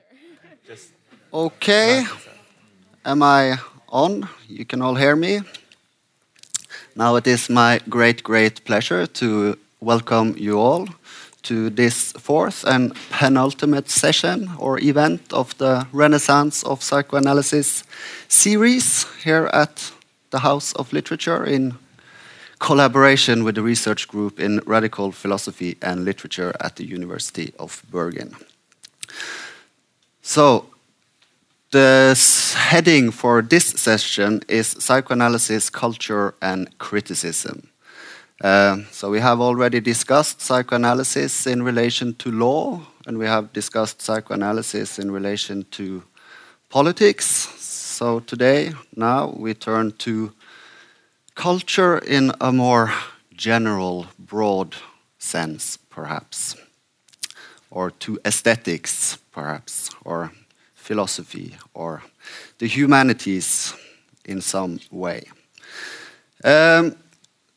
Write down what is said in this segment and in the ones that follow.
Okay. Am I on? You can all hear me? Now it is my great, great pleasure to welcome you all to this fourth and penultimate session or event of the Renaissance of Psychoanalysis series here at the House of Literature in collaboration with the research group in radical philosophy and literature at the University of Bergen. So, the heading for this session is Psychoanalysis, Culture and Criticism. Uh, so we have already discussed psychoanalysis in relation to law, and we have discussed psychoanalysis in relation to politics. So today, now, we turn to culture in a more general, broad sense, perhaps, or to aesthetics, perhaps, or philosophy, or the humanities in some way. Um,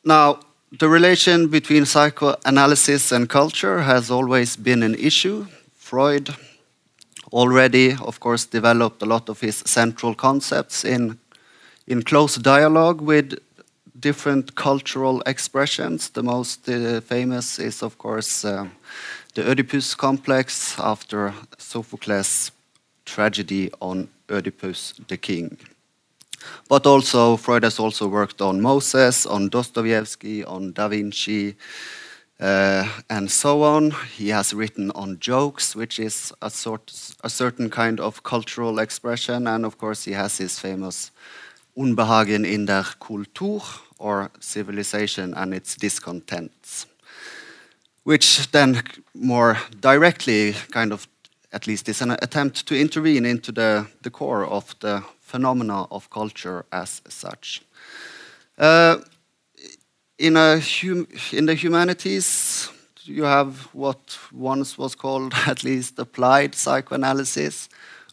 now, the relation between psychoanalysis and culture has always been an issue. Freud already, of course, developed a lot of his central concepts in, in close dialogue with different cultural expressions. The most uh, famous is, of course, uh, the Oedipus complex after Sophocles' tragedy on Oedipus the king. But also, Freud has also worked on Moses, on Dostoevsky, on Da Vinci, uh, and so on. He has written on jokes, which is a, sort, a certain kind of cultural expression. And of course, he has his famous Unbehagen in der Kultur, or civilization and its discontents, which then more directly kind of at least is an attempt to intervene into the, the core of the phenomena of culture as such. Uh, in, a hum in the humanities, you have what once was called at least applied psychoanalysis,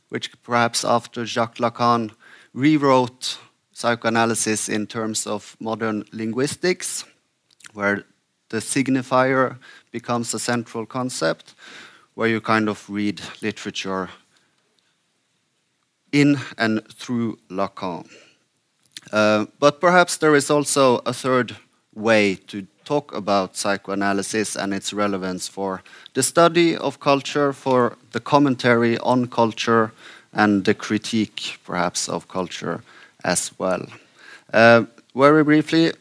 which perhaps after Jacques Lacan rewrote psychoanalysis in terms of modern linguistics, where the signifier becomes a central concept, where you kind of read literature in and through Lacan. Uh, but perhaps there is also a third way to talk about psychoanalysis and its relevance for the study of culture, for the commentary on culture, and the critique, perhaps, of culture as well. Uh, very briefly,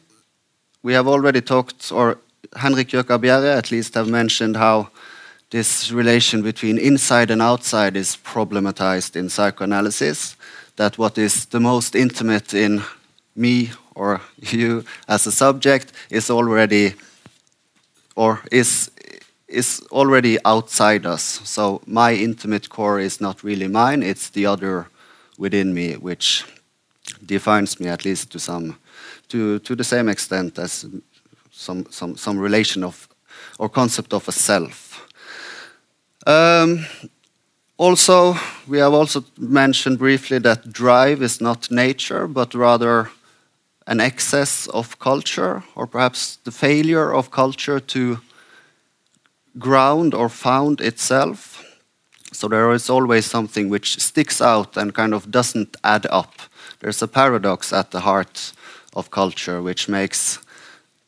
we have already talked, or Henrik Jøker Bjerre at least have mentioned how this relation between inside and outside is problematized in psychoanalysis. That what is the most intimate in me or you as a subject is already or is is already outside us. So my intimate core is not really mine, it's the other within me which defines me at least to some to to the same extent as some some some relation of or concept of a self. Um, also, we have also mentioned briefly that drive is not nature, but rather an excess of culture, or perhaps the failure of culture to ground or found itself. So there is always something which sticks out and kind of doesn't add up there's a paradox at the heart of culture which makes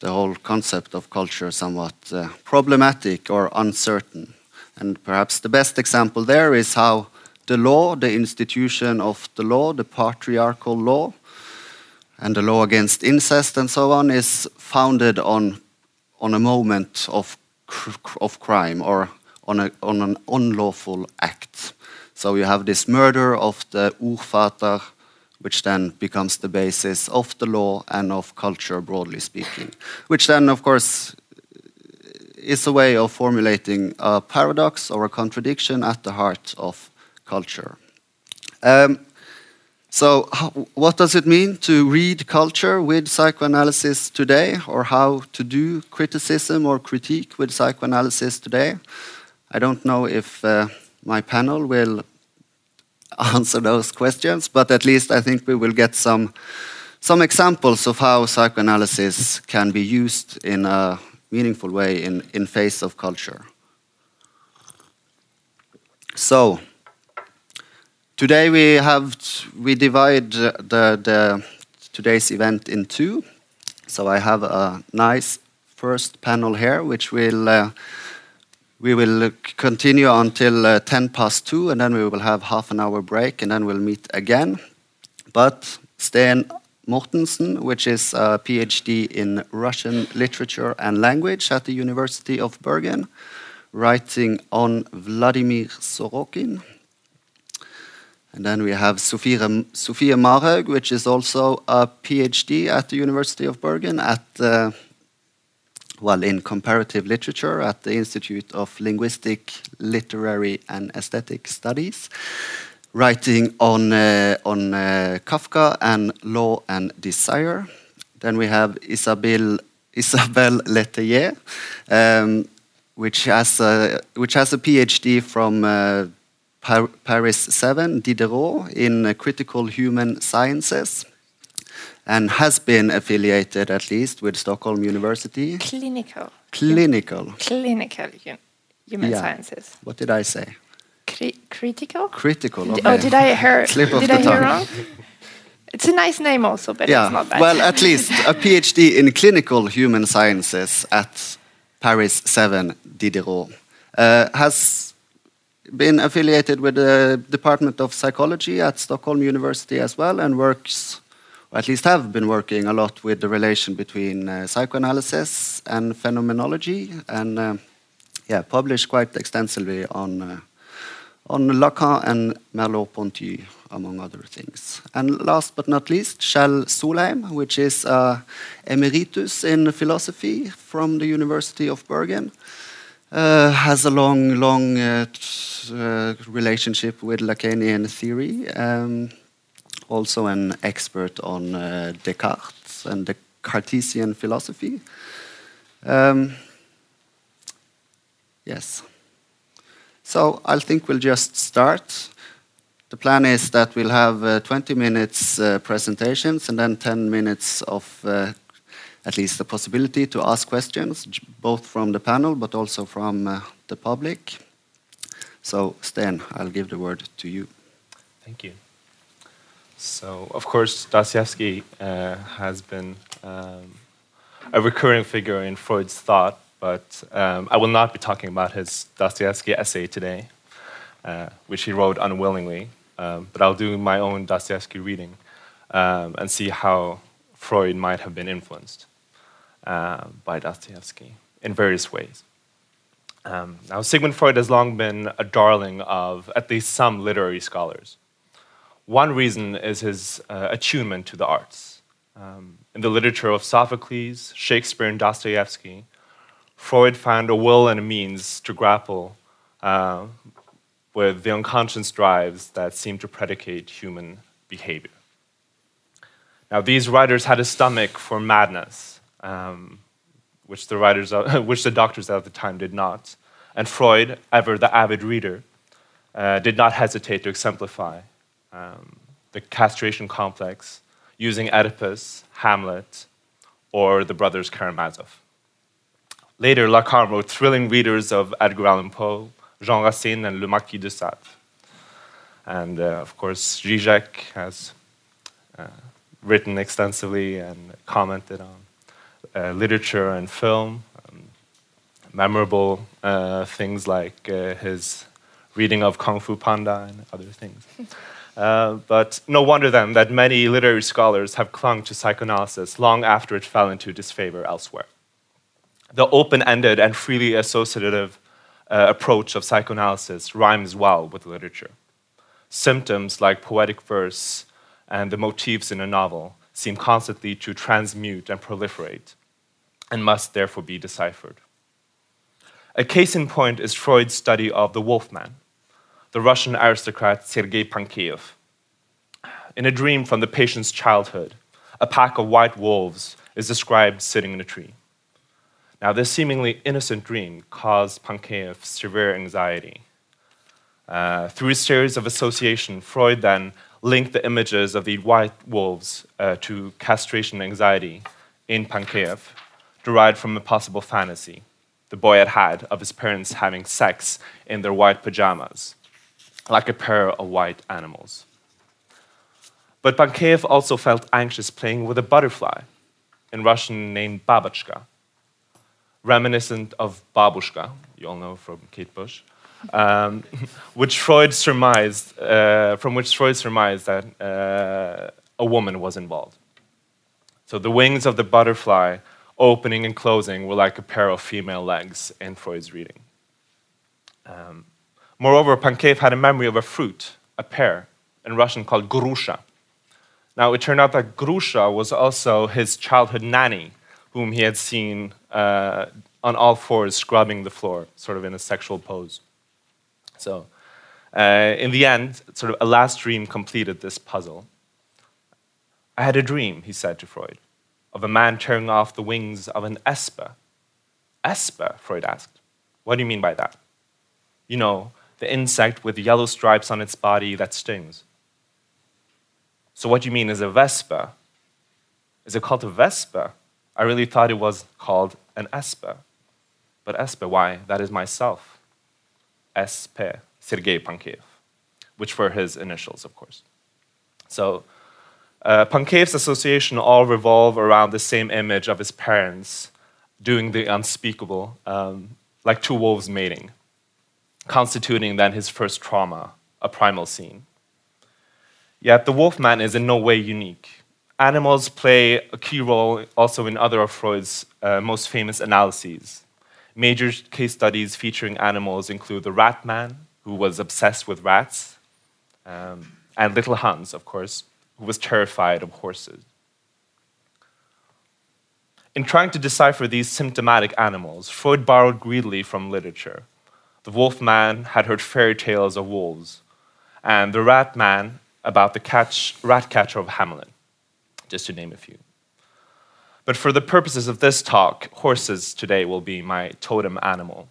the whole concept of culture somewhat uh, problematic or uncertain. And perhaps the best example there is how the law, the institution of the law, the patriarchal law, and the law against incest and so on is founded on, on a moment of, of crime or on, a, on an unlawful act. So you have this murder of the Urvater which then becomes the basis of the law and of culture, broadly speaking. Which then, of course, is a way of formulating a paradox or a contradiction at the heart of culture. Um, so, what does it mean to read culture with psychoanalysis today, or how to do criticism or critique with psychoanalysis today? I don't know if uh, my panel will answer those questions, but at least I think we will get some, some examples of how psychoanalysis can be used in a meaningful way in, in face of culture. So, today we have we divide the, the today's event in two. So I have a nice first panel here, which will uh, we will continue until uh, 10 past 2, and then we will have half an hour break, and then we'll meet again. But Sten Mortensen, which is a PhD in Russian literature and language at the University of Bergen, writing on Vladimir Sorokin. And then we have Sofia, Marhaug, which is also a PhD at the University of Bergen at uh, well, in comparative literature at the Institute of Linguistic, Literary and Aesthetic Studies, writing on, uh, on uh, Kafka and Law and Desire. Then we have Isabelle, Isabelle Letellier, um, which, has a, which has a PhD from uh, Par Paris 7, Diderot, in uh, critical human sciences and has been affiliated at least with Stockholm University. Clinical. Clinical. Clinical human Yeah. sciences. What did I say? Cri- critical? Critical. Okay. Oh, did I hear? Slip of did the I hear wrong? It's a nice name also, but yeah. it's not bad. Well, at least a PhD in clinical human sciences at Paris 7 Diderot uh, has been affiliated with the Department of Psychology at Stockholm University as well and works or at least have been working a lot with the relation between uh, psychoanalysis and phenomenology and uh, yeah published quite extensively on uh, on Lacan and Merleau-Ponty, among other things. And last but not least, Kjell Solheim, which is uh, emeritus in philosophy from the University of Bergen. Uh, has a long, long uh, uh, relationship with Lacanian theory. Um, also an expert on uh, Descartes and the Cartesian philosophy. Um, yes. So I think we'll just start. The plan is that we'll have uh, 20 minutes uh, presentations and then 10 minutes of uh, at least the possibility to ask questions, both from the panel but also from uh, the public. So Sten, I'll give the word to you. Thank you. So, of course, Dostoevsky uh, has been um, a recurring figure in Freud's thought, but um, I will not be talking about his Dostoevsky essay today, uh, which he wrote unwillingly, um, but I'll do my own Dostoevsky reading um, and see how Freud might have been influenced uh, by Dostoevsky in various ways. Um, now, Sigmund Freud has long been a darling of at least some literary scholars. One reason is his uh, attunement to the arts. Um, in the literature of Sophocles, Shakespeare, and Dostoevsky, Freud found a will and a means to grapple uh, with the unconscious drives that seem to predicate human behavior. Now, these writers had a stomach for madness, um, which the writers, of, which the doctors at the time did not. And Freud, ever the avid reader, uh, did not hesitate to exemplify um, the castration complex using Oedipus, Hamlet, or the brothers Karamazov. Later, Lacan wrote thrilling readers of Edgar Allan Poe, Jean Racine, and Le Marquis de Sade. And uh, of course, Zizek has uh, written extensively and commented on uh, literature and film. Um, memorable uh, things like uh, his reading of Kung Fu Panda and other things. Uh, but no wonder then that many literary scholars have clung to psychoanalysis long after it fell into disfavor elsewhere. The open ended and freely associative uh, approach of psychoanalysis rhymes well with literature. Symptoms like poetic verse and the motifs in a novel seem constantly to transmute and proliferate, and must therefore be deciphered. A case in point is Freud's study of the Wolfman, the Russian aristocrat Sergei Pankeyev. In a dream from the patient's childhood, a pack of white wolves is described sitting in a tree. Now, this seemingly innocent dream caused Pankeyev severe anxiety. Uh, through a series of association, Freud then linked the images of the white wolves uh, to castration anxiety in Pankeyev, derived from a possible fantasy the boy had had of his parents having sex in their white pajamas. Like a pair of white animals. But Pankev also felt anxious playing with a butterfly, in Russian named Babochka, reminiscent of Babushka, you all know from Kate Bush, um, which Freud surmised, uh, from which Freud surmised that uh, a woman was involved. So the wings of the butterfly opening and closing were like a pair of female legs in Freud's reading. Um, moreover, Pankev had a memory of a fruit, a pear, in Russian called grusha. Now, it turned out that grusha was also his childhood nanny, whom he had seen uh, on all fours scrubbing the floor, sort of in a sexual pose. So, uh, in the end, sort of a last dream completed this puzzle. I had a dream, he said to Freud, of a man tearing off the wings of an esper. Esper, Freud asked. What do you mean by that? You know, the insect with yellow stripes on its body that stings. So, what you mean is a vespa? Is it called a vespa? I really thought it was called an esper. But esper, why? That is myself. SP, Sergei Pankev, which were his initials, of course. So, uh, Pankev's association all revolve around the same image of his parents doing the unspeakable, um, like two wolves mating, constituting then his first trauma, a primal scene. Yet the Wolfman is in no way unique. Animals play a key role also in other of Freud's uh, most famous analyses. Major case studies featuring animals include the Rat Man, who was obsessed with rats, um, and Little Hans, of course, who was terrified of horses. In trying to decipher these symptomatic animals, Freud borrowed greedily from literature. The wolf man had heard fairy tales of wolves, and the rat man about the catch, rat catcher of Hamelin, just to name a few. But for the purposes of this talk, horses today will be my totem animal.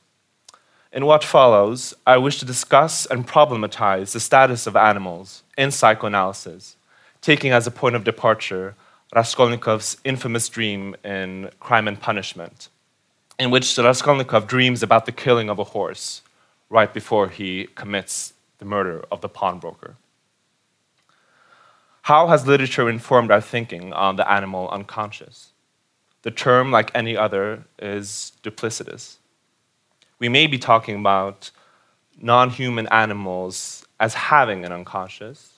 In what follows, I wish to discuss and problematize the status of animals in psychoanalysis, taking as a point of departure Raskolnikov's infamous dream in Crime and Punishment, in which Raskolnikov dreams about the killing of a horse right before he commits the murder of the pawnbroker. How has literature informed our thinking on the animal unconscious? The term, like any other, is duplicitous. We may be talking about non human animals as having an unconscious,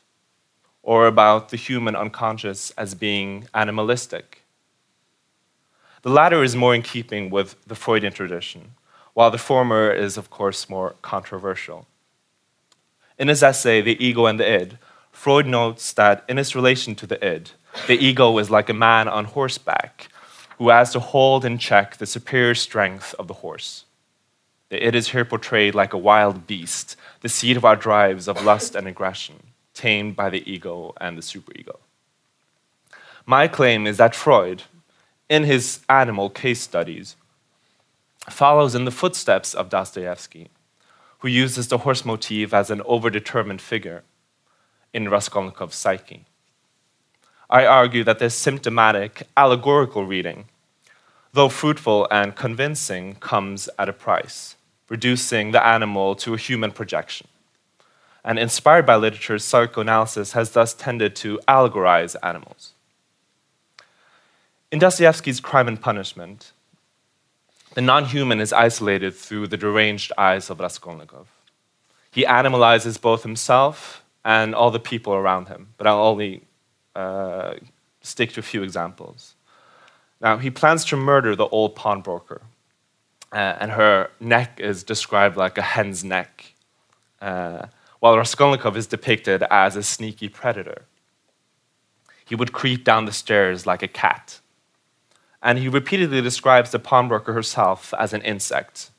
or about the human unconscious as being animalistic. The latter is more in keeping with the Freudian tradition, while the former is, of course, more controversial. In his essay, The Ego and the Id, Freud notes that in its relation to the id, the ego is like a man on horseback who has to hold in check the superior strength of the horse. The id is here portrayed like a wild beast, the seat of our drives of lust and aggression, tamed by the ego and the superego. My claim is that Freud, in his animal case studies, follows in the footsteps of Dostoevsky, who uses the horse motif as an overdetermined figure in Raskolnikov's psyche. I argue that this symptomatic, allegorical reading, though fruitful and convincing, comes at a price, reducing the animal to a human projection. And inspired by literature, psychoanalysis has thus tended to allegorize animals. In Dostoevsky's Crime and Punishment, the non human is isolated through the deranged eyes of Raskolnikov. He animalizes both himself and all the people around him. But I'll only uh, stick to a few examples. Now, he plans to murder the old pawnbroker, uh, and her neck is described like a hen's neck, uh, while Raskolnikov is depicted as a sneaky predator. He would creep down the stairs like a cat. And he repeatedly describes the pawnbroker herself as an insect.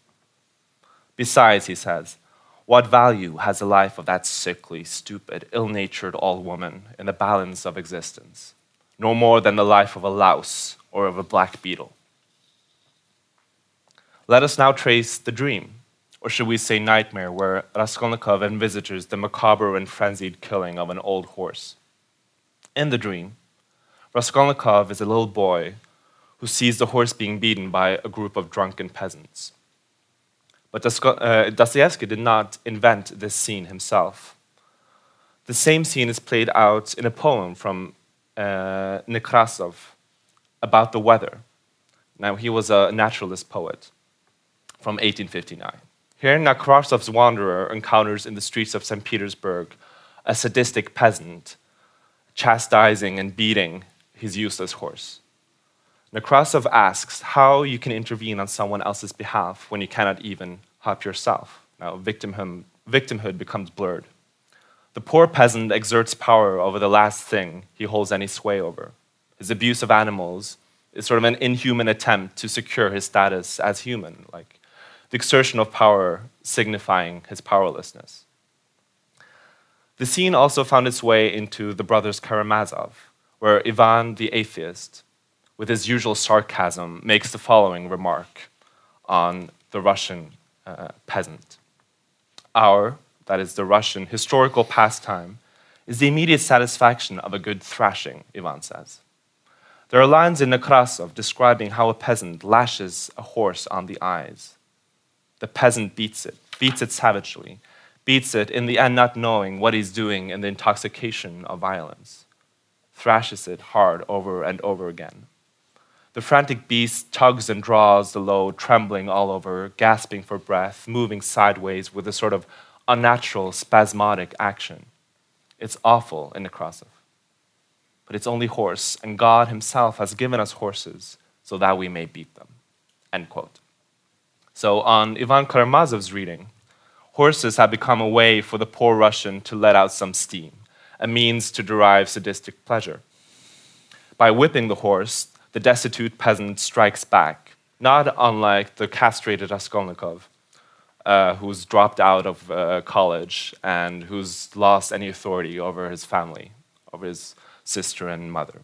Besides, he says, what value has the life of that sickly, stupid, ill natured old woman in the balance of existence? No more than the life of a louse or of a black beetle. Let us now trace the dream, or should we say nightmare, where Raskolnikov envisages the macabre and frenzied killing of an old horse. In the dream, Raskolnikov is a little boy who sees the horse being beaten by a group of drunken peasants. But uh, Dostoevsky did not invent this scene himself. The same scene is played out in a poem from uh, Nekrasov about the weather. Now, he was a naturalist poet from 1859. Here, Nekrasov's wanderer encounters in the streets of St. Petersburg a sadistic peasant chastising and beating his useless horse. Nekrasov asks how you can intervene on someone else's behalf when you cannot even help yourself. Now, victimhood, victimhood becomes blurred. The poor peasant exerts power over the last thing he holds any sway over. His abuse of animals is sort of an inhuman attempt to secure his status as human, like the exertion of power signifying his powerlessness. The scene also found its way into The Brothers Karamazov, where Ivan the atheist, with his usual sarcasm, makes the following remark on the Russian uh, peasant. Our, that is the Russian, historical pastime is the immediate satisfaction of a good thrashing, Ivan says. There are lines in Nekrasov describing how a peasant lashes a horse on the eyes. The peasant beats it, beats it savagely, beats it in the end not knowing what he's doing in the intoxication of violence, thrashes it hard over and over again. The frantic beast tugs and draws the load, trembling all over, gasping for breath, moving sideways with a sort of unnatural, spasmodic action. It's awful in Nekrasov. But it's only horse, and God Himself has given us horses so that we may beat them. End quote. So, on Ivan Karamazov's reading, horses have become a way for the poor Russian to let out some steam, a means to derive sadistic pleasure. By whipping the horse, the destitute peasant strikes back, not unlike the castrated Raskolnikov, uh, who's dropped out of uh, college and who's lost any authority over his family, over his sister and mother.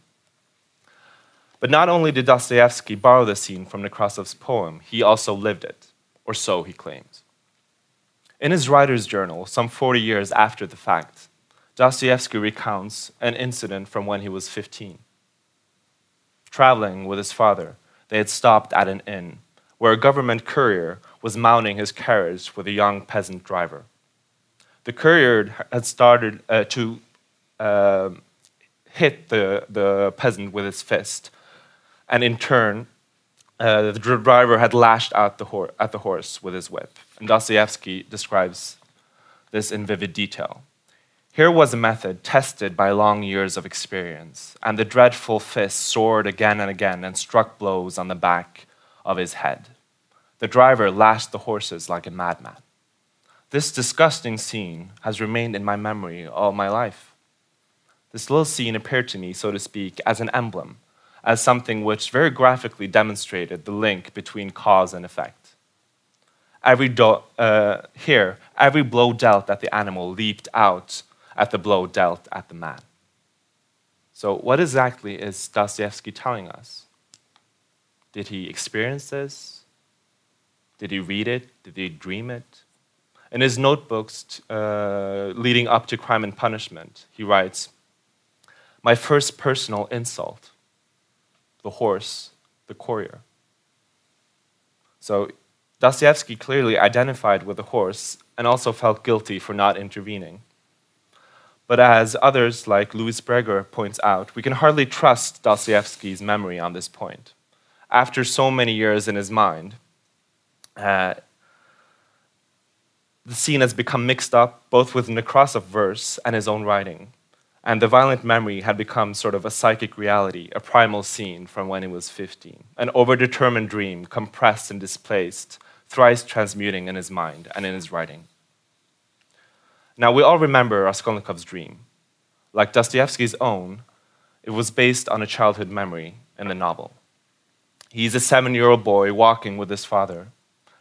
But not only did Dostoevsky borrow the scene from Nekrasov's poem, he also lived it, or so he claims. In his writer's journal, some 40 years after the fact, Dostoevsky recounts an incident from when he was 15 traveling with his father, they had stopped at an inn where a government courier was mounting his carriage with a young peasant driver. The courier had started uh, to uh, hit the, the peasant with his fist, and in turn, uh, the driver had lashed out the at the horse with his whip. And Dostoevsky describes this in vivid detail. Here was a method tested by long years of experience, and the dreadful fist soared again and again and struck blows on the back of his head. The driver lashed the horses like a madman. This disgusting scene has remained in my memory all my life. This little scene appeared to me, so to speak, as an emblem, as something which very graphically demonstrated the link between cause and effect. Every do- uh, here, every blow dealt at the animal leaped out at the blow dealt at the man. So, what exactly is Dostoevsky telling us? Did he experience this? Did he read it? Did he dream it? In his notebooks uh, leading up to Crime and Punishment, he writes My first personal insult, the horse, the courier. So, Dostoevsky clearly identified with the horse and also felt guilty for not intervening. But as others like Louis Breger points out, we can hardly trust Dostoevsky's memory on this point. After so many years in his mind, uh, the scene has become mixed up both with Nekrasov verse and his own writing. And the violent memory had become sort of a psychic reality, a primal scene from when he was 15, an overdetermined dream, compressed and displaced, thrice transmuting in his mind and in his writing. Now, we all remember Raskolnikov's dream. Like Dostoevsky's own, it was based on a childhood memory in the novel. He's a seven year old boy walking with his father,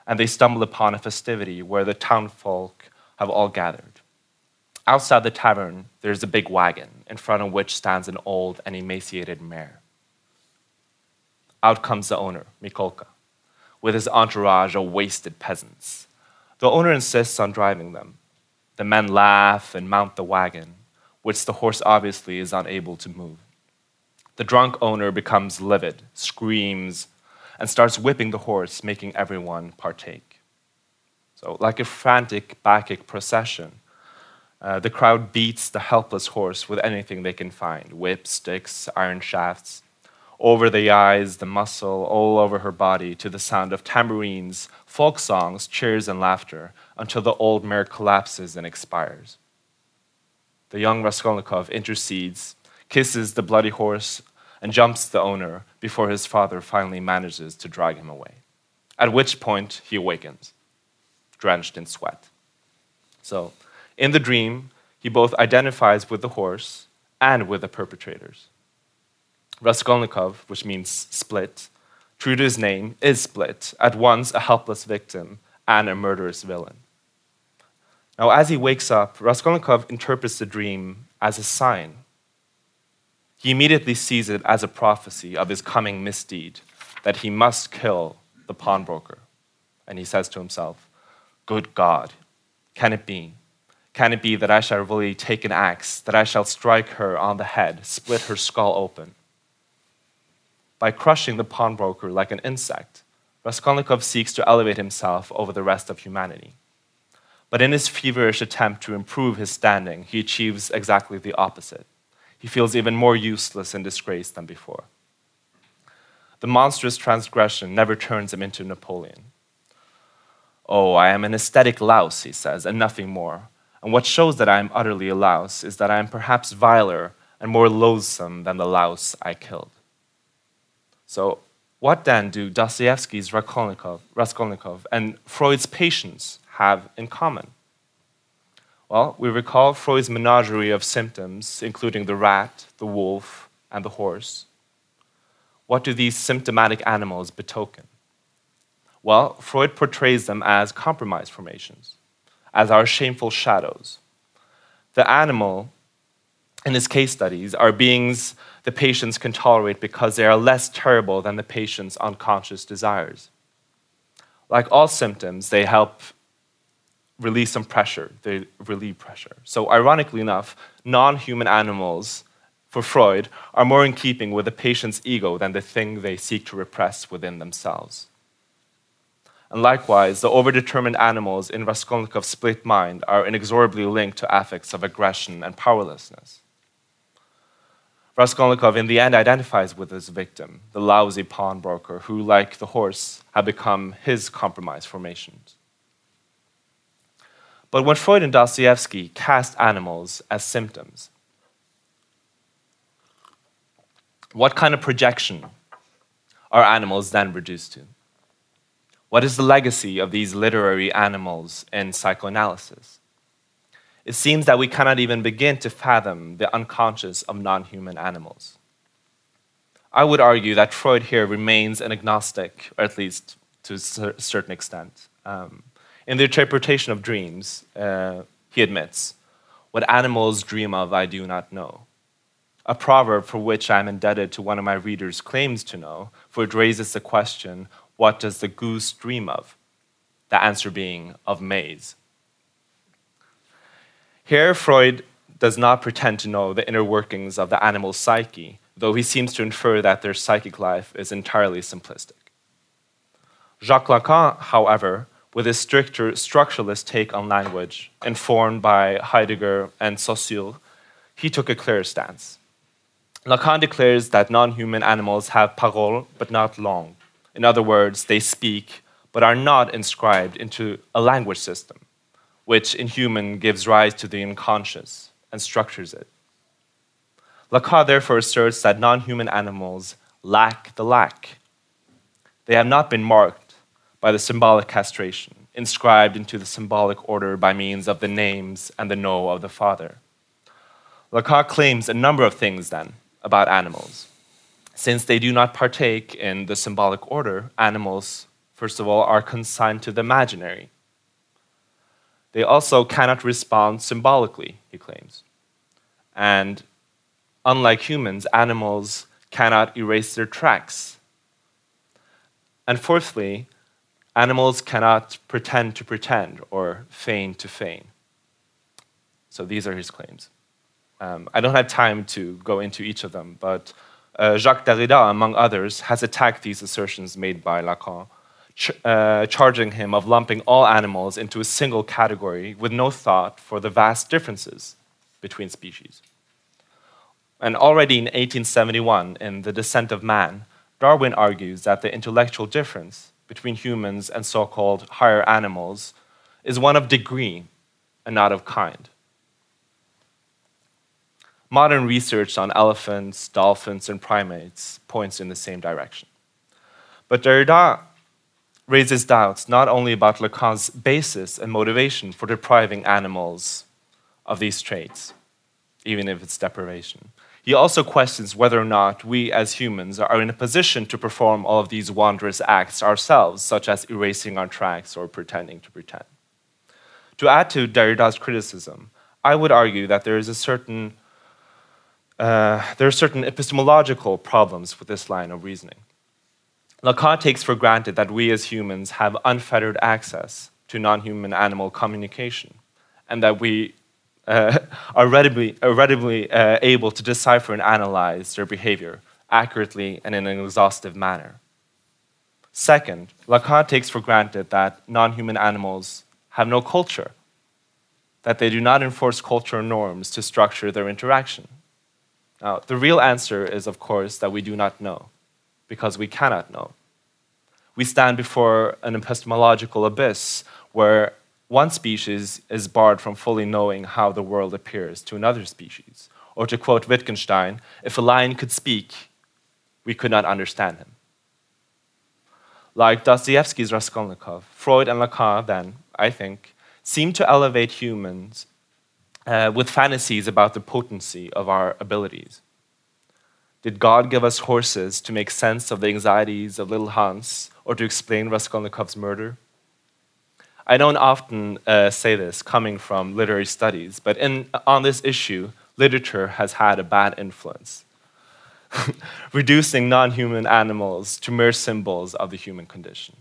and they stumble upon a festivity where the townfolk have all gathered. Outside the tavern, there's a big wagon, in front of which stands an old and emaciated mare. Out comes the owner, Mikolka, with his entourage of wasted peasants. The owner insists on driving them, the men laugh and mount the wagon, which the horse obviously is unable to move. The drunk owner becomes livid, screams, and starts whipping the horse, making everyone partake. So, like a frantic Bacchic procession, uh, the crowd beats the helpless horse with anything they can find whips, sticks, iron shafts. Over the eyes, the muscle, all over her body, to the sound of tambourines, folk songs, cheers, and laughter, until the old mare collapses and expires. The young Raskolnikov intercedes, kisses the bloody horse, and jumps the owner before his father finally manages to drag him away. At which point he awakens, drenched in sweat. So, in the dream, he both identifies with the horse and with the perpetrators. Raskolnikov, which means split, true to his name, is split, at once a helpless victim and a murderous villain. Now, as he wakes up, Raskolnikov interprets the dream as a sign. He immediately sees it as a prophecy of his coming misdeed, that he must kill the pawnbroker. And he says to himself, Good God, can it be? Can it be that I shall really take an axe, that I shall strike her on the head, split her skull open? By crushing the pawnbroker like an insect, Raskolnikov seeks to elevate himself over the rest of humanity. But in his feverish attempt to improve his standing, he achieves exactly the opposite. He feels even more useless and disgraced than before. The monstrous transgression never turns him into Napoleon. Oh, I am an aesthetic louse, he says, and nothing more. And what shows that I am utterly a louse is that I am perhaps viler and more loathsome than the louse I killed. So, what then do Dostoevsky's Raskolnikov, Raskolnikov and Freud's patients have in common? Well, we recall Freud's menagerie of symptoms, including the rat, the wolf, and the horse. What do these symptomatic animals betoken? Well, Freud portrays them as compromise formations as our shameful shadows. The animal in his case studies are beings the patients can tolerate because they are less terrible than the patient's unconscious desires. Like all symptoms, they help release some pressure, they relieve pressure. So, ironically enough, non human animals, for Freud, are more in keeping with the patient's ego than the thing they seek to repress within themselves. And likewise, the overdetermined animals in Raskolnikov's split mind are inexorably linked to affects of aggression and powerlessness. Raskolnikov, in the end, identifies with his victim, the lousy pawnbroker, who, like the horse, had become his compromise formations. But when Freud and Dostoevsky cast animals as symptoms, what kind of projection are animals then reduced to? What is the legacy of these literary animals in psychoanalysis? It seems that we cannot even begin to fathom the unconscious of non human animals. I would argue that Freud here remains an agnostic, or at least to a certain extent. Um, in the interpretation of dreams, uh, he admits, What animals dream of, I do not know. A proverb for which I am indebted to one of my readers claims to know, for it raises the question what does the goose dream of? The answer being of maize. Here, Freud does not pretend to know the inner workings of the animal psyche, though he seems to infer that their psychic life is entirely simplistic. Jacques Lacan, however, with his stricter structuralist take on language, informed by Heidegger and Saussure, he took a clear stance. Lacan declares that non human animals have parole but not langue, in other words, they speak but are not inscribed into a language system, which in human gives rise to the unconscious and structures it. Lacan therefore asserts that non human animals lack the lack. They have not been marked by the symbolic castration, inscribed into the symbolic order by means of the names and the no of the Father. Lacan claims a number of things then about animals. Since they do not partake in the symbolic order, animals, first of all, are consigned to the imaginary. They also cannot respond symbolically, he claims. And unlike humans, animals cannot erase their tracks. And fourthly, animals cannot pretend to pretend or feign to feign. So these are his claims. Um, I don't have time to go into each of them, but uh, Jacques Derrida, among others, has attacked these assertions made by Lacan, ch- uh, charging him of lumping all animals into a single category with no thought for the vast differences between species. And already in 1871, in The Descent of Man, Darwin argues that the intellectual difference between humans and so called higher animals is one of degree and not of kind. Modern research on elephants, dolphins, and primates points in the same direction. But Derrida raises doubts not only about Lacan's basis and motivation for depriving animals of these traits, even if it's deprivation. He also questions whether or not we as humans are in a position to perform all of these wondrous acts ourselves, such as erasing our tracks or pretending to pretend. To add to Derrida's criticism, I would argue that there is a certain uh, there are certain epistemological problems with this line of reasoning. Lacan takes for granted that we as humans have unfettered access to non human animal communication and that we uh, are readily, are readily uh, able to decipher and analyze their behavior accurately and in an exhaustive manner. Second, Lacan takes for granted that non human animals have no culture, that they do not enforce cultural norms to structure their interaction. Now, the real answer is, of course, that we do not know because we cannot know. We stand before an epistemological abyss where one species is barred from fully knowing how the world appears to another species. Or to quote Wittgenstein, if a lion could speak, we could not understand him. Like Dostoevsky's Raskolnikov, Freud and Lacan then, I think, seem to elevate humans uh, with fantasies about the potency of our abilities. Did God give us horses to make sense of the anxieties of little Hans or to explain Raskolnikov's murder? I don't often uh, say this coming from literary studies, but in, on this issue, literature has had a bad influence, reducing non human animals to mere symbols of the human condition.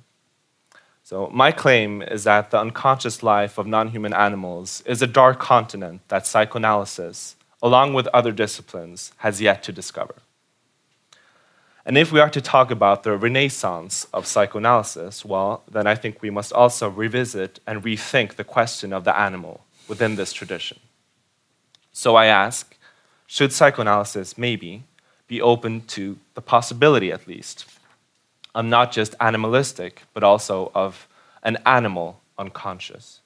So, my claim is that the unconscious life of non human animals is a dark continent that psychoanalysis, along with other disciplines, has yet to discover. And if we are to talk about the renaissance of psychoanalysis, well, then I think we must also revisit and rethink the question of the animal within this tradition. So I ask should psychoanalysis maybe be open to the possibility, at least, of not just animalistic, but also of an animal unconscious?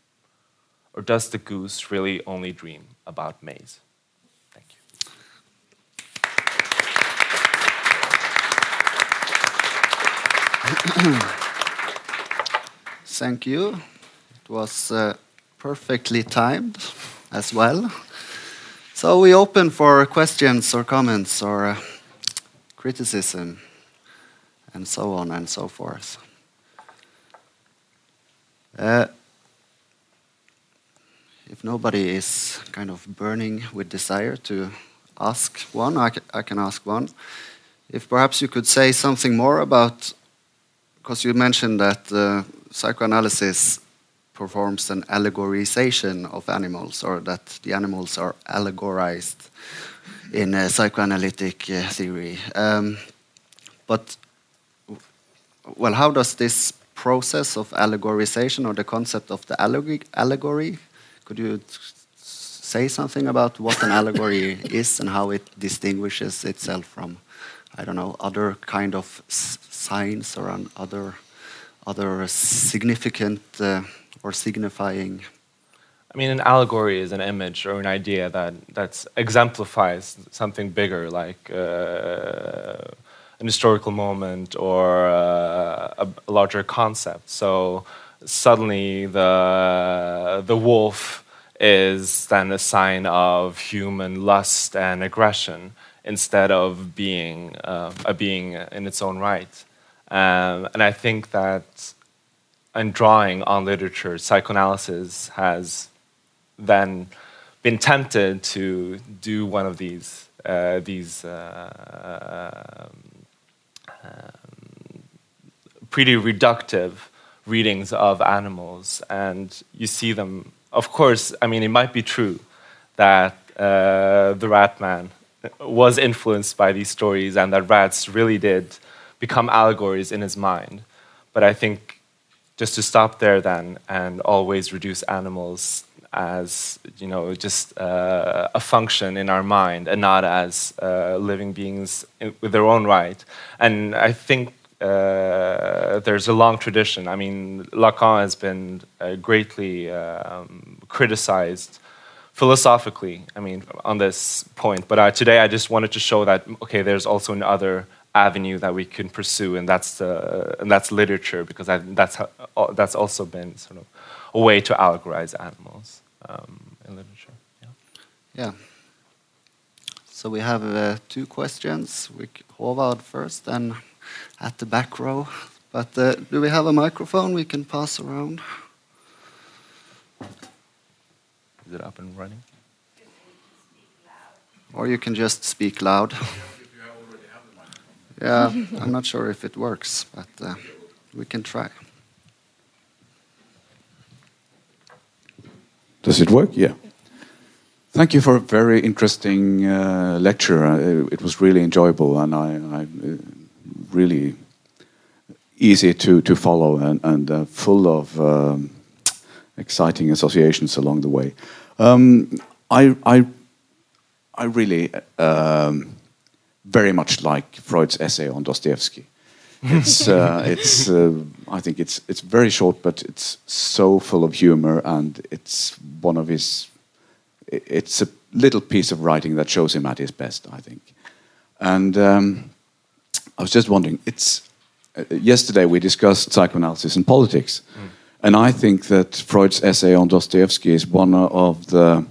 Or does the goose really only dream about maize? Thank you. It was uh, perfectly timed as well. So we open for questions or comments or uh, criticism and so on and so forth. Uh, if nobody is kind of burning with desire to ask one, I, I can ask one. If perhaps you could say something more about because you mentioned that uh, psychoanalysis performs an allegorization of animals, or that the animals are allegorized in psychoanalytic uh, theory. Um, but, well, how does this process of allegorization or the concept of the allegory could you say something about what an allegory is and how it distinguishes itself from, I don't know, other kind of signs or other other significant uh, or signifying I mean, an allegory is an image or an idea that that exemplifies something bigger, like uh, an historical moment or uh, a, a, larger concept. So suddenly, the the wolf is then a sign of human lust and aggression instead of being uh, a being in its own right. Um, and I think that in drawing on literature, psychoanalysis has then been tempted to do one of these uh, these uh, um, pretty reductive readings of animals, and you see them. Of course, I mean, it might be true that uh, the Rat Man was influenced by these stories, and that rats really did become allegories in his mind. but I think just to stop there then and always reduce animals as you know just uh, a function in our mind and not as uh, living beings in, with their own right and i think uh, there's a long tradition i mean lacan has been uh, greatly um, criticized philosophically i mean on this point but uh, today i just wanted to show that okay there's also another avenue that we can pursue, and that's uh, and that's literature because I, that's how, uh, that's also been sort of a way to allegorize animals um, in literature. Yeah. yeah. So we have uh, two questions. We Håvard first, and at the back row. But uh, do we have a microphone we can pass around? Is it up and running? Or you can just speak loud. Yeah, I'm not sure if it works, but uh, we can try. Does it work? Yeah. Thank you for a very interesting uh, lecture. Uh, it was really enjoyable and I, I uh, really easy to, to follow and, and uh, full of um, exciting associations along the way. Um, I, I, I really um, very much like Freud's essay on Dostoevsky. It's, uh, it's, uh, I think it's, it's very short, but it's so full of humor, and it's one of his. It's a little piece of writing that shows him at his best, I think. And um, I was just wondering, it's uh, yesterday we discussed psychoanalysis and politics, mm. And I think that Freud's essay on Dostoevsky is one of the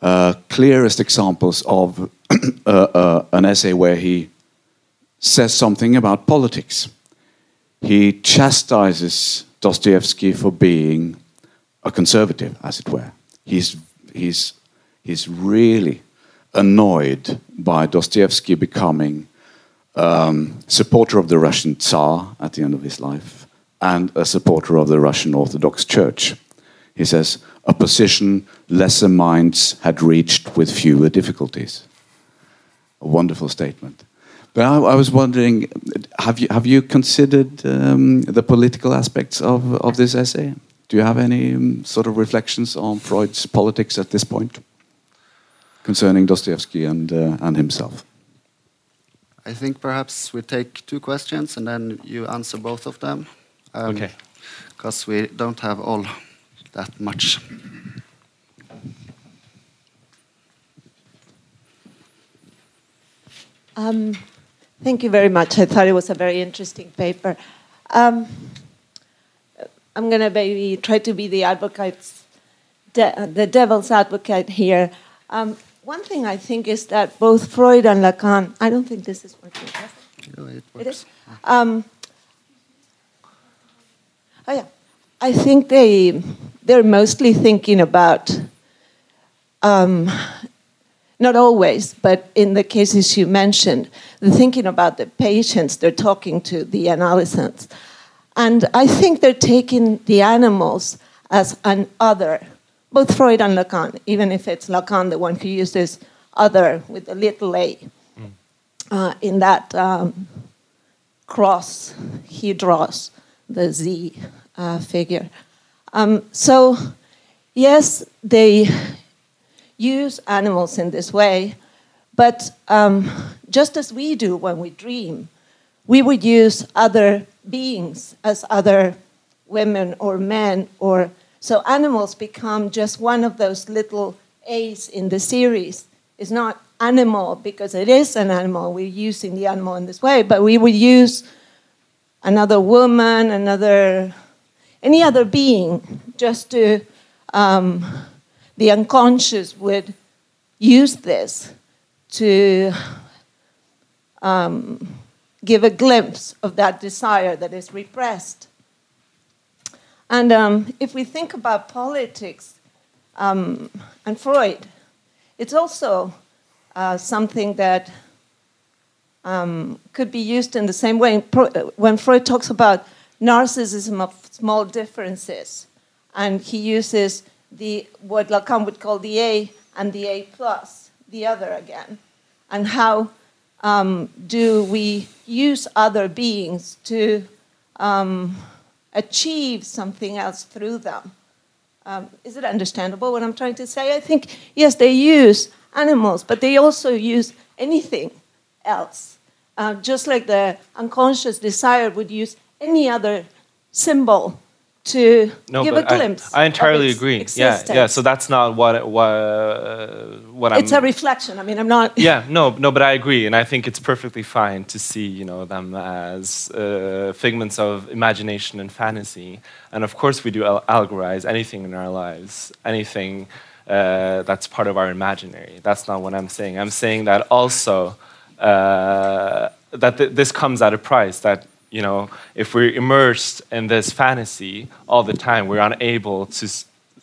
uh, clearest examples of uh, uh, an essay where he says something about politics. He chastises Dostoevsky for being a conservative, as it were. He's, he's, he's really annoyed by Dostoevsky becoming um, supporter of the Russian Tsar at the end of his life and a supporter of the Russian Orthodox Church. He says, a position lesser minds had reached with fewer difficulties. A wonderful statement. But I, I was wondering, have you, have you considered um, the political aspects of, of this essay? Do you have any um, sort of reflections on Freud's politics at this point concerning Dostoevsky and, uh, and himself? I think perhaps we take two questions and then you answer both of them. Um, okay. Because we don't have all that much. Um, thank you very much. I thought it was a very interesting paper. Um, I'm going to maybe try to be the advocate's, de the devil's advocate here. Um, one thing I think is that both Freud and Lacan, I don't think this is working. No, it works. It is? Oh yeah, I think they they're mostly thinking about um, not always, but in the cases you mentioned, they're thinking about the patients they're talking to, the analysts. And I think they're taking the animals as an other, both Freud and Lacan, even if it's Lacan, the one who uses other with a little a mm. uh, in that um, cross he draws, the Z uh, figure. Um, so, yes, they use animals in this way, but um, just as we do when we dream, we would use other beings as other women or men or so animals become just one of those little A's in the series. It's not animal because it is an animal. We're using the animal in this way, but we would use another woman, another any other being just to um, the unconscious would use this to um, give a glimpse of that desire that is repressed. And um, if we think about politics um, and Freud, it's also uh, something that um, could be used in the same way. When Freud talks about narcissism of small differences, and he uses the what Lacan would call the A and the A plus, the other again, and how um, do we use other beings to um, achieve something else through them. Um, is it understandable what I'm trying to say? I think, yes, they use animals, but they also use anything else. Uh, just like the unconscious desire would use any other symbol to No, give a but I- glimpse. I, entirely agree. Yeah, existence. yeah. So that's not what what uh, what I'm. it's a reflection. I mean, I'm not. yeah, no, no, but I agree, and I think it's perfectly fine to see, you know, them as uh, figments of imagination and fantasy. And of course, we do al- allegorize anything in our lives, anything uh, that's part of our imaginary. That's not what I'm saying. I'm saying that also uh, that th- this comes at a price. That you know, if we're immersed in this fantasy all the time, we're unable to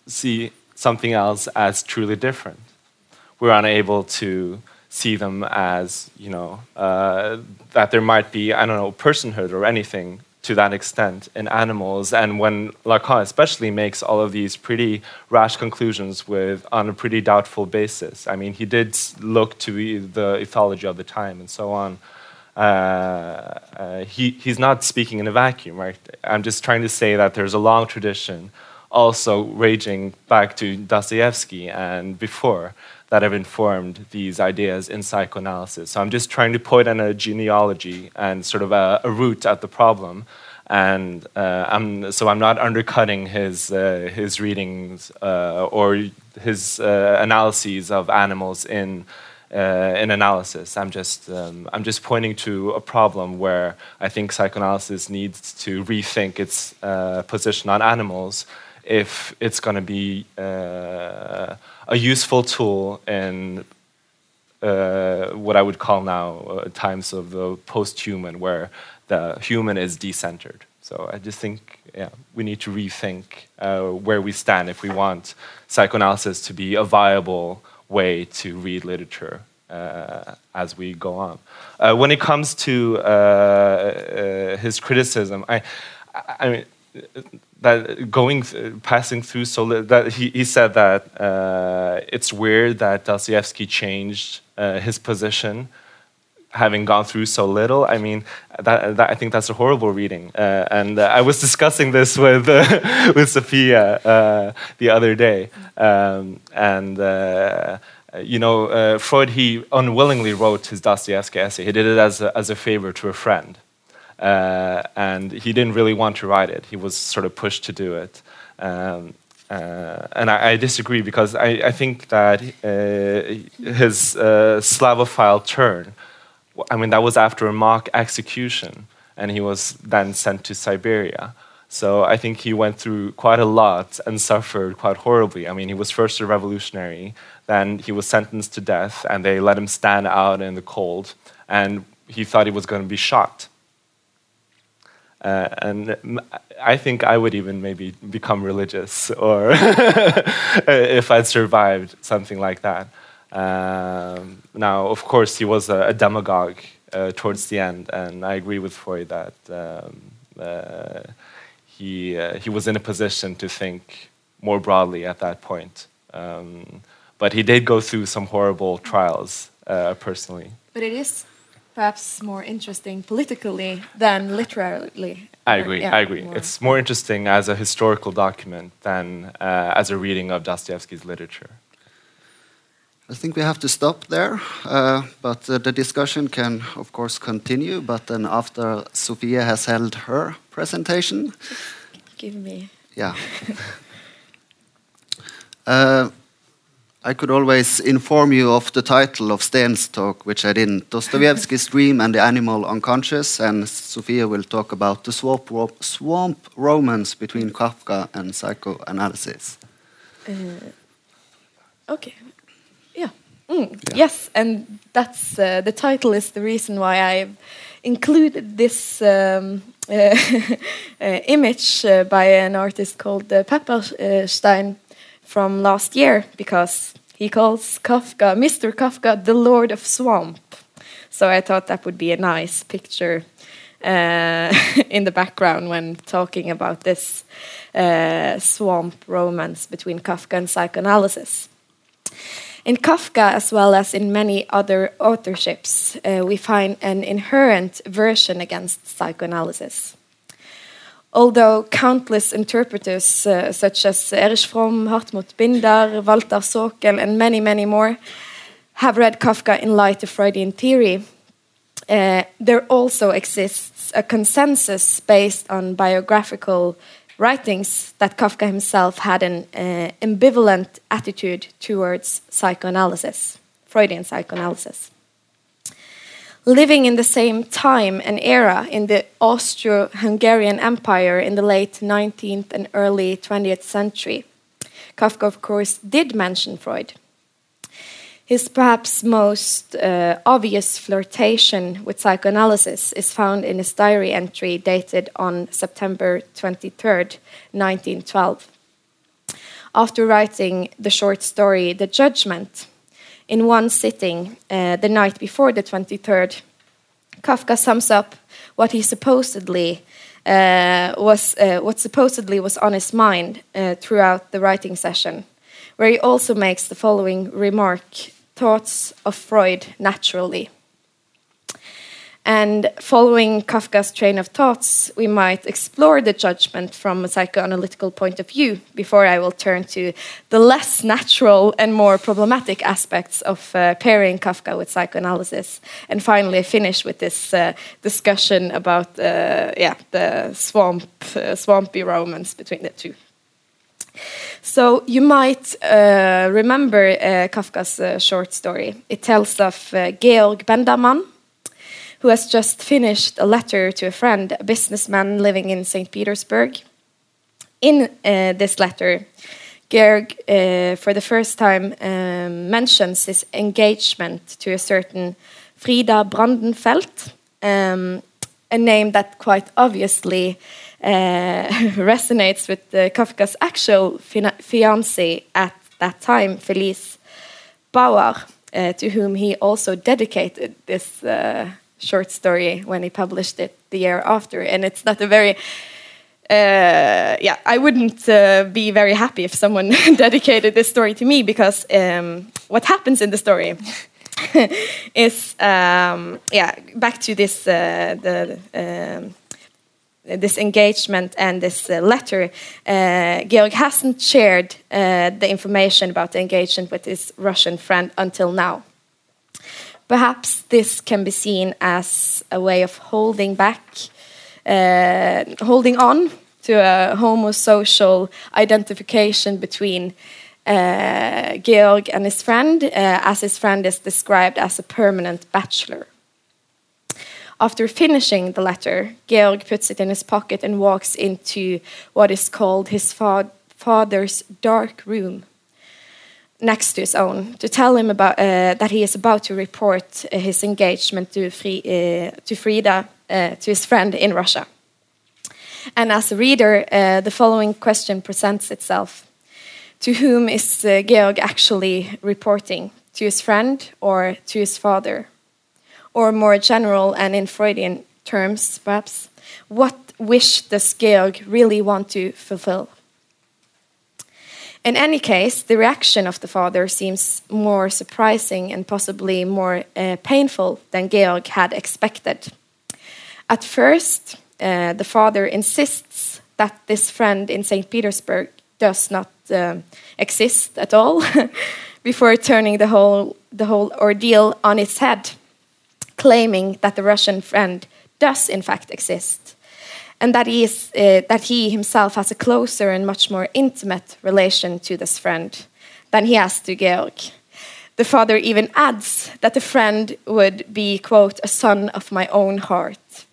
see something else as truly different we're unable to see them as you know uh, that there might be I don't know personhood or anything to that extent in animals. And when Lacan especially makes all of these pretty rash conclusions with on a pretty doubtful basis. I mean, he did look to the ethology of the time and so on. Uh, uh, he, he's not speaking in a vacuum, right? I'm just trying to say that there's a long tradition also raging back to Dostoevsky and before that have informed these ideas in psychoanalysis. So I'm just trying to point on a genealogy and sort of a, a root at the problem. And uh, I'm, so I'm not undercutting his, uh, his readings uh, or his uh, analyses of animals in, uh, in analysis. I'm just, um, I'm just pointing to a problem where I think psychoanalysis needs to rethink its uh, position on animals if it's going to be a useful tool in uh, what I would call now uh, times of the post-human, where the human is decentered. So I just think, yeah, we need to rethink uh, where we stand if we want psychoanalysis to be a viable way to read literature uh, as we go on. Uh, when it comes to uh, his criticism, I I mean, that going passing through so that he, he said that uh, it's weird that Dostoevsky changed uh, his position having gone through so little. I mean, that, that I think that's a horrible reading. Uh, and uh, I was discussing this with uh, with Sophia uh, the other day, um, and. You know, Freud, he unwillingly wrote his Dostoevsky essay. He did it as a, as a favor to a friend. Uh, and he didn't really want to write it. He was sort of pushed to do it. Um, uh, and I, I disagree because I, I think that uh, his uh, Slavophile turn, I mean, that was after a mock execution, and he was then sent to Siberia. So I think he went through quite a lot and suffered quite horribly. I mean, he was first a revolutionary, then he was sentenced to death, and they let him stand out in the cold, and he thought he was going to be shot. Uh, and I think I would even maybe become religious, or if I'd survived something like that. Um, now, of course, he was a, a demagogue uh, towards the end, and I agree with Freud that um, uh, he uh, he was in a position to think more broadly at that point. Um, but he did go through some horrible trials uh, personally. But it is perhaps more interesting politically than literally. I agree. yeah, I agree. more- It's more interesting as a historical document than uh, as a reading of Dostoevsky's literature. I think we have to stop there, uh, but uh, the discussion can, of course, continue. But then after Sophia has held her presentation, Give me. yeah. uh, I could always inform you of the title of Sten's talk, which I didn't. Dostoevsky's Dream and the Animal Unconscious, and Sophia will talk about the swamp, ro swamp romance between Kafka and psychoanalysis. Okay. Yeah. Mm, Yes, and that's uh, the title is the reason why I've included this um, uh, uh, image uh, by an artist called uh, Pepperstein from last year because he calls Kafka, Mr. Kafka, the Lord of Swamp. So I thought that would be a nice picture uh, in the background when talking about this uh, swamp romance between Kafka and psychoanalysis. In Kafka, as well as in many other authorships, uh, we find an inherent version against psychoanalysis. Although countless interpreters uh, such as Erich Fromm, Hartmut Binder, Walter Sokel, and many, many more have read Kafka in light of Freudian theory, uh, there also exists a consensus based on biographical writings that Kafka himself had an uh, ambivalent attitude towards psychoanalysis, Freudian psychoanalysis. Living in the same time and era in the Austro Hungarian Empire in the late 19th and early 20th century, Kafka, of course, did mention Freud. His perhaps most uh, obvious flirtation with psychoanalysis is found in his diary entry dated on September 23, 1912. After writing the short story The Judgment, in one sitting uh, the night before the 23rd, Kafka sums up what he supposedly uh, was uh, what supposedly was on his mind uh, throughout the writing session, where he also makes the following remark: "Thoughts of Freud naturally." And following Kafka's train of thoughts, we might explore the judgment from a psychoanalytical point of view before I will turn to the less natural and more problematic aspects of uh, pairing Kafka with psychoanalysis. And finally, finish with this uh, discussion about uh, yeah, the swamp, uh, swampy romance between the two. So you might uh, remember uh, Kafka's short story. It tells of Georg Bendemann, who has just finished a letter to a friend, a businessman living in St. Petersburg. In uh, this letter, Georg, uh, for the first time, um, mentions his engagement to a certain Frida Brandenfeld, um, a name that quite obviously uh, resonates with Kafka's actual fiancée at that time, Felice Bauer, uh, to whom he also dedicated this uh, short story when he published it the year after, and it's not a very uh, yeah, I wouldn't uh, be very happy if someone dedicated this story to me because um, what happens in the story is um, yeah back to this uh, the. Um, this engagement and this uh, letter, uh, Georg hasn't shared uh, the information about the engagement with his Russian friend until now. Perhaps this can be seen as a way of holding back, uh, holding on to a homosocial identification between uh, Georg and his friend, uh, as his friend is described as a permanent bachelor. After finishing the letter, Georg puts it in his pocket and walks into what is called his fa father's dark room next to his own to tell him about uh, that he is about to report uh, his engagement to, uh, to Frida uh, to his friend in Russia. And as a reader, uh, the following question presents itself: To whom is uh, Georg actually reporting? To his friend or to his father? Or more general and in Freudian terms, perhaps, what wish does Georg really want to fulfill? In any case, the reaction of the father seems more surprising and possibly more uh, painful than Georg had expected. At first, uh, the father insists that this friend in St. Petersburg does not uh, exist at all, before turning the whole, the whole ordeal on its head, claiming that the Russian friend does in fact exist and that he, is, uh, that he himself has a closer and much more intimate relation to this friend than he has to Georg. The father even adds that the friend would be, quote, a son of my own heart.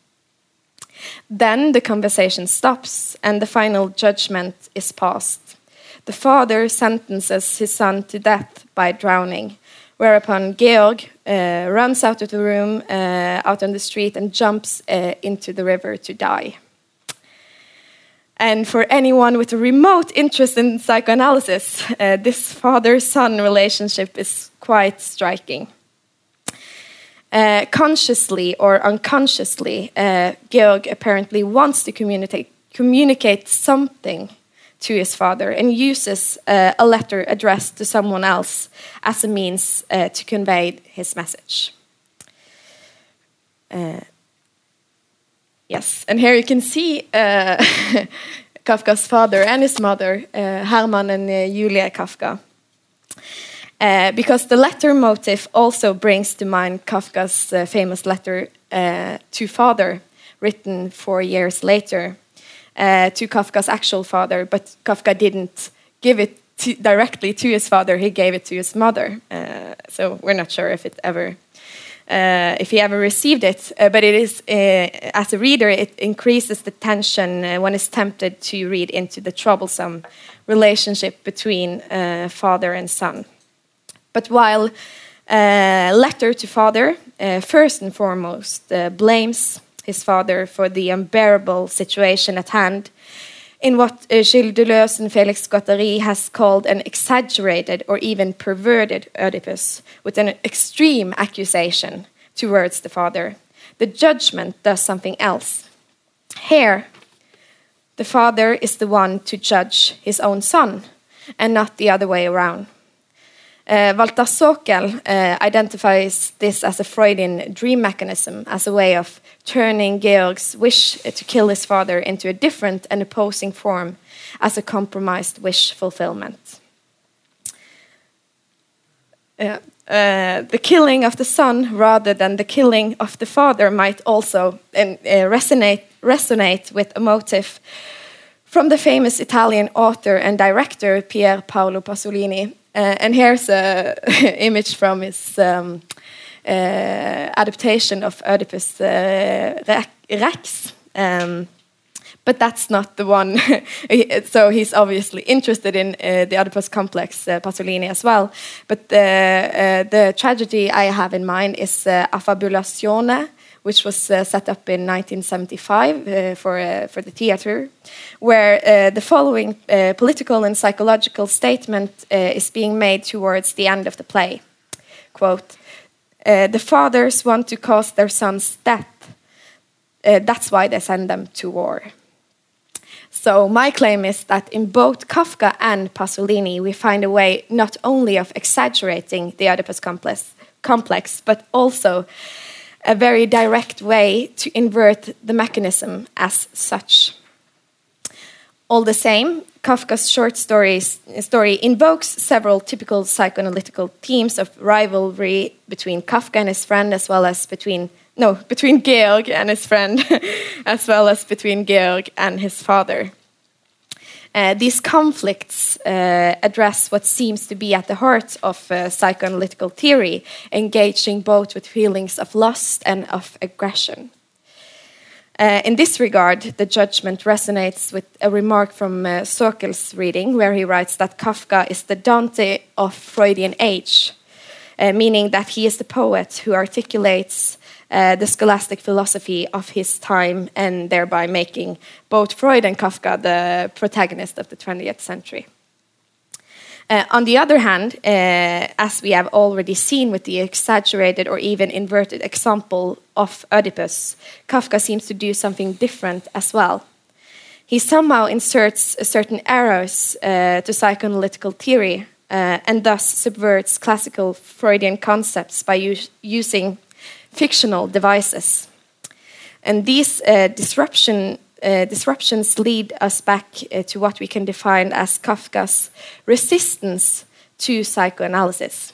Then the conversation stops and the final judgment is passed. The father sentences his son to death by drowning, whereupon Georg uh, runs out of the room, uh, out on the street, and jumps uh, into the river to die. And for anyone with a remote interest in psychoanalysis, uh, this father son relationship is quite striking. Uh, consciously or unconsciously, uh, Georg apparently wants to communicate, communicate something to his father and uses uh, a letter addressed to someone else as a means uh, to convey his message. Yes, and here you can see uh, Kafka's father and his mother, uh, and uh, Julia Kafka. Uh, because the letter motif also brings to mind Kafka's uh, famous letter uh, to father, written four years later to Kafka's actual father, but Kafka didn't give it to, directly to his father; he gave it to his mother. So we're not sure if it ever. Uh, if he ever received it, but it is, as a reader, it increases the tension one is tempted to read into the troublesome relationship between father and son. But while uh, letter to father, uh, first and foremost, uh, blames his father for the unbearable situation at hand, in what uh, Gilles Deleuze and Felix Guattari has called an exaggerated or even perverted Oedipus, with an extreme accusation towards the father. The judgment does something else. Here, the father is the one to judge his own son, and not the other way around. Uh, Walter Sokel uh, identifies this as a Freudian dream mechanism, as a way of turning Georg's wish to kill his father into a different and opposing form as a compromised wish fulfillment. Uh, the killing of the son rather than the killing of the father might also resonate, resonate with a motive from the famous Italian author and director Pier Paolo Pasolini, and here's an image from his um, uh, adaptation of Oedipus uh, Rex. Um, but that's not the one. so he's obviously interested in uh, the Oedipus complex, uh, Pasolini as well. But the, uh, the tragedy I have in mind is uh, Affabulazione, which was uh, set up in 1975 uh, for, uh, for the theater, where the following political and psychological statement is being made towards the end of the play. Quote, the fathers want to cause their sons death. that's why they send them to war. So my claim is that in both Kafka and Pasolini, we find a way not only of exaggerating the Oedipus complex, complex but also a very direct way to invert the mechanism as such. All the same, Kafka's short stories, story invokes several typical psychoanalytical themes of rivalry between Kafka and his friend, as well as between no between Georg and his friend, as well as between Georg and his father. Uh, these conflicts uh, address what seems to be at the heart of uh, psychoanalytical theory, engaging both with feelings of lust and of aggression. Uh, in this regard, the judgment resonates with a remark from uh, Sokel's reading, where he writes that Kafka is the Dante of Freudian age, uh, meaning that he is the poet who articulates uh, the scholastic philosophy of his time and thereby making both Freud and Kafka the protagonist of the 20th century. Uh, on the other hand, uh, as we have already seen with the exaggerated or even inverted example of Oedipus, Kafka seems to do something different as well. He somehow inserts certain errors uh, to psychoanalytical theory uh, and thus subverts classical Freudian concepts by using fictional devices. And these uh, disruption, uh, disruptions lead us back uh, to what we can define as Kafka's resistance to psychoanalysis.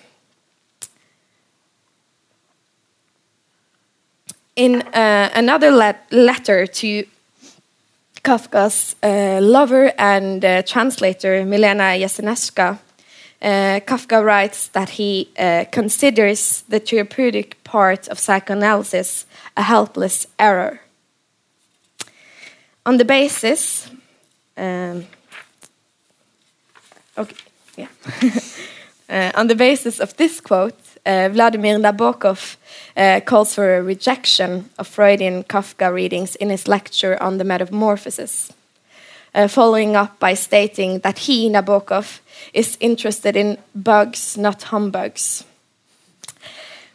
In uh, another let letter to Kafka's uh, lover and uh, translator Milena Jesenská, uh, Kafka writes that he considers the therapeutic part of psychoanalysis a helpless error. On the basis, um, okay, yeah. uh, on the basis of this quote, uh, Vladimir Nabokov uh, calls for a rejection of Freudian Kafka readings in his lecture on the Metamorphosis uh, following up by stating that he, Nabokov, is interested in bugs, not humbugs.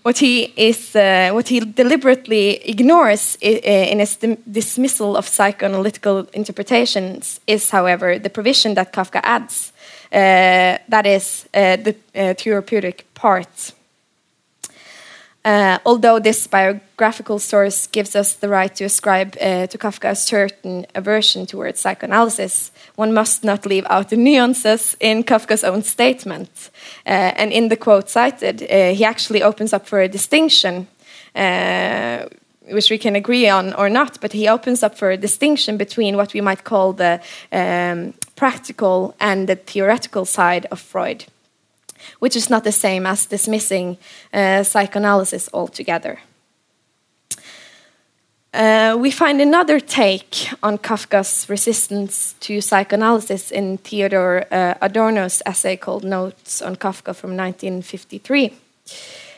What he, is, uh, what he deliberately ignores in his dismissal of psychoanalytical interpretations is, however, the provision that Kafka adds, uh, that is, uh, the uh, therapeutic part. Uh, although this biographical source gives us the right to ascribe uh, to Kafka a certain aversion towards psychoanalysis, one must not leave out the nuances in Kafka's own statement. Uh, and in the quote cited, uh, he actually opens up for a distinction, uh, which we can agree on or not, but he opens up for a distinction between what we might call the um, practical and the theoretical side of Freud which is not the same as dismissing uh, psychoanalysis altogether. Uh, we find another take on Kafka's resistance to psychoanalysis in Theodor uh, Adorno's essay called Notes on Kafka from 1953.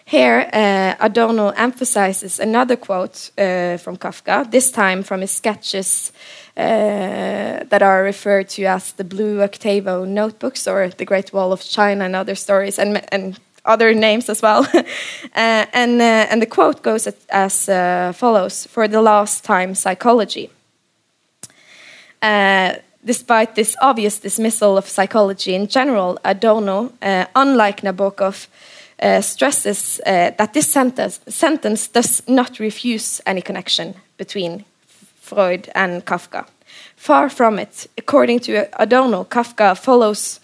Here, uh, Adorno emphasizes another quote uh, from Kafka, this time from his sketches uh, that are referred to as the Blue Octavo notebooks or the Great Wall of China and other stories and, and other names as well. uh, and, uh, and the quote goes as, as uh, follows For the last time, psychology. Uh, despite this obvious dismissal of psychology in general, Adorno, uh, unlike Nabokov, stresses that this sentence, sentence does not refuse any connection between Freud and Kafka. Far from it. According to Adorno, Kafka follows,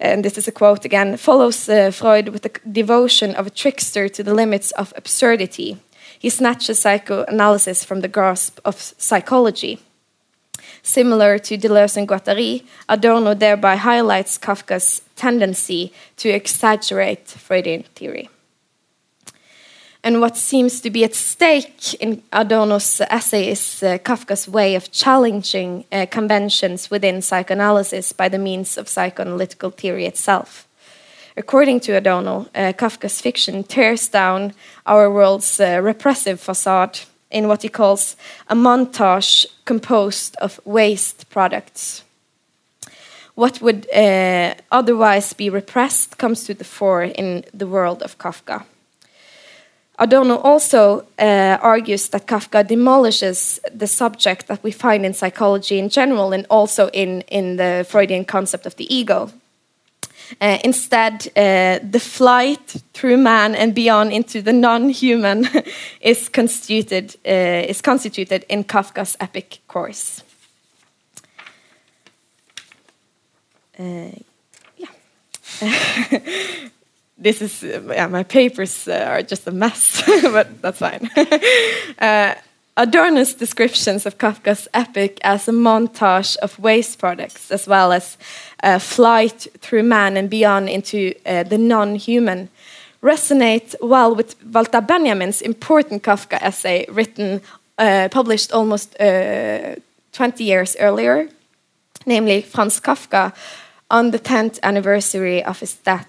and this is a quote again, follows uh, Freud with the devotion of a trickster to the limits of absurdity. He snatches psychoanalysis from the grasp of psychology. Similar to Deleuze and Guattari, Adorno thereby highlights Kafka's tendency to exaggerate Freudian theory. And what seems to be at stake in Adorno's essay is uh, Kafka's way of challenging uh, conventions within psychoanalysis by the means of psychoanalytical theory itself. According to Adorno, uh, Kafka's fiction tears down our world's uh, repressive facade in what he calls a montage composed of waste products. What would uh, otherwise be repressed comes to the fore in the world of Kafka. Adorno also uh, argues that Kafka demolishes the subject that we find in psychology in general and also in, in the Freudian concept of the ego. Uh, instead, uh, the flight through man and beyond into the non-human is constituted uh, is constituted in Kafka's epic course. Uh, yeah. this is uh, yeah, my papers uh, are just a mess, but that's fine. uh, Adorno's descriptions of Kafka's epic as a montage of waste products, as well as a flight through man and beyond into uh, the non-human, resonate well with Walter Benjamin's important Kafka essay, written, uh, published almost uh, 20 years earlier, namely Franz Kafka, on the 10th anniversary of his death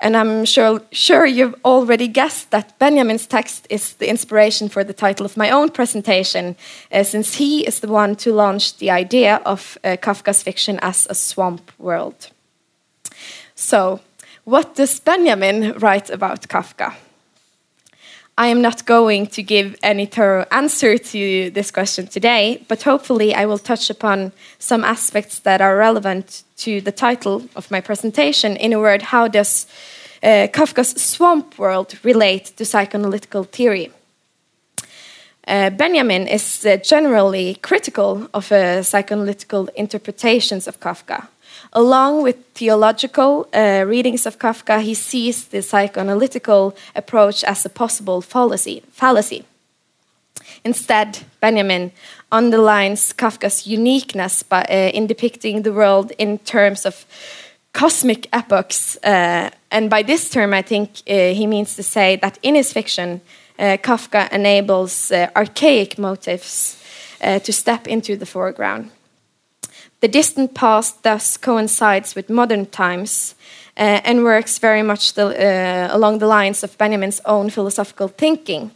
and I'm sure, sure you've already guessed that Benjamin's text is the inspiration for the title of my own presentation, uh, since he is the one to launch the idea of uh, Kafka's fiction as a swamp world. So, what does Benjamin write about Kafka? I am not going to give any thorough answer to this question today, but hopefully I will touch upon some aspects that are relevant to the title of my presentation. In a word, how does uh, Kafka's swamp world relate to psychoanalytical theory? Uh, Benjamin is uh, generally critical of uh, psychoanalytical interpretations of Kafka. Along with theological uh, readings of Kafka, he sees the psychoanalytical approach as a possible fallacy. fallacy. Instead, Benjamin underlines Kafka's uniqueness by, uh, in depicting the world in terms of cosmic epochs. Uh, and by this term, I think uh, he means to say that in his fiction, uh, Kafka enables uh, archaic motives to step into the foreground. The distant past thus coincides with modern times uh, and works very much the, uh, along the lines of Benjamin's own philosophical thinking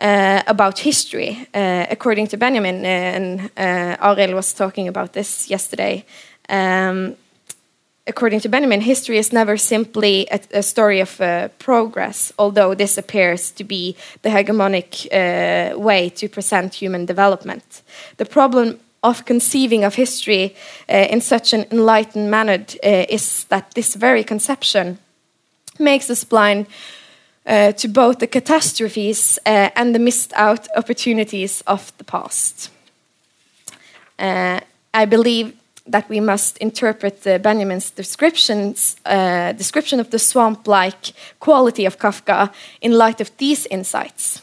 uh, about history. Uh, according to Benjamin, uh, and uh, Ariel was talking about this yesterday. Um, according to Benjamin, history is never simply a, a story of progress, although this appears to be the hegemonic way to present human development. The problem of conceiving of history uh, in such an enlightened manner uh, is that this very conception makes us blind uh, to both the catastrophes uh, and the missed out opportunities of the past. Uh, I believe that we must interpret uh, Benjamin's descriptions, description of the swamp like quality of Kafka in light of these insights.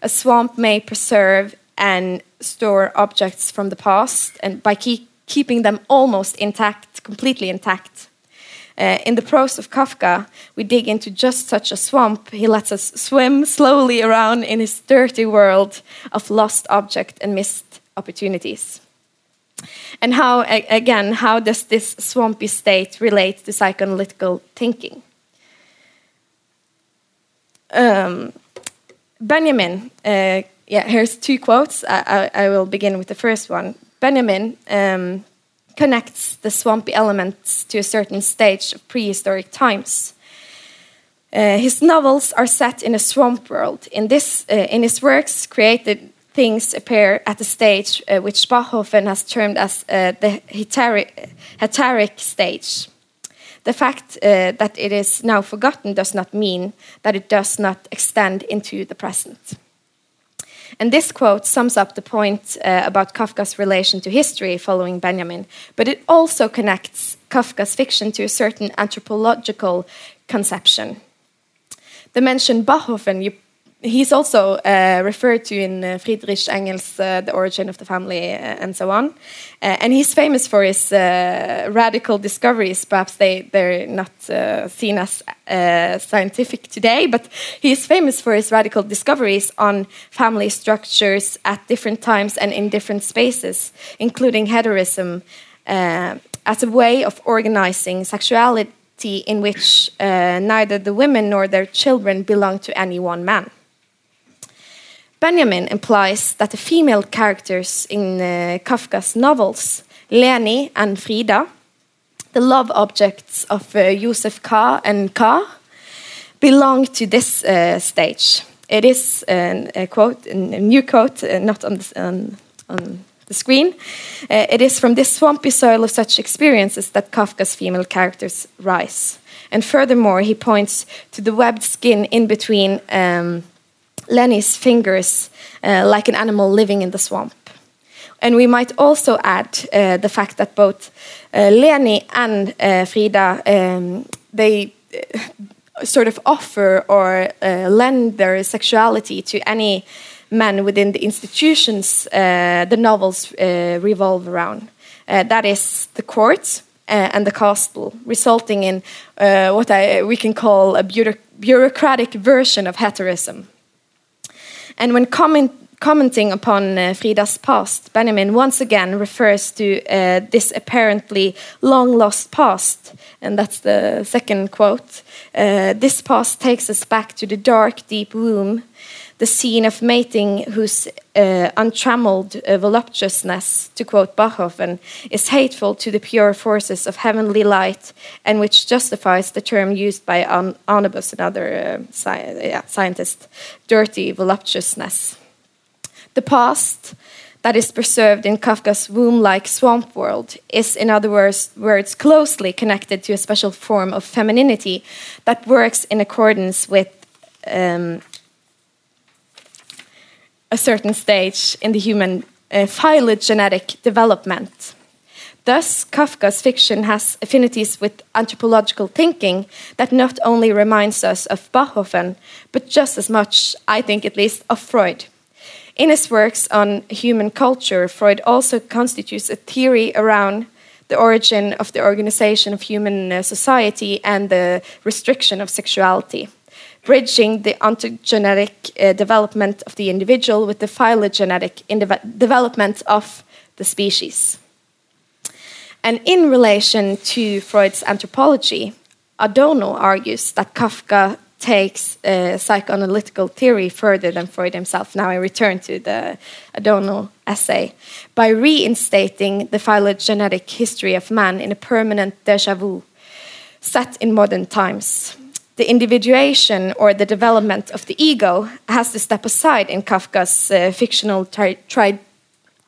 A swamp may preserve and store objects from the past and by keep, keeping them almost intact, completely intact. Uh, in the prose of Kafka, we dig into just such a swamp. He lets us swim slowly around in his dirty world of lost object and missed opportunities. And how, again, how does this swampy state relate to psychoanalytical thinking? Um, Benjamin, uh, yeah, here's two quotes. I, I, I, will begin with the first one. Benjamin um, connects the swampy elements to a certain stage of prehistoric times. Uh, his novels are set in a swamp world. In, this, uh, in his works, created things appear at a stage uh, which Bachofen has termed as uh, the hetaeric stage. The fact uh, that it is now forgotten does not mean that it does not extend into the present. And this quote sums up the point uh, about Kafka's relation to history following Benjamin, but it also connects Kafka's fiction to a certain anthropological conception. The mentioned Bachofen, you he's also uh, referred to in uh, Friedrich Engels' uh, The Origin of the Family uh, and so on. Uh, and he's famous for his radical discoveries. Perhaps they, they're not seen as scientific today, but he's famous for his radical discoveries on family structures at different times and in different spaces, including heterism as a way of organizing sexuality in which neither the women nor their children belong to any one man. Benjamin implies that the female characters in uh, Kafka's novels, Leni and Frida, the love objects of uh, Josef K and K, belong to this uh, stage. It is a quote, a new quote, uh, not on the, on, on the screen. Uh, it is from this swampy soil of such experiences that Kafka's female characters rise. And furthermore, he points to the webbed skin in between. Um, Leni's fingers uh, like an animal living in the swamp. And we might also add uh, the fact that both uh, and uh, Frida um, they uh, sort of offer or uh, lend their sexuality to any men within the institutions the novels revolve around. that is the court and the castle, resulting in what I, we can call a bureaucratic version of heterism. And when comment, commenting upon uh, Frida's past, Benjamin once again refers to uh, this apparently long lost past. And that's the second quote. Uh, this past takes us back to the dark, deep womb the scene of mating whose uh, untrammeled uh, voluptuousness, to quote Bachofen, is hateful to the pure forces of heavenly light and which justifies the term used by An Arnobius, another uh, sci yeah, scientist, dirty voluptuousness. The past that is preserved in Kafka's womb-like swamp world is, in other words, words, closely connected to a special form of femininity that works in accordance with um, a certain stage in the human uh, phylogenetic development. Thus, Kafka's fiction has affinities with anthropological thinking that not only reminds us of Bachofen, but just as much, I think at least, of Freud. In his works on human culture, Freud also constitutes a theory around the origin of the organization of human uh, society and the restriction of sexuality bridging the ontogenetic uh, development of the individual with the phylogenetic development of the species. And in relation to Freud's anthropology, Adorno argues that Kafka takes uh, psychoanalytical theory further than Freud himself. Now I return to the Adorno essay by reinstating the phylogenetic history of man in a permanent deja vu set in modern times the individuation or the development of the ego has to step aside in Kafka's uh, fictional,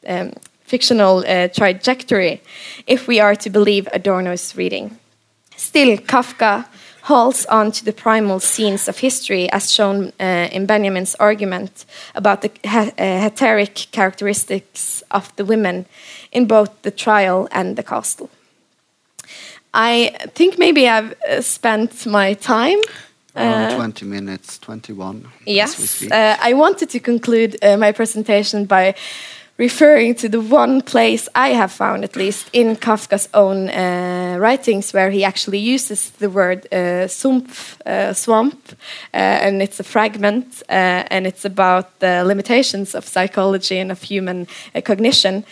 um, fictional uh, trajectory if we are to believe Adorno's reading. Still, Kafka holds on to the primal scenes of history, as shown uh, in Benjamin's argument about the he- uh, hetaeric characteristics of the women in both the trial and the castle. I think maybe I've uh, spent my time. Around uh, 20 minutes, 21. as we Yes, speak. uh, I wanted to conclude uh, my presentation by referring to the one place I have found, at least in Kafka's own uh, writings, where he actually uses the word uh, sumpf, uh, swamp, uh, and it's a fragment, uh, and it's about the limitations of psychology and of human uh, cognition.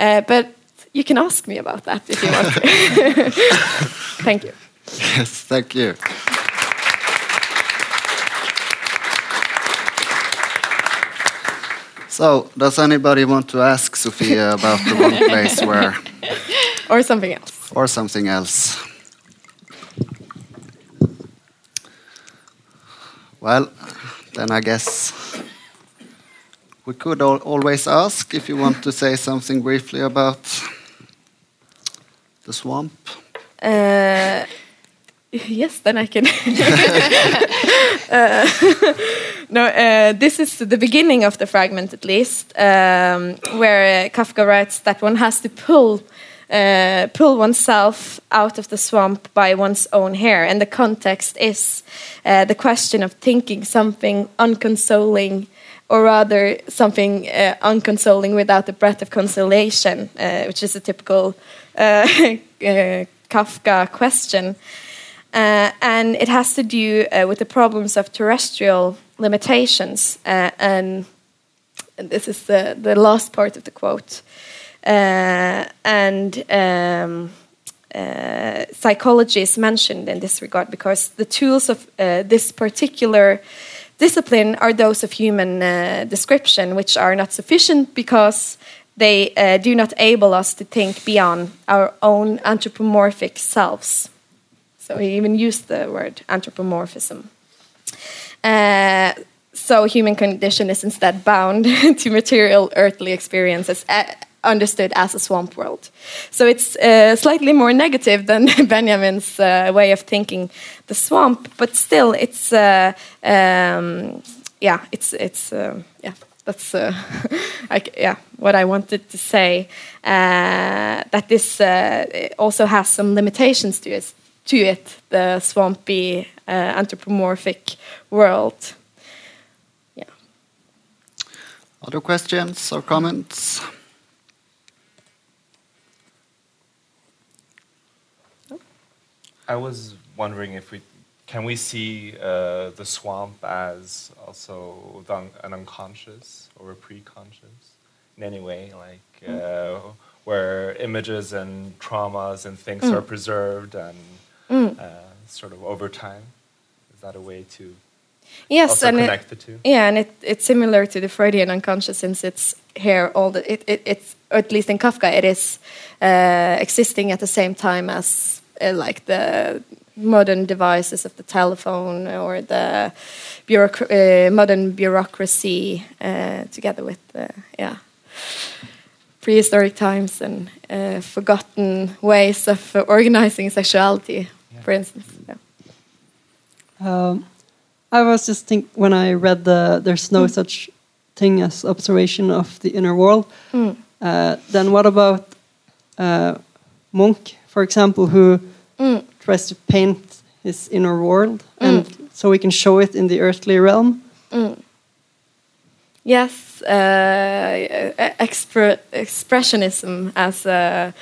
Uh, but you can ask me about that if you want to. Thank you. Yes, thank you. So, does anybody want to ask Sophia about the one place where, Or something else. or something else? Well, then I guess we could al always ask if you want to say something briefly about the swamp. Uh, yes, then I can. Uh, no, uh, this is the beginning of the fragment, at least, um, where Kafka writes that one has to pull. Pull oneself out of the swamp by one's own hair, and the context is the question of thinking something unconsoling, or rather something uh, unconsoling without a breath of consolation, uh, which is a typical Kafka question. Uh, and it has to do uh, with the problems of terrestrial limitations. Uh, and, this is the, the last part of the quote. Uh, and um, uh, psychology is mentioned in this regard because the tools of uh, this particular discipline are those of human uh, description, which are not sufficient because they uh, do not enable us to think beyond our own anthropomorphic selves. So he even used the word anthropomorphism. Uh, so human condition is instead bound to material earthly experiences uh, understood as a swamp world. So it's uh, slightly more negative than Benjamin's uh, way of thinking the swamp, but still it's uh, um, yeah, it's it's uh, yeah. That's uh, I, yeah what I wanted to say. Uh, that this uh, also has some limitations to it. To it, the swampy uh, anthropomorphic world. Yeah. Other questions or comments? I was wondering if we can we see uh, the swamp as also an unconscious or a pre-conscious in any way, like uh, where images and traumas and things are preserved and uh, sort of over time. Is that a way to Yes, also and it, connect the two? yeah, and it, it's similar to the Freudian unconscious since it's here all the it, it it's or at least in Kafka it is uh, existing at the same time as uh, like the modern devices of the telephone or the bureauc- uh, modern bureaucracy uh, together with the yeah prehistoric times and uh, forgotten ways of organizing sexuality, for instance. Yeah. Um, I was just think when I read the "There's no such thing as observation of the inner world." Mm. Uh, then what about uh, Munch, for example, who Mm. Tries to paint his inner world, and so we can show it in the earthly realm? Yes, uh, expre- expressionism as a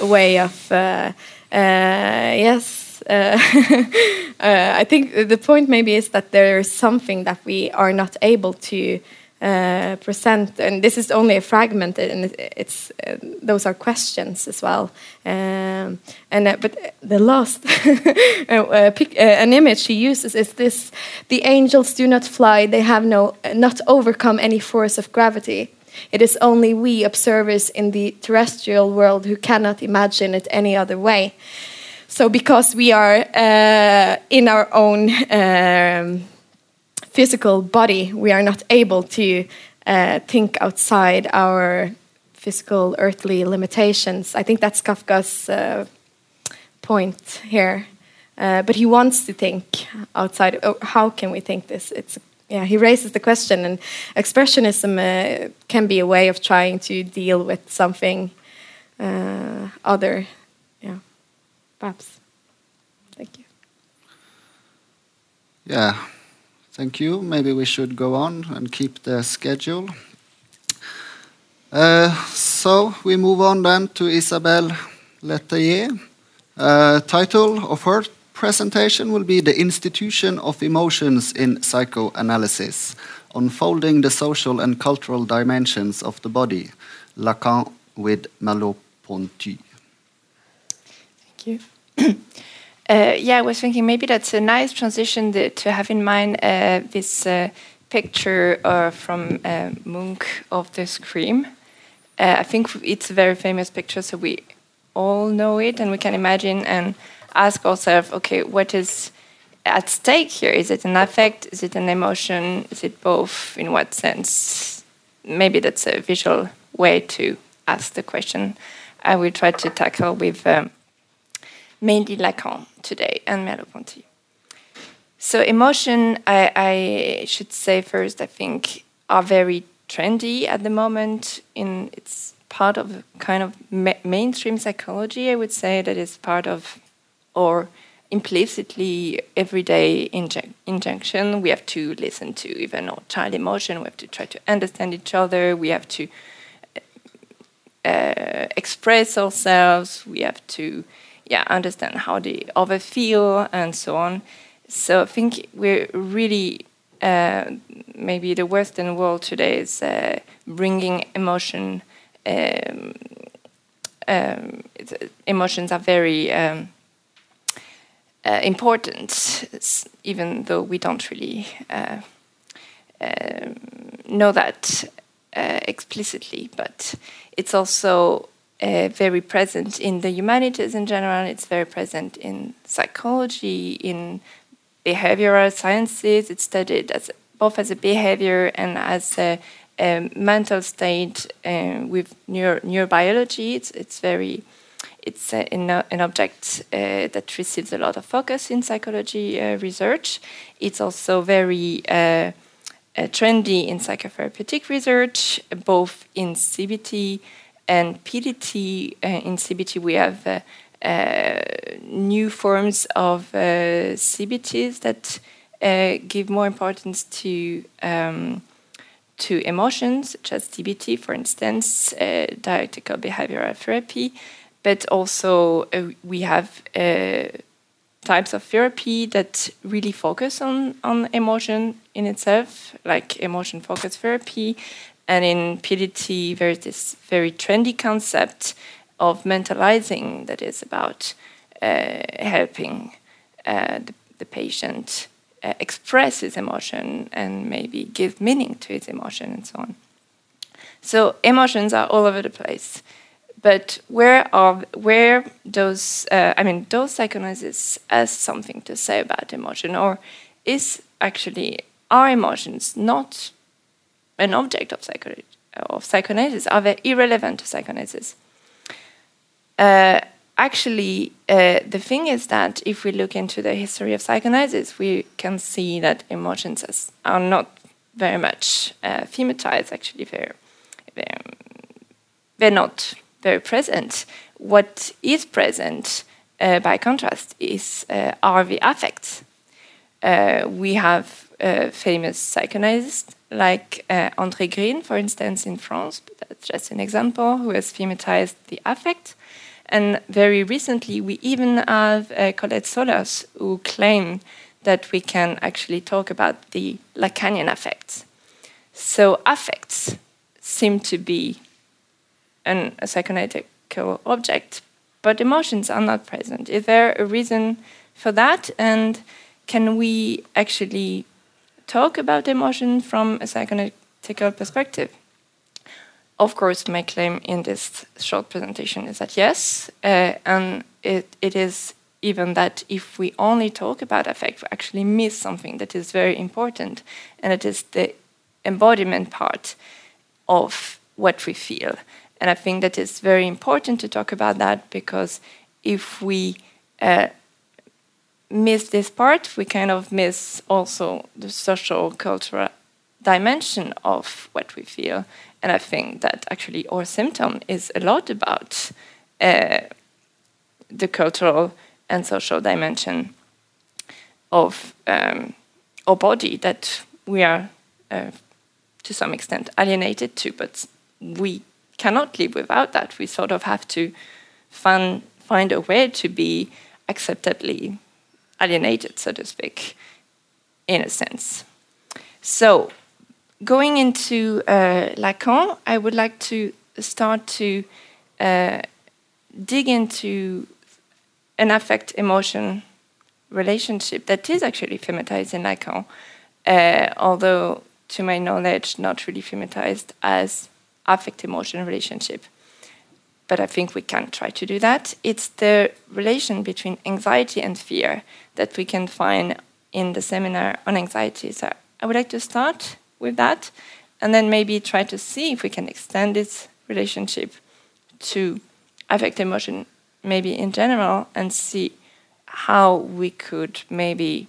way of uh, uh, yes. Uh, uh, I think the point maybe is that there is something that we are not able to uh, present, and this is only a fragment, and it's uh, those are questions as well. Um, and uh, but the last uh, uh, pic, uh, an image he uses is this: the angels do not fly; they have no not overcome any force of gravity. It is only we observers in the terrestrial world who cannot imagine it any other way. So, because we are uh, in our own um, physical body, we are not able to uh, think outside our physical earthly limitations. I think that's Kafka's uh, point here. Uh, but he wants to think outside. Oh, how can we think this? It's yeah. He raises the question, and expressionism uh, can be a way of trying to deal with something uh, other. Yeah, perhaps. Thank you. Yeah, thank you. Maybe we should go on and keep the schedule. Uh, so we move on then to Isabelle Letellier. Uh, title of her presentation will be The Institution of Emotions in Psychoanalysis, Unfolding the Social and Cultural Dimensions of the Body, Lacan with Merleau-Ponty. Thank you. uh, yeah, I was thinking maybe that's a nice transition to have in mind uh, this uh, picture uh, from uh, Munch of the Scream. Uh, I think it's a very famous picture, so we all know it and we can imagine and ask ourselves okay, what is at stake here? Is it an affect? Is it an emotion? Is it both? In what sense? Maybe that's a visual way to ask the question. I will try to tackle with um, mainly Lacan today and Merleau-Ponty. So emotion, I, I, should say first, I think, are very trendy at the moment. In it's part of kind of ma mainstream psychology. I would say that is part of, or implicitly everyday injun injunction. We have to listen to even our child emotion. We have to try to understand each other. We have to uh, express ourselves. We have to, yeah, understand how the other feel and so on. So I think we're really uh, maybe the Western world today is uh, bringing emotion. Um, um, emotions are very um, uh, important, even though we don't really uh, um, know that uh, explicitly. But it's also uh, very present in the humanities in general. It's very present in psychology, in behavioral sciences. It's studied as both as a behavior and as a, a mental state uh, with neuro, neurobiology. It's, it's very it's an, object uh, that receives a lot of focus in psychology uh, research. It's also very uh, trendy in psychotherapeutic research, both in CBT and PDT. in CBT, we have uh, new forms of uh, CBTs that uh, give more importance to um, to emotions, such as DBT, for instance, dialectical behavioral therapy, but also we have types of therapy that really focus on, on emotion in itself, like emotion focused therapy. And in PDT, there's this very trendy concept of mentalizing that is about uh, helping uh, the, the, patient uh, express his emotion and maybe give meaning to his emotion and so on. So emotions are all over the place. But where are where those uh, I mean those psychoanalysis has something to say about emotion, or is actually our emotions not an object of, of psychoanalysis? Are they irrelevant to psychoanalysis? Uh, actually, uh, the thing is that if we look into the history of psychoanalysis, we can see that emotions are not very much uh, thematized. Actually, they're, they're, they're not very present. What is present, uh, by contrast, is uh, are the affects. Uh, we have famous psychoanalysts like André Green, for instance, in France. That's just an example who has thematized the affect. And very recently, we even have uh, Colette Soler who claim that we can actually talk about the Lacanian affects. So affects seem to be an, a psychoanalytical object, but emotions are not present. Is there a reason for that? And can we actually talk about emotion from a psychoanalytical perspective? of course, my claim in this short presentation is that yes, uh, and it, it is even that if we only talk about affect, we actually miss something that is very important, and it is the embodiment part of what we feel. And I think that it's very important to talk about that because if we uh, miss this part, we kind of miss also the social cultural dimension of what we feel. And I think that actually our symptom is a lot about uh, the cultural and social dimension of um, our body that we are uh, to some extent alienated to, but we cannot live without that. We sort of have to find, find a way to be acceptably alienated, so to speak, in a sense. So, going into uh, Lacan, I would like to start to uh, dig into an affect emotion relationship that is actually thematized in Lacan, uh, although to my knowledge, not really thematized as affect emotion relationship. But I think we can try to do that. It's the relation between anxiety and fear that we can find in the seminar on anxiety. So I would like to start with that and then maybe try to see if we can extend this relationship to affect emotion maybe in general and see how we could maybe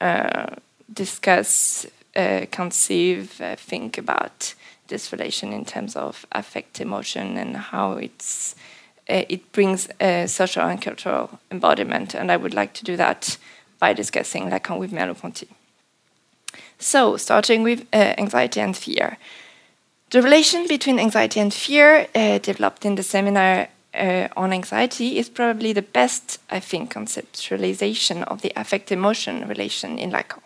uh, discuss, uh, conceive, uh, think about this relation in terms of affect emotion and how it's uh, it brings social and cultural embodiment. And I would like to do that by discussing Lacan with Merleau-Ponty. So, starting with uh, anxiety and fear. The relation between anxiety and fear, uh, developed in the seminar on anxiety, is probably the best, I think, conceptualization of the affect emotion relation in Lacan.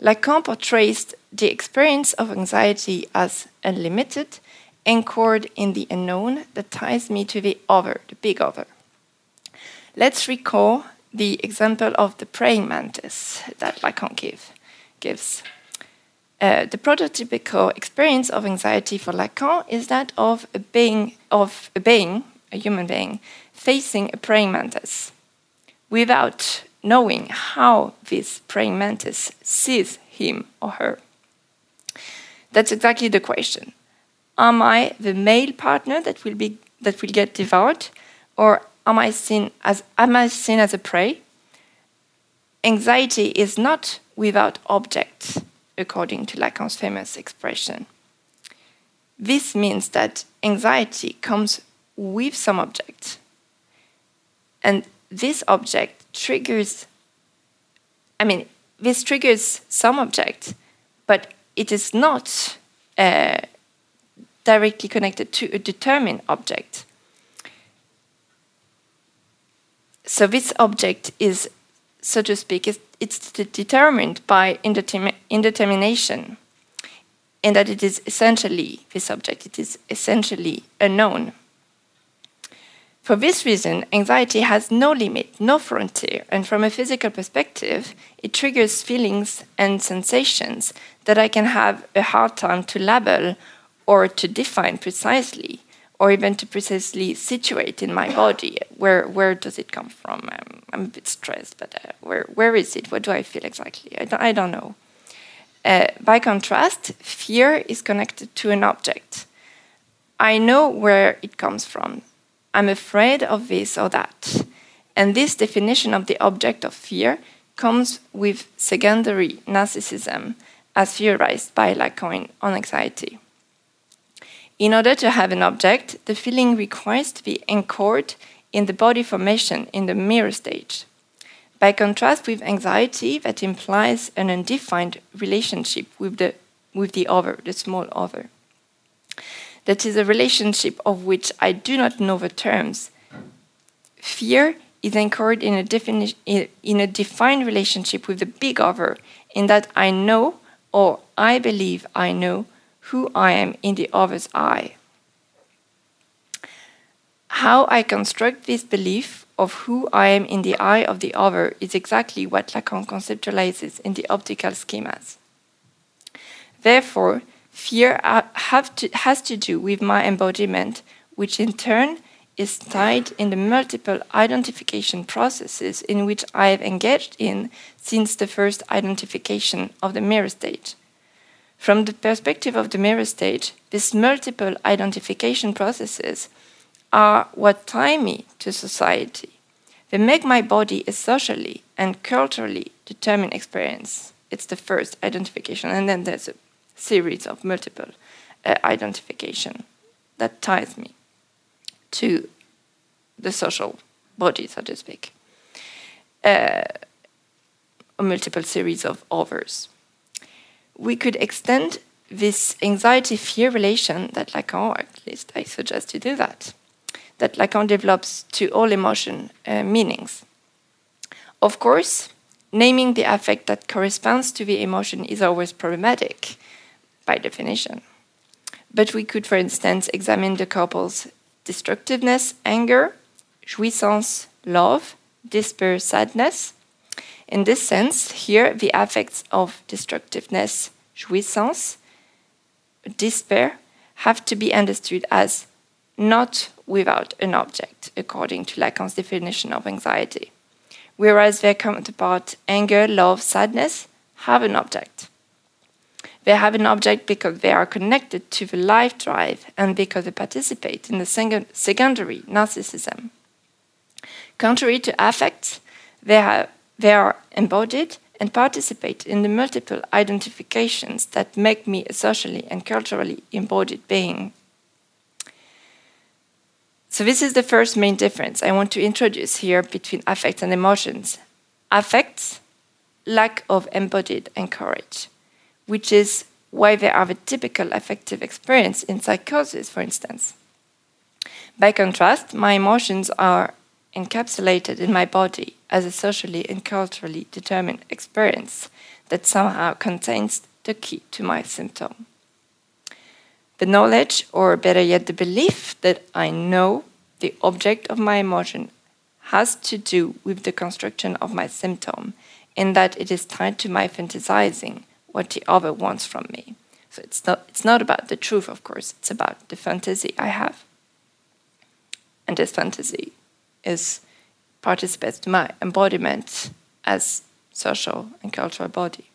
Lacan portrays the experience of anxiety as unlimited, anchored in the unknown that ties me to the other, the big other. Let's recall the example of the praying mantis that Lacan give, gives. Uh, the prototypical experience of anxiety for Lacan is that of a being, of a being, a human being, facing a praying mantis without knowing how this praying mantis sees him or her. That's exactly the question. Am I the male partner that will be that will get devoured, or am I seen as am I seen as a prey? Anxiety is not without object, according to Lacan's famous expression. This means that anxiety comes with some object, and this object triggers, I mean, this triggers some object, but it is not uh, directly connected to a determined object. So this object is, so to speak, it's determined by indetermination, in that it is essentially this object, it is essentially unknown. For this reason, anxiety has no limit, no frontier, and from a physical perspective, it triggers feelings and sensations that I can have a hard time to label or to define precisely, or even to precisely situate in my body. Where, where does it come from? I'm, I'm a bit stressed, but uh, where, where is it? What do I feel exactly? I don't, I don't know. Uh, by contrast, fear is connected to an object. I know where it comes from. I'm afraid of this or that. And this definition of the object of fear comes with secondary narcissism, as theorized by Lacan on anxiety. In order to have an object, the feeling requires to be anchored in the body formation in the mirror stage. By contrast with anxiety, that implies an undefined relationship with the, with the other, the small other that is a relationship of which I do not know the terms. Fear is anchored in a, in a defined relationship with the big other, in that I know or I believe I know who I am in the other's eye. How I construct this belief of who I am in the eye of the other is exactly what Lacan conceptualizes in the optical schemas. Therefore, Fear to, has to do with my embodiment, which in turn is tied in the multiple identification processes in which I have engaged in since the first identification of the mirror stage. From the perspective of the mirror stage, these multiple identification processes are what tie me to society. They make my body a socially and culturally determined experience. It's the first identification, and then there's a series of multiple uh, identification that ties me to the social body, so to speak. Uh, a multiple series of others. We could extend this anxiety fear relation that Lacan, at least I suggest to do that, that Lacan develops to all emotion uh, meanings. Of course, naming the affect that corresponds to the emotion is always problematic by definition. But we could, for instance, examine the couple's destructiveness, anger, jouissance, love, despair, sadness. In this sense, here the affects of destructiveness, jouissance, despair have to be understood as not without an object, according to Lacan's definition of anxiety, whereas their counterpart, anger, love, sadness, have an object. They have an object because they are connected to the life drive and because they participate in the secondary narcissism. Contrary to affects, they, have, they are embodied and participate in the multiple identifications that make me a socially and culturally embodied being. So, this is the first main difference I want to introduce here between affects and emotions. Affects, lack of embodied encourage, which is why they are the typical affective experience in psychosis, for instance. By contrast, my emotions are encapsulated in my body as a socially and culturally determined experience that somehow contains the key to my symptom. The knowledge, or better yet, the belief that I know the object of my emotion has to do with the construction of my symptom, in that it is tied to my fantasizing what the other wants from me. So it's not, it's not about the truth, of course, it's about the fantasy I have. And this fantasy is participates to my embodiment as social and cultural body.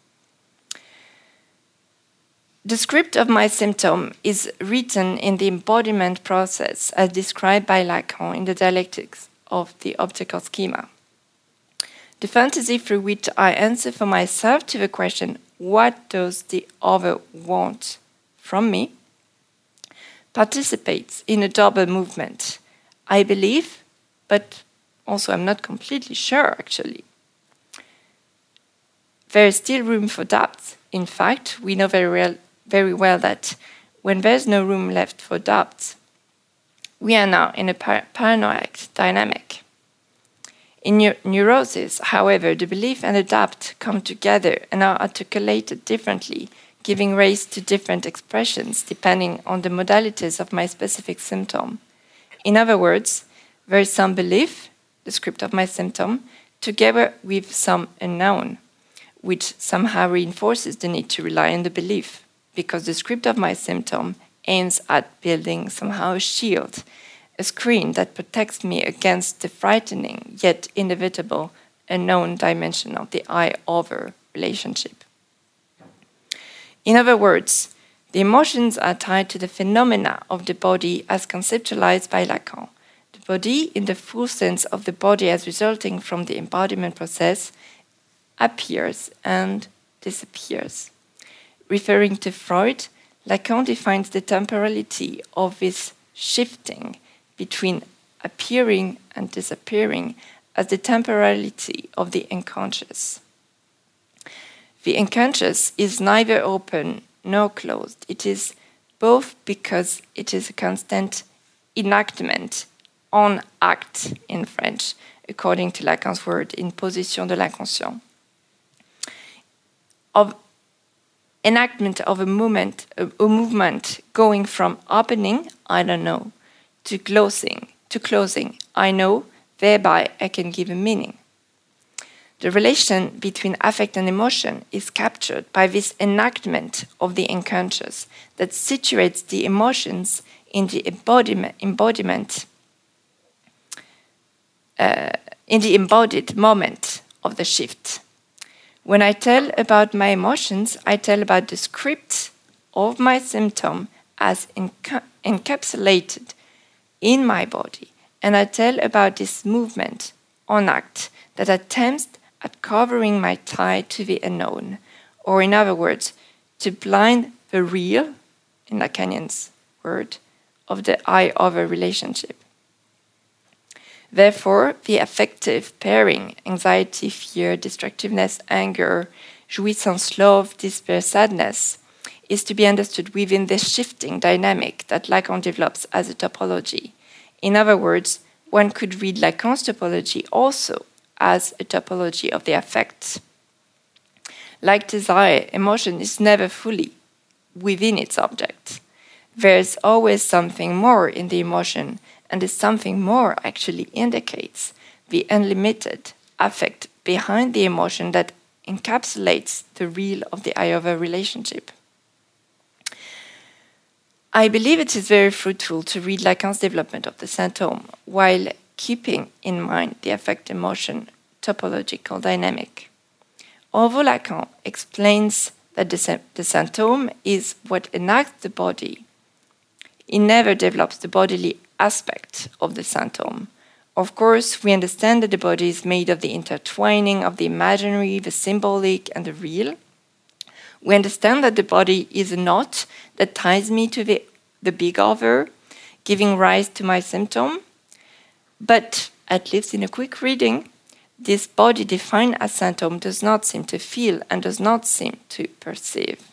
The script of my symptom is written in the embodiment process as described by Lacan in the dialectics of the optical schema. The fantasy through which I answer for myself to the question, what does the other want from me, participates in a double movement. I believe, but also I'm not completely sure actually. There is still room for doubt. In fact, we know very well, very well that when there's no room left for doubt, we are now in a par paranoid dynamic. In neur neurosis, however, the belief and the doubt come together and are articulated differently, giving rise to different expressions depending on the modalities of my specific symptom. In other words, there is some belief, the script of my symptom, together with some unknown, which somehow reinforces the need to rely on the belief, because the script of my symptom aims at building somehow a shield, a screen that protects me against the frightening yet inevitable unknown dimension of the I over relationship. In other words, the emotions are tied to the phenomena of the body as conceptualized by Lacan The body, in the full sense of the body as resulting from the embodiment process, appears and disappears. Referring to Freud, Lacan defines the temporality of this shifting between appearing and disappearing as the temporality of the unconscious. The unconscious is neither open nor closed. It is both because it is a constant enactment en acte in French, according to Lacan's word in position de l'inconscient. Of enactment of a movement, a, a movement going from opening, I don't know, to closing, to closing, I know, thereby I can give a meaning. The relation between affect and emotion is captured by this enactment of the unconscious that situates the emotions in the embodiment, embodiment uh, in the embodied moment of the shift. When I tell about my emotions, I tell about the script of my symptom as enca encapsulated in my body, and I tell about this movement on act that attempts at covering my tie to the unknown, or in other words, to blind the real, in Lacan's word, of the I other relationship. Therefore, the affective pairing, anxiety, fear, destructiveness, anger, jouissance, love, despair, sadness, is to be understood within this shifting dynamic that Lacan develops as a topology. In other words, one could read Lacan's topology also as a topology of the affects. Like desire, emotion is never fully within its object. There's always something more in the emotion, and this something more actually indicates the unlimited affect behind the emotion that encapsulates the real of the I over relationship. I believe it is very fruitful to read Lacan's development of the symptom while keeping in mind the affect emotion topological dynamic. Although Lacan explains that the, the symptom is what enacts the body, he never develops the bodily aspect of the symptom. Of course, we understand that the body is made of the intertwining of the imaginary, the symbolic, and the real. We understand that the body is a knot that ties me to the, the big other, giving rise to my symptom. But, at least in a quick reading, this body defined as symptom does not seem to feel and does not seem to perceive.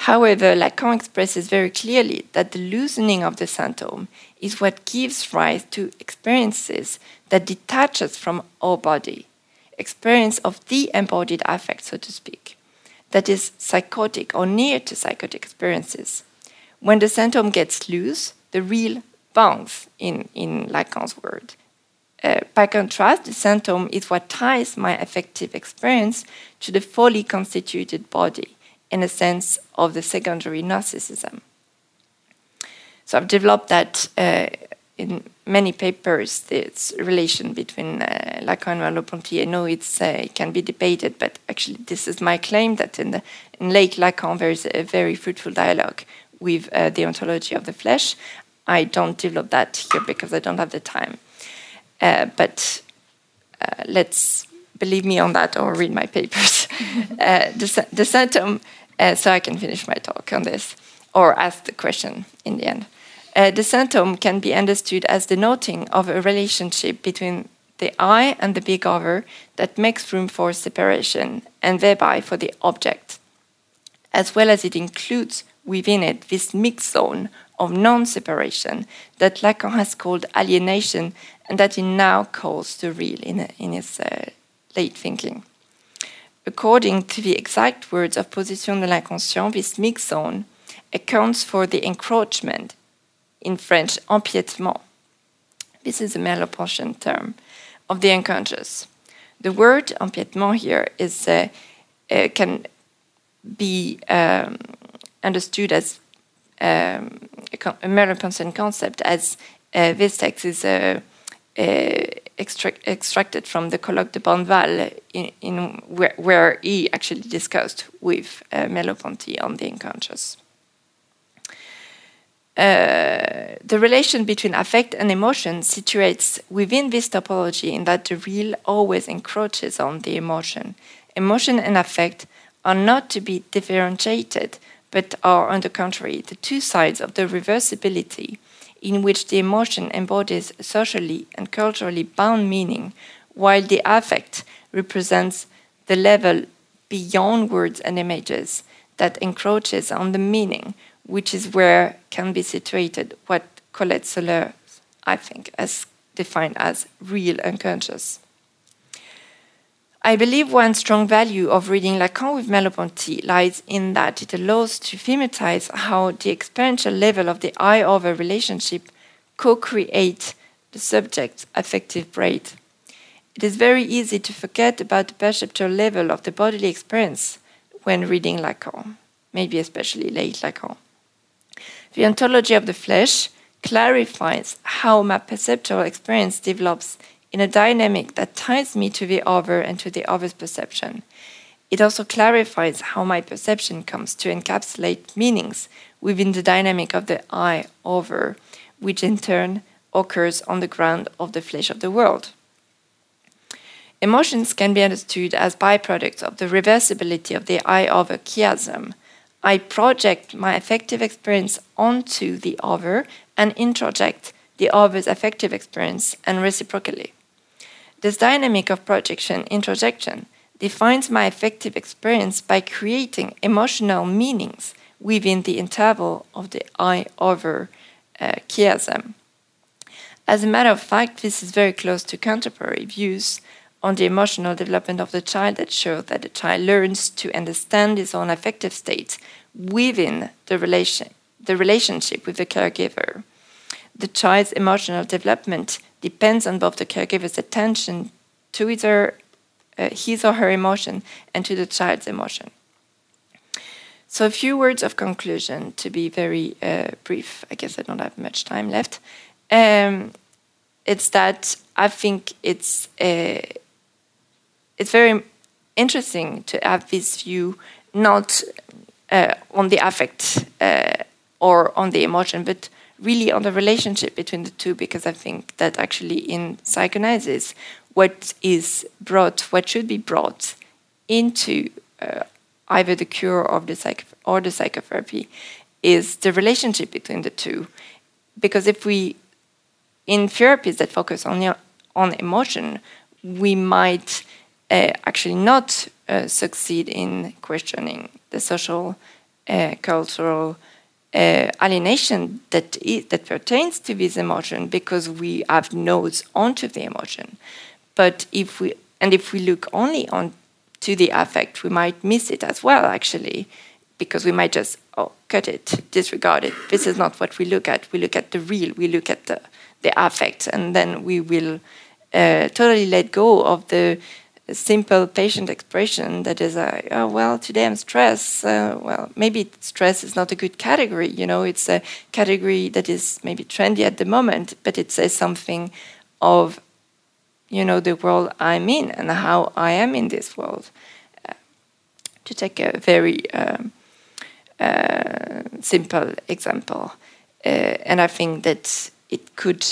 However, Lacan expresses very clearly that the loosening of the symptom is what gives rise to experiences that detach us from our body, experience of the embodied affect, so to speak, that is psychotic or near to psychotic experiences. When the symptom gets loose, the real bounce, in, in Lacan's word. Uh, by contrast, the symptom is what ties my affective experience to the fully constituted body in a sense of the secondary narcissism. So I've developed that uh, in many papers, this relation between uh, Lacan and Merleau-Ponty. I know it's, uh, it can be debated, but actually this is my claim that in, the, in Lake Lacan there is a very fruitful dialogue with uh, the ontology of the flesh. I don't develop that here because I don't have the time. Uh, but uh, let's believe me on that or read my papers. uh, the, the uh, so I can finish my talk on this or ask the question in the end. Uh, the symptom can be understood as the noting of a relationship between the I and the big other that makes room for separation and thereby for the object, as well as it includes within it this mixed zone of non separation that Lacan has called alienation and that he now calls the real in, in his uh, late thinking. According to the exact words of Position de l'inconscient, this mixed zone accounts for the encroachment, in French, empiètement. This is a Merleau-Ponty term of the unconscious. The word empiètement here is uh, uh, can be um, understood as um, a Merleau-Ponty concept, as uh, this text is uh, uh, extract, extracted from the colloque de Bonneval, in, in where, where, he actually discussed with uh, Merleau-Ponty on the unconscious. Uh, the relation between affect and emotion situates within this topology in that the real always encroaches on the emotion. Emotion and affect are not to be differentiated, but are, on the contrary, the two sides of the reversibility in which the emotion embodies socially and culturally bound meaning, while the affect represents the level beyond words and images that encroaches on the meaning, which is where can be situated what Colette Soler, I think, has defined as real unconscious. I believe one strong value of reading Lacan with Merleau-Ponty lies in that it allows to thematize how the experiential level of the I over relationship co-create the subject's affective brain. It is very easy to forget about the perceptual level of the bodily experience when reading Lacan, maybe especially late Lacan. The ontology of the flesh clarifies how my perceptual experience develops in a dynamic that ties me to the other and to the other's perception. It also clarifies how my perception comes to encapsulate meanings within the dynamic of the I over, which in turn occurs on the ground of the flesh of the world. Emotions can be understood as byproducts of the reversibility of the I over chiasm. I project my affective experience onto the other and introject the other's affective experience and reciprocally. This dynamic of projection introjection defines my affective experience by creating emotional meanings within the interval of the I over uh, chiasm. As a matter of fact, this is very close to contemporary views on the emotional development of the child that show that the child learns to understand his own affective state within the relation the relationship with the caregiver. The child's emotional development depends on both the caregiver's attention to either uh, his or her emotion and to the child's emotion. So, a few words of conclusion to be very uh, brief. I guess I don't have much time left. Um, it's that I think it's uh, it's very interesting to have this view not uh, on the affect uh, or on the emotion, but really on the relationship between the two, because I think that actually in psychoanalysis, what is brought, what should be brought into uh, either the cure of the psych or the psychotherapy is the relationship between the two. Because if we, in therapies that focus only on emotion, we might actually not uh, succeed in questioning the social, uh, cultural uh, alienation that is, that pertains to this emotion because we have nodes onto the emotion. But if we and if we look only on to the affect, we might miss it as well, actually, because we might just oh cut it, disregard it. This is not what we look at. We look at the real. We look at the the affect, and then we will uh, totally let go of the simple patient expression that is, uh, oh, well, today I'm stressed. Uh, well, maybe stress is not a good category. You know, it's a category that is maybe trendy at the moment, but it says something of, you know, the world I'm in and how I am in this world. Uh, to take a very um, uh, simple example, uh, and I think that it could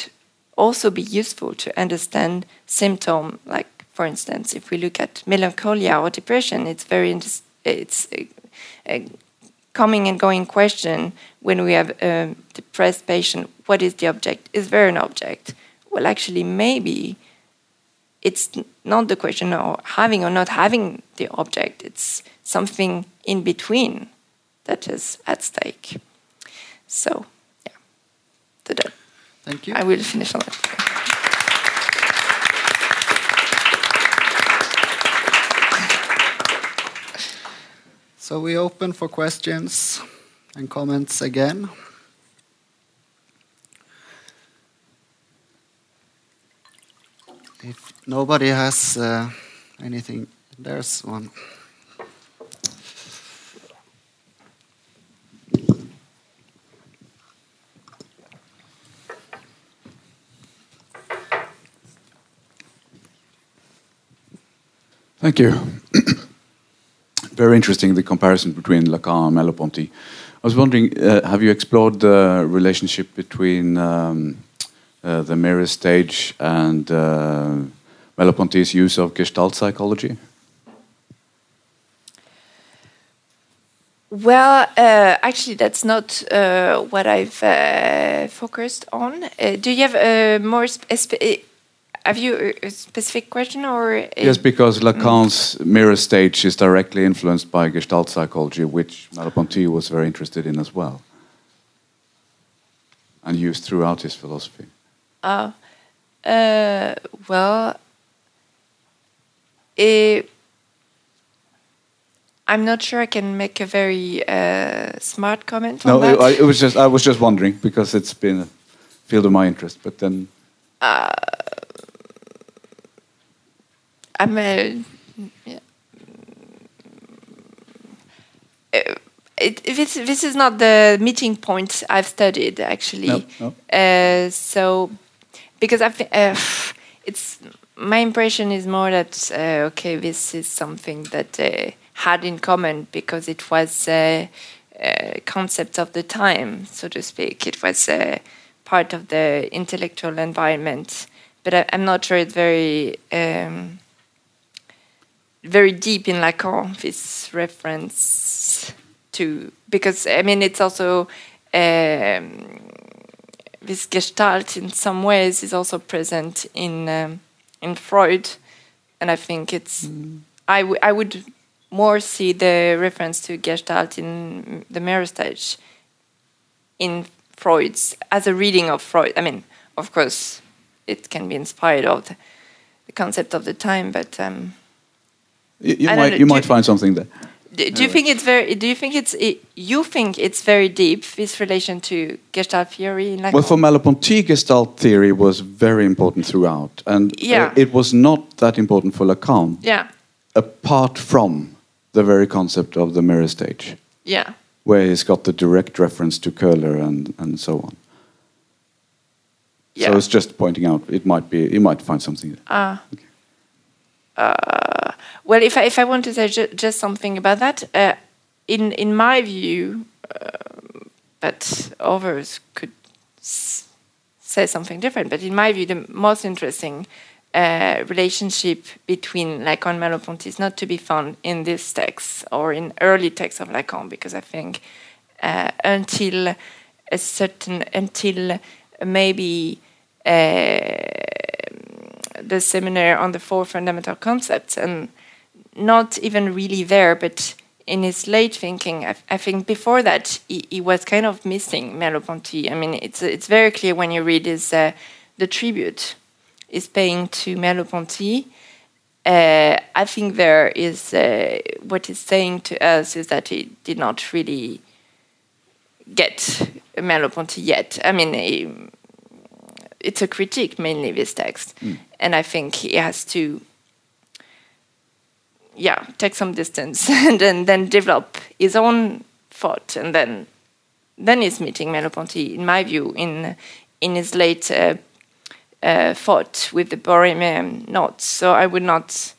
also be useful to understand symptom like for instance, if we look at melancholia or depression, it's very it's a, a coming and going question when we have a depressed patient. What is the object? Is there an object? Well, actually, maybe it's not the question of having or not having the object. It's something in between that is at stake. So, yeah. Thank you. I will finish on that. So we open for questions and comments again. If nobody has uh, anything, there's one. Thank you very interesting the comparison between Lacan and Merleau-Ponty. I was wondering, uh, have you explored the relationship between um, uh, the mirror stage and uh, Merleau-Ponty's use of Gestalt psychology? Well, uh, actually, that's not uh, what I've uh, focused on. Uh, do you have a more have you a specific question or? Yes, because Lacan's mirror stage is directly influenced by Gestalt psychology, which Merleau-Ponty was very interested in as well, and used throughout his philosophy. Uh, uh well, it, I'm not sure I can make a very uh, smart comment no, on that. it was just I was just wondering because it's been a field of my interest, but then. Uh, I'm a. Yeah. Uh, it, this this is not the meeting point I've studied actually. No, no. Uh, so because I think uh, it's my impression is more that uh, okay, this is something that uh, had in common because it was a, a, concept of the time, so to speak. It was a part of the intellectual environment, but I, am not sure it's very. Um, very deep in Lacan this reference to because I mean it's also um, this Gestalt in some ways is also present in um, in Freud, and I think it's I, w- I would more see the reference to Gestalt in the mirror stage in Freud's as a reading of Freud. I mean, of course, it can be inspired of the, the concept of the time, but um, You, you might know, you might you- find something there. do, do you think it's very? Do you think it's it, you think it's very deep this relation to Gestalt theory in Well, for Merleau-Ponty, Gestalt theory was very important throughout, and uh, Yeah. it was not that important for Lacan, yeah, apart from the very concept of the mirror stage, yeah, where he's got the direct reference to Köhler and, and so on. yeah. So it's just pointing out it might be you might find something there. Well, if I, if I want to say ju- just something about that, uh, in in my view, uh, but others could say something different. But in my view, the most interesting uh, relationship between Lacan and Merleau-Ponty is not to be found in this text or in early texts of Lacan, because I think uh, until a certain until maybe. Uh, the seminar on the four fundamental concepts and not even really there but in his late thinking i, I think before that he, he was kind of missing merleau-ponty. I mean it's it's very clear when you read his uh, the tribute is paying to merleau-ponty uh, i think there is uh, what he's saying to us is that he did not really get merleau-ponty yet. I mean he, it's a critique mainly this text. And i think he has to yeah take some distance and then, then develop his own thought and then then he's meeting Merleau-Ponty in my view in in his late uh, uh, thought with the Borromean knots so i would not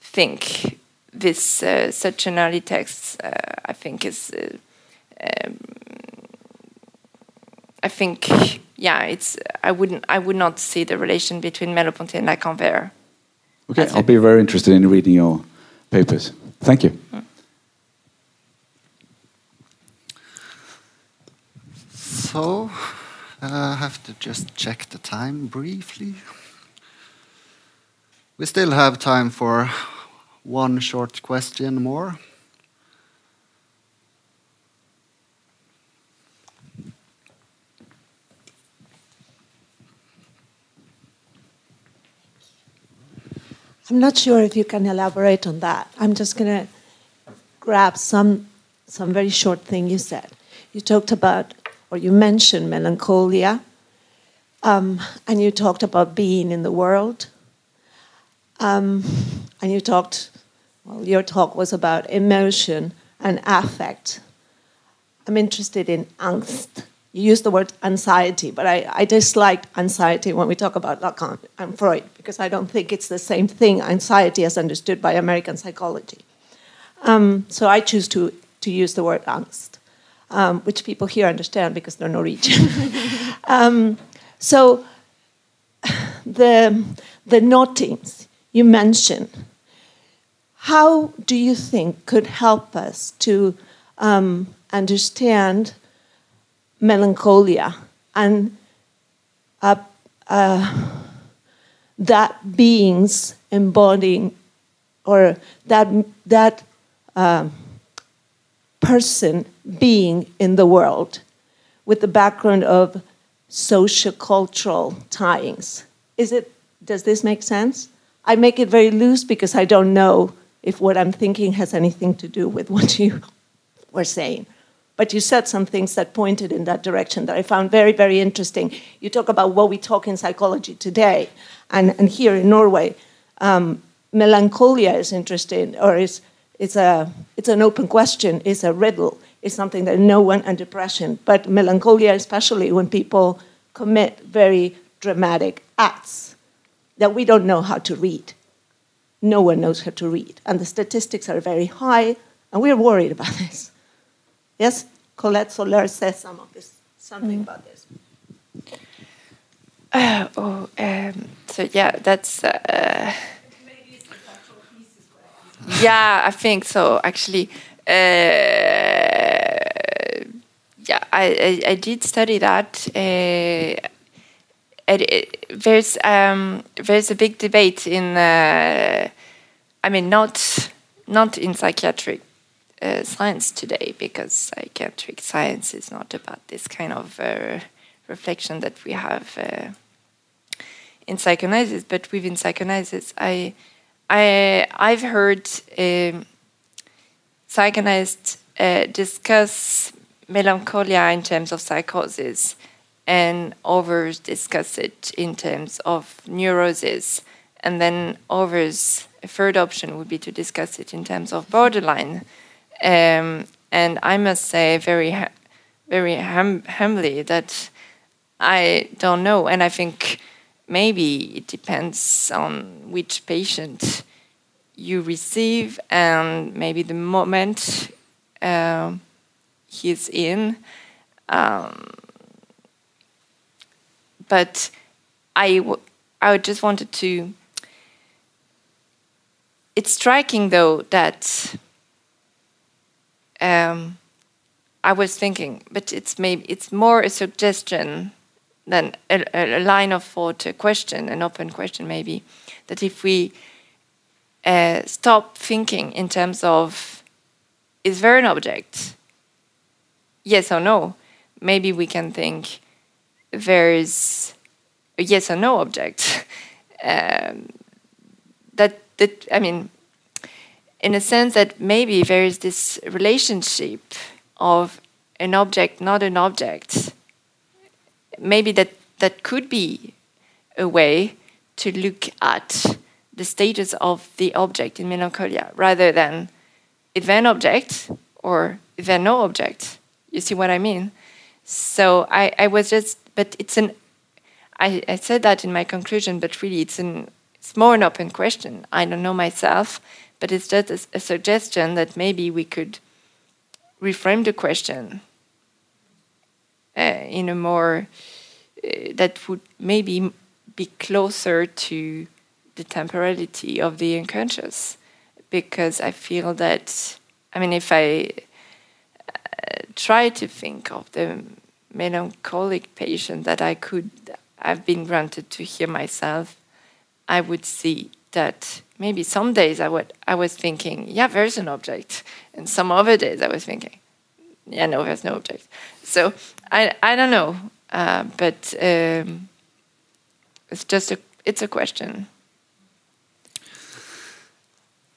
think this uh, such an early text uh, i think is uh, I think, yeah, it's. I wouldn't. I would not see the relation between Merleau-Ponty and Lacan there. Okay, I'll be very interested in reading your papers. Thank you. So, uh, I have to just check the time briefly. We still have time for one short question more. I'm not sure if you can elaborate on that. I'm just going to grab some some very short thing you said. You talked about, or you mentioned melancholia, um, and you talked about being in the world, um, and you talked. Well, your talk was about emotion and affect. I'm interested in angst. You used the word anxiety, but I, I disliked anxiety when we talk about Lacan and Freud because I don't think it's the same thing, anxiety as understood by American psychology. Um, so I choose to, to use the word angst, um, which people here understand because they're Norwegian. um, so the, the nottings you mentioned, how do you think could help us to um, understand melancholia and uh, uh, that beings embodying or that that um, person being in the world with the background of sociocultural tyings. Is it? Does this make sense? I make it very loose because I don't know if what I'm thinking has anything to do with what you were saying. But you said some things that pointed in that direction that I found very, very interesting. You talk about what we talk in psychology today, and, and here in Norway, um, melancholia is interesting, or is it's a it's an open question, it's a riddle, it's something that no one and depression, but melancholia, especially when people commit very dramatic acts that we don't know how to read. No one knows how to read, and the statistics are very high, and we're worried about this. Yes, Colette Soler says some of this, something about this. Uh, oh, um, so yeah, that's. Uh, yeah, I think so. Actually, uh, yeah, I, I, I did study that. Uh, it, it, there's um, there's a big debate in. Uh, I mean, not not in psychiatric uh, science today because psychiatric science is not about this kind of uh, reflection that we have uh, in psychoanalysis. But within psychoanalysis, I I I've heard um, psychoanalysts uh, discuss melancholia in terms of psychosis, and others discuss it in terms of neurosis, and then others. A third option would be to discuss it in terms of borderline, um, and I must say very, very hum humbly that I don't know, and I think maybe it depends on which patient you receive and maybe the moment uh, he's in. Um, but I, I just wanted to. It's striking though that um, I was thinking, but it's maybe it's more a suggestion than a, a, line of thought, a question, an open question, maybe, that if we uh, stop thinking in terms of is there an object? Yes or no? Maybe we can think there's a yes or no object. um, that that I mean, in a sense that maybe there is this relationship of an object, not an object. Maybe that that could be a way to look at the status of the object in melancholia rather than is there an object? or is there no object? You see what i mean? So i, I was just but it's an I, I said that in my conclusion but really it's an it's more an open question. I don't know myself but it's just a, a suggestion that maybe we could reframe the question uh, in a more uh, that would maybe be closer to the temporality of the unconscious. Because I feel that I mean if I uh, try to think of the melancholic patient that I could have been granted to hear myself I would see that maybe some days I would I was thinking yeah there's an object and some other days I was thinking yeah no there's no object so I I don't know uh, but um, it's just a it's a question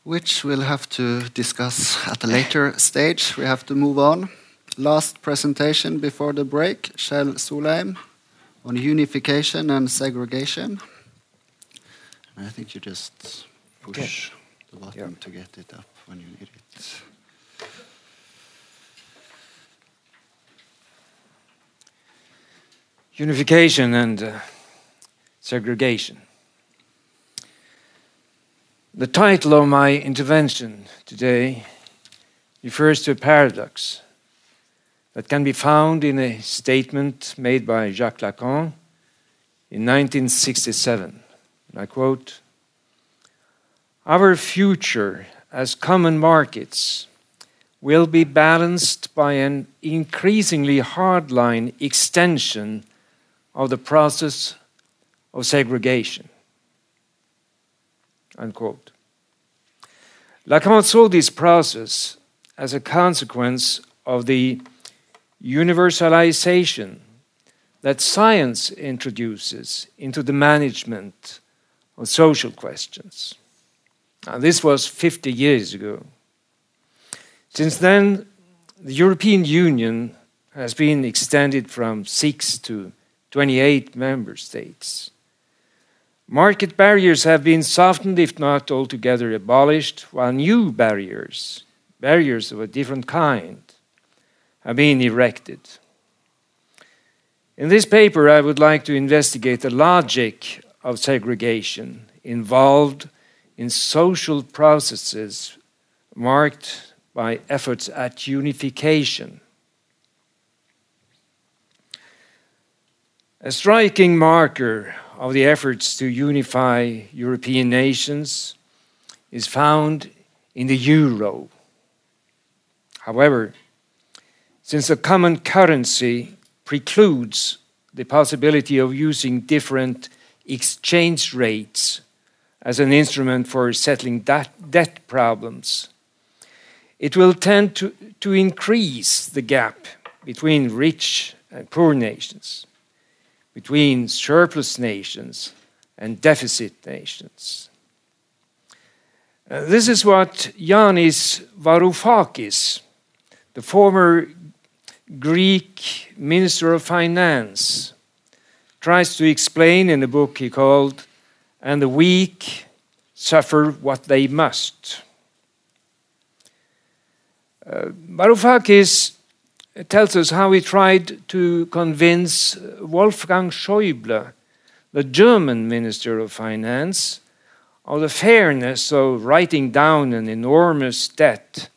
which we'll have to discuss at a later stage. We have to move on. Last presentation before the break, Kjell Solheim on unification and segregation. I think you just push okay. the button yeah. to get it up when you need it. unification and uh, segregation. The title of my intervention today refers to a paradox that can be found in a statement made by Jacques Lacan in 1967. And I quote Our future as common markets will be balanced by an increasingly hardline extension of the process of segregation. Unquote. Lacan saw this process as a consequence of the universalization that science introduces into the management of social questions. Now, this was 50 years ago. Since then, the European Union has been extended from six to 28 member states. Market barriers have been softened, if not altogether abolished, while new barriers, barriers of a different kind, have been erected. In this paper, I would like to investigate the logic of segregation involved in social processes marked by efforts at unification A striking marker of the efforts to unify European nations is found in the euro. However, since a common currency precludes the possibility of using different exchange rates as an instrument for settling debt problems, it will tend to, to increase the gap between rich and poor nations, between surplus nations and deficit nations. Uh, this is what Yanis Varoufakis, the former Greek Minister of Finance, tries to explain in a book he called And the Weak Suffer What They Must. Uh, Varoufakis tells us how he tried to convince Wolfgang Schäuble, the German Minister of Finance, of the fairness of writing down an enormous debt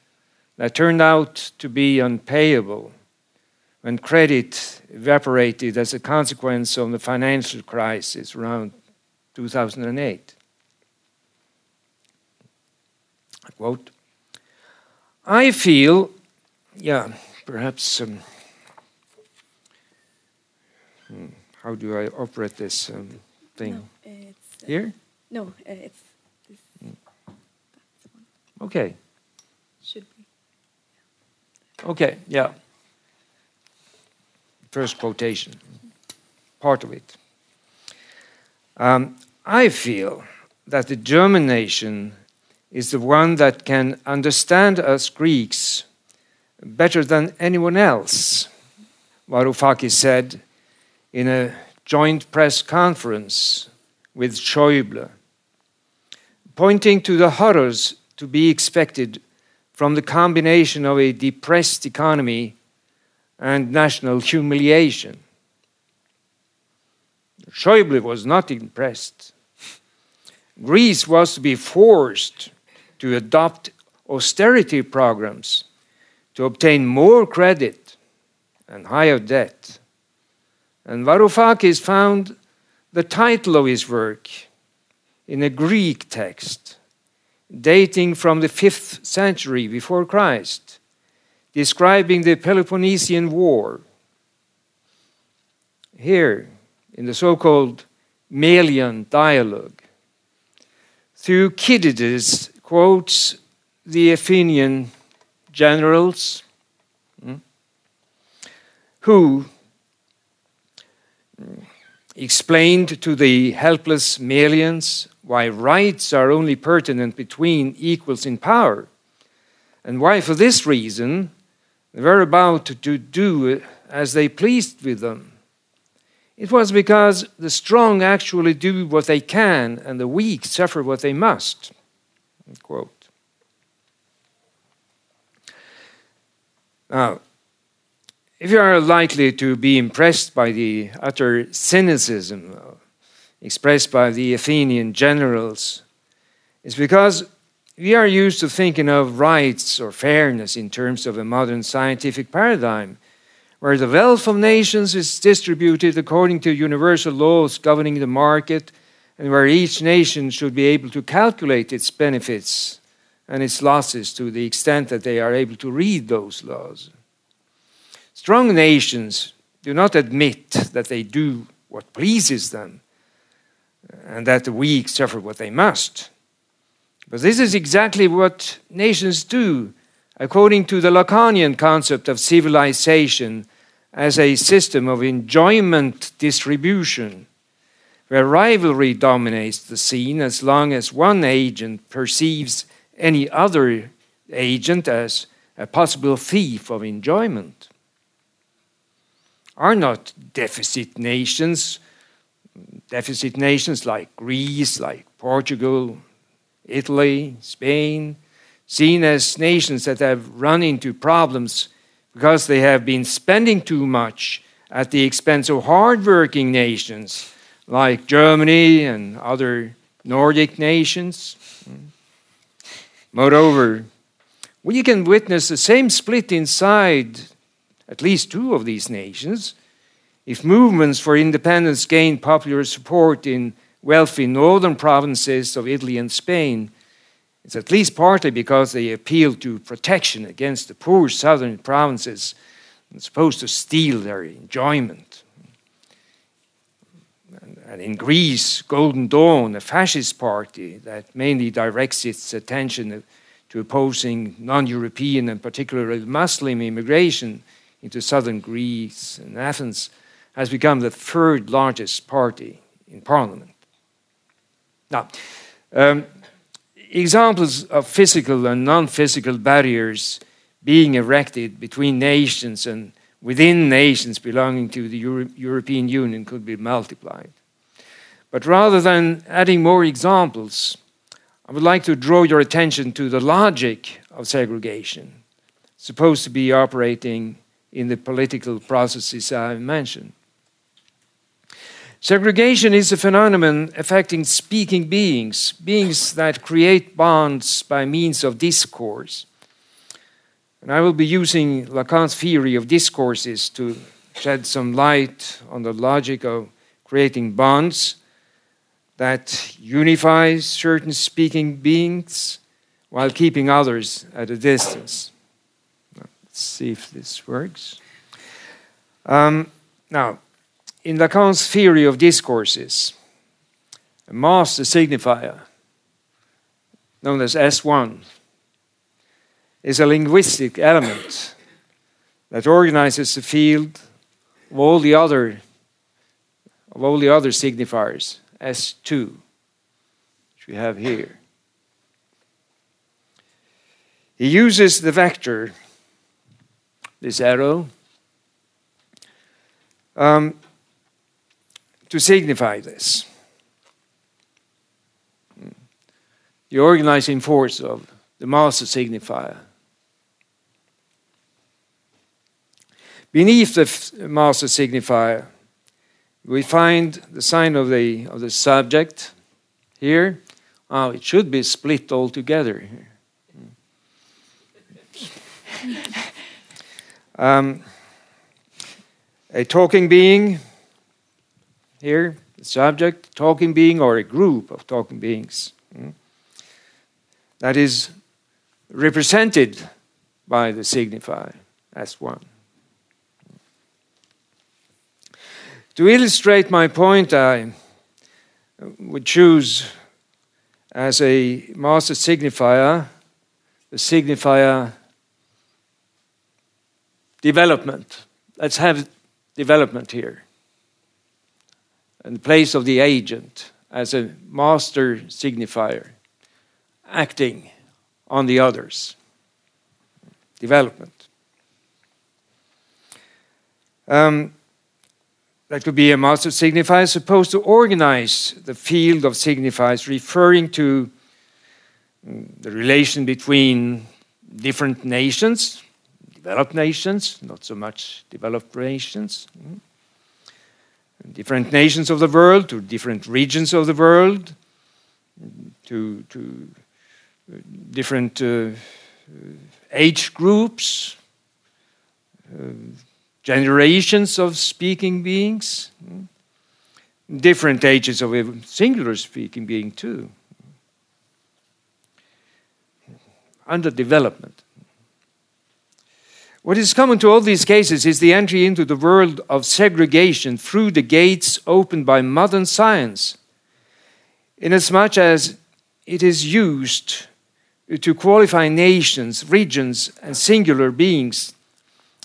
that turned out to be unpayable when credit evaporated as a consequence of the financial crisis around 2008. I quote I feel, yeah, perhaps, um, hmm, how do I operate this um, thing? No, it's, uh, Here? No, uh, it's this. Mm. Okay. Should be. Okay, yeah. First quotation, part of it. Um, I feel that the German nation is the one that can understand us Greeks better than anyone else, Varoufakis said in a joint press conference with Schäuble, pointing to the horrors to be expected from the combination of a depressed economy and national humiliation. Schäuble was not impressed. Greece was to be forced to adopt austerity programs to obtain more credit and higher debt. And Varoufakis found the title of his work in a Greek text dating from the 5th century before Christ, describing the Peloponnesian War. Here, in the so called Melian dialogue, Thucydides quotes the Athenian generals hmm, who explained to the helpless Melians why rights are only pertinent between equals in power, and why, for this reason, they were about to do as they pleased with them. It was because the strong actually do what they can and the weak suffer what they must. Quote. Now, if you are likely to be impressed by the utter cynicism expressed by the Athenian generals, it's because we are used to thinking of rights or fairness in terms of a modern scientific paradigm, where the wealth of nations is distributed according to universal laws governing the market and where each nation should be able to calculate its benefits and its losses to the extent that they are able to read those laws. Strong nations do not admit that they do what pleases them and that the weak suffer what they must. But this is exactly what nations do, according to the Lacanian concept of civilization as a system of enjoyment distribution where rivalry dominates the scene as long as one agent perceives any other agent as a possible thief of enjoyment. Are not deficit nations, deficit nations like Greece, like Portugal, Italy, Spain, seen as nations that have run into problems because they have been spending too much at the expense of hardworking nations like Germany and other Nordic nations. Moreover, we can witness the same split inside at least two of these nations if movements for independence gain popular support in wealthy northern provinces of Italy and Spain. It's at least partly because they appeal to protection against the poor southern provinces supposed to steal their enjoyment. And in Greece, Golden Dawn, a fascist party that mainly directs its attention to opposing non European and particularly Muslim immigration into southern Greece and Athens, has become the third largest party in parliament. Now, um, examples of physical and non physical barriers being erected between nations and within nations belonging to the Euro European Union could be multiplied. But rather than adding more examples, I would like to draw your attention to the logic of segregation, supposed to be operating in the political processes I mentioned. Segregation is a phenomenon affecting speaking beings, beings that create bonds by means of discourse. And I will be using Lacan's theory of discourses to shed some light on the logic of creating bonds that unifies certain speaking beings while keeping others at a distance. Let's see if this works. Um, now, in Lacan's theory of discourses, a master signifier, known as S1, is a linguistic element that organizes the field of all the other of all the other signifiers, S2, which we have here. He uses the vector, this arrow, um, to signify this. The organizing force of the master signifier. Beneath the master signifier, we find the sign of the, of the subject here. Oh, it should be split altogether. um, a talking being here, the subject, talking being, or a group of talking beings. Hmm, that is represented by the signifier S1. To illustrate my point, I would choose as a master signifier the signifier development. Let's have development here in the place of the agent as a master signifier, acting on the others. Development. Um, that could be a master signifier supposed to organize the field of signifiers, referring to mm, the relation between different nations, developed nations, not so much developed nations. Different nations of the world, to different regions of the world, to, to different uh, age groups, uh, generations of speaking beings, different ages of a singular speaking being, too. Under development. What is common to all these cases is the entry into the world of segregation through the gates opened by modern science, inasmuch as it is used to qualify nations, regions, and singular beings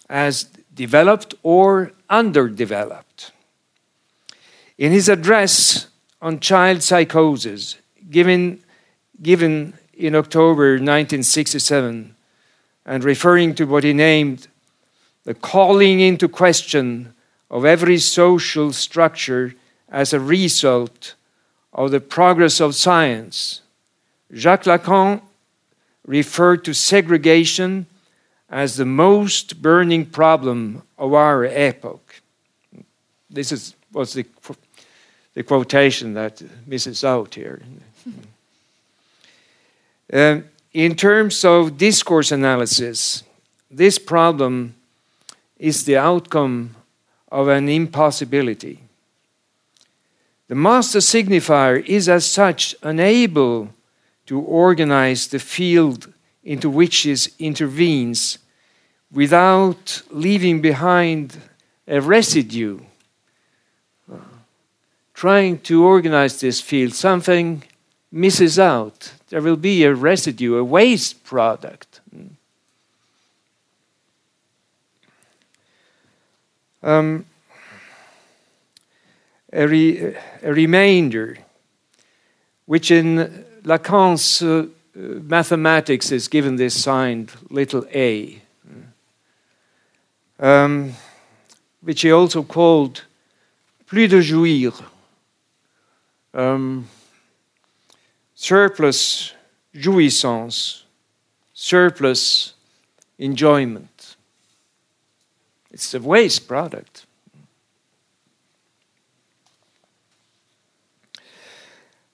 as developed or underdeveloped. In his address on child psychosis, given, given in October 1967, and referring to what he named the calling into question of every social structure as a result of the progress of science. Jacques Lacan referred to segregation as the most burning problem of our epoch. This is, was the, the quotation that misses out here. um, in terms of discourse analysis, this problem is the outcome of an impossibility. The master signifier is as such unable to organize the field into which it intervenes without leaving behind a residue. Trying to organize this field, something misses out. There will be a residue, a waste product. Um, a, re, a, remainder, which in Lacan's uh, mathematics is given this sign little a, um, which he also called plus de jouir, um, surplus jouissance, surplus enjoyment. It's a waste product.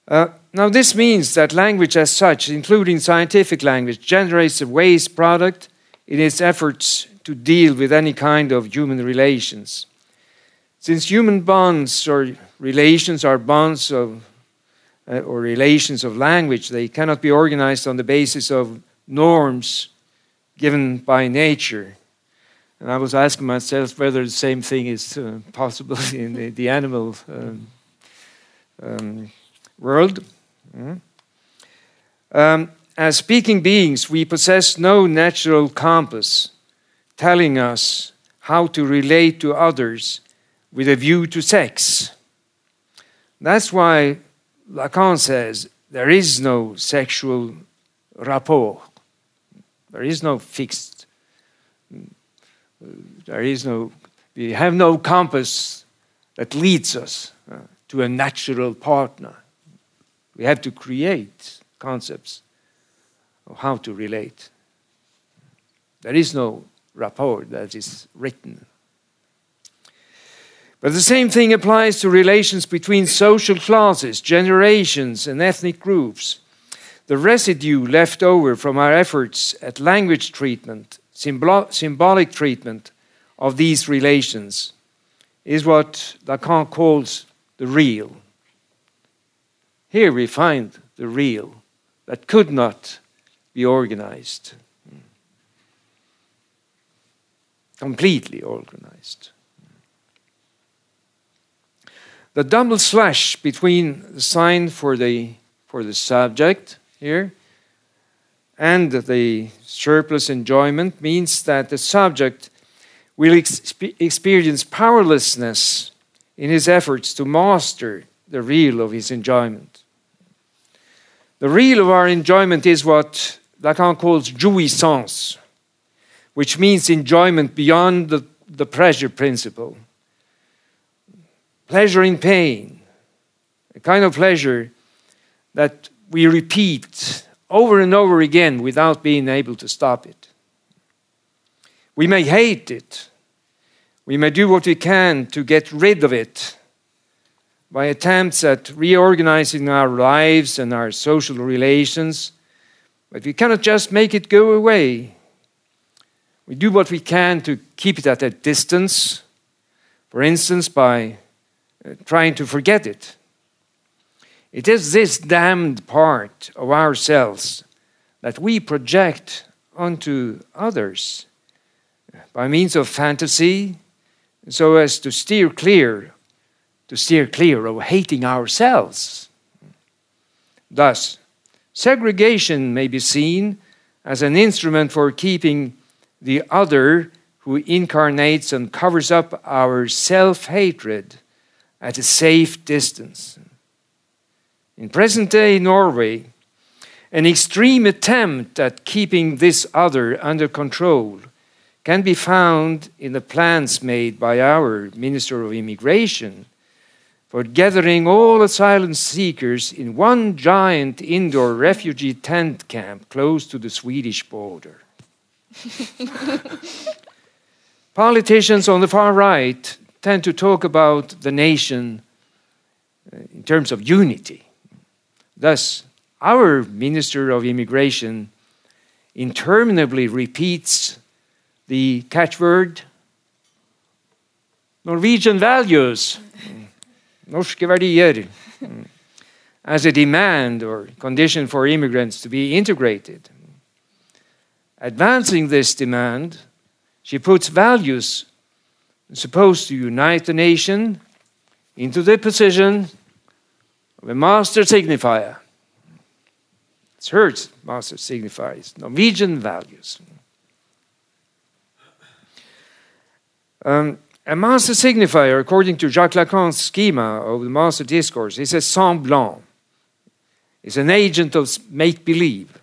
Uh, now, this means that language as such, including scientific language, generates a waste product in its efforts to deal with any kind of human relations. Since human bonds or relations are bonds of uh, or relations of language, they cannot be organized on the basis of norms given by nature. And I was asking myself whether the same thing is uh, possible in the, the animal um, um, world. Mm. Um, as speaking beings, we possess no natural compass telling us how to relate to others with a view to sex. That's why Lacan says there is no sexual rapport. There is no fixed, there is no, we have no compass that leads us uh, to a natural partner. We have to create concepts of how to relate. There is no rapport that is written. But the same thing applies to relations between social classes, generations, and ethnic groups. The residue left over from our efforts at language treatment, symbol symbolic treatment of these relations, is what Lacan calls the real. Here we find the real that could not be organized, hmm. completely organized. The double slash between the sign for the, for the subject here and the surplus enjoyment means that the subject will ex experience powerlessness in his efforts to master the real of his enjoyment. The real of our enjoyment is what Lacan calls jouissance, which means enjoyment beyond the, the pleasure principle. Pleasure in pain, a kind of pleasure that we repeat over and over again without being able to stop it. We may hate it. We may do what we can to get rid of it by attempts at reorganizing our lives and our social relations, but we cannot just make it go away. We do what we can to keep it at a distance, for instance, by trying to forget it. It is this damned part of ourselves that we project onto others by means of fantasy so as to steer clear to steer clear of hating ourselves. Thus, segregation may be seen as an instrument for keeping the other who incarnates and covers up our self hatred at a safe distance. In present day Norway, an extreme attempt at keeping this other under control can be found in the plans made by our Minister of Immigration for gathering all asylum seekers in one giant indoor refugee tent camp close to the Swedish border. Politicians on the far right tend to talk about the nation uh, in terms of unity. Thus, our Minister of Immigration interminably repeats the catchword Norwegian values norske verdier. as a demand or condition for immigrants to be integrated. Advancing this demand, she puts values supposed to unite the nation into the position of a master signifier. It's her master signifiers, Norwegian values. Um, a master signifier, according to Jacques Lacan's schema of the master discourse, is a semblant, is an agent of make believe.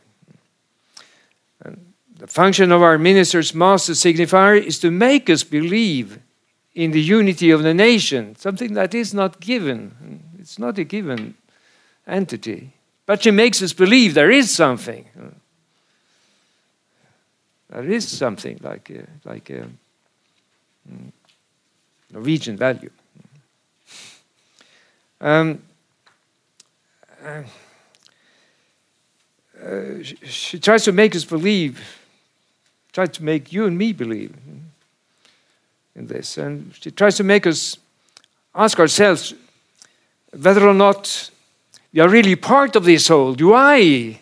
The function of our minister's master signifier is to make us believe in the unity of the nation, something that is not given. It's not a given entity. But she makes us believe there is something. There is something like a, like a mm, Norwegian value. Um, uh, uh, she, she tries to make us believe, tries to make you and me believe in this. And she tries to make us ask ourselves whether or not we are really part of this whole. Do I,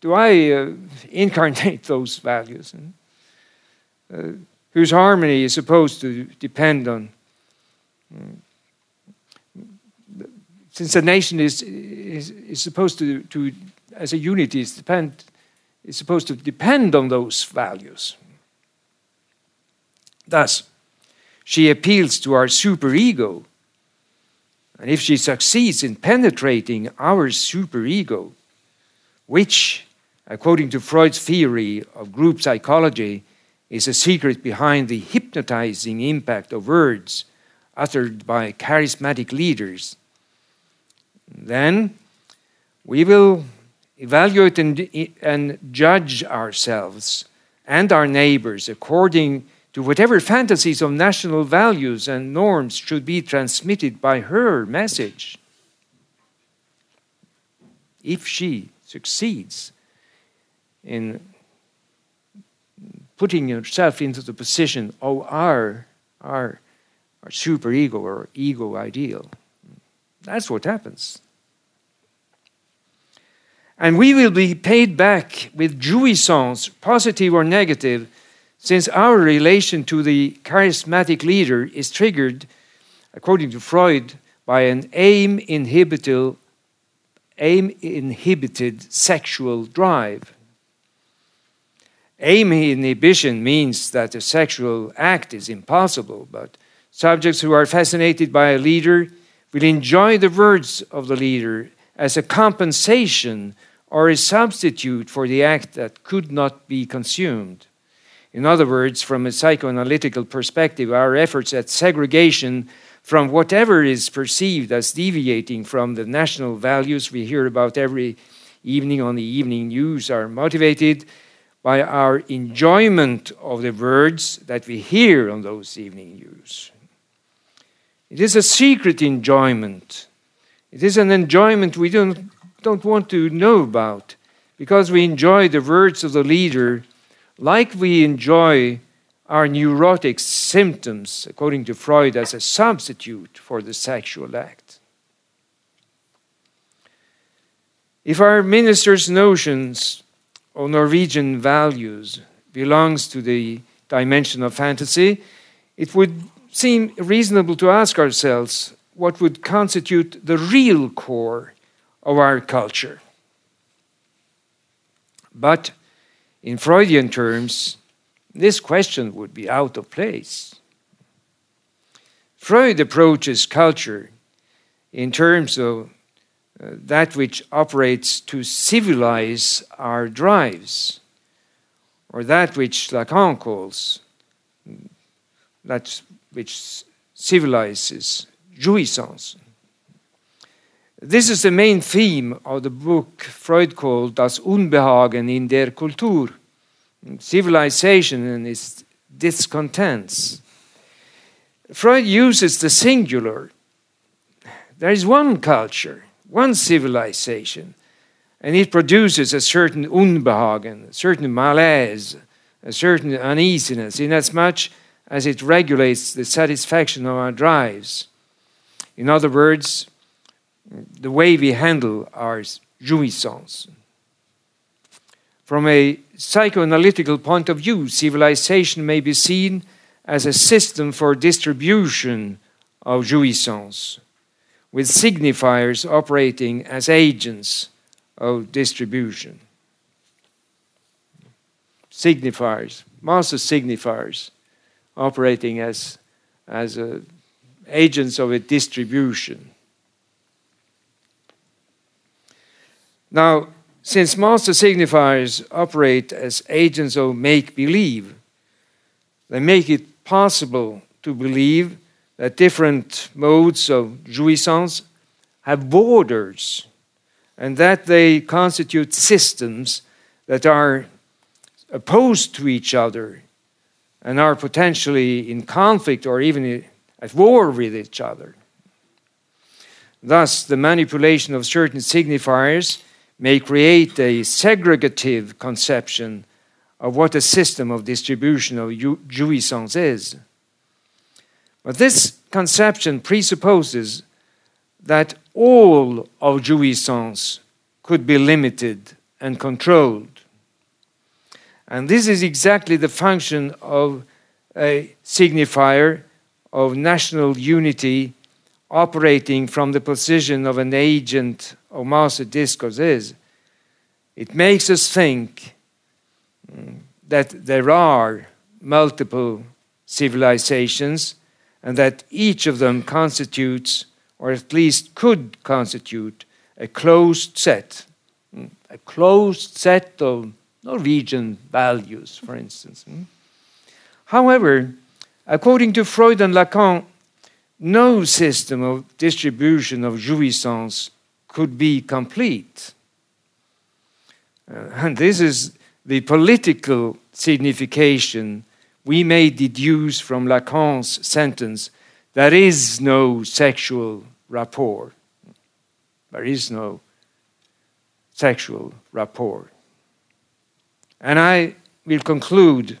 do I uh, incarnate those values? Uh, whose harmony is supposed to depend on. since a nation is, is, is supposed to, to, as a unity, is, depend, is supposed to depend on those values. Thus, she appeals to our superego. And if she succeeds in penetrating our superego, which, according to Freud's theory of group psychology, is a secret behind the hypnotizing impact of words uttered by charismatic leaders, then we will evaluate and, and judge ourselves and our neighbors according to whatever fantasies of national values and norms should be transmitted by her message. If she succeeds in putting herself into the position of our, our, our superego or ego ideal, that's what happens. And we will be paid back with jouissance, positive or negative, since our relation to the charismatic leader is triggered, according to Freud, by an aim inhibited, aim inhibited sexual drive. Aim inhibition means that the sexual act is impossible, but subjects who are fascinated by a leader will enjoy the words of the leader as a compensation or a substitute for the act that could not be consumed. In other words, from a psychoanalytical perspective, our efforts at segregation from whatever is perceived as deviating from the national values we hear about every evening on the evening news are motivated by our enjoyment of the words that we hear on those evening news. It is a secret enjoyment. It is an enjoyment we don't, don't want to know about because we enjoy the words of the leader like we enjoy our neurotic symptoms, according to Freud, as a substitute for the sexual act. If our minister's notions of Norwegian values belongs to the dimension of fantasy, it would seem reasonable to ask ourselves what would constitute the real core of our culture. But in Freudian terms, this question would be out of place. Freud approaches culture in terms of uh, that which operates to civilize our drives, or that which Lacan calls that which civilizes jouissance. This is the main theme of the book Freud called Das Unbehagen in der Kultur, civilization and its discontents. Freud uses the singular. There is one culture, one civilization, and it produces a certain Unbehagen, a certain malaise, a certain uneasiness, inasmuch as it regulates the satisfaction of our drives. In other words, the way we handle our jouissance. From a psychoanalytical point of view, civilization may be seen as a system for distribution of jouissance, with signifiers operating as agents of distribution. Signifiers, master signifiers, operating as, as a, agents of a distribution. Now, since master signifiers operate as agents of make believe, they make it possible to believe that different modes of jouissance have borders and that they constitute systems that are opposed to each other and are potentially in conflict or even at war with each other. Thus, the manipulation of certain signifiers may create a segregative conception of what a system of distribution of jouissance is. But this conception presupposes that all of jouissance could be limited and controlled. And this is exactly the function of a signifier of national unity operating from the position of an agent of master discourse is. It makes us think mm, that there are multiple civilizations and that each of them constitutes, or at least could constitute, a closed set, mm, a closed set of Norwegian values, for instance. Mm. However, according to Freud and Lacan, no system of distribution of jouissance could be complete. Uh, and this is the political signification we may deduce from Lacan's sentence there is no sexual rapport. There is no sexual rapport. And I will conclude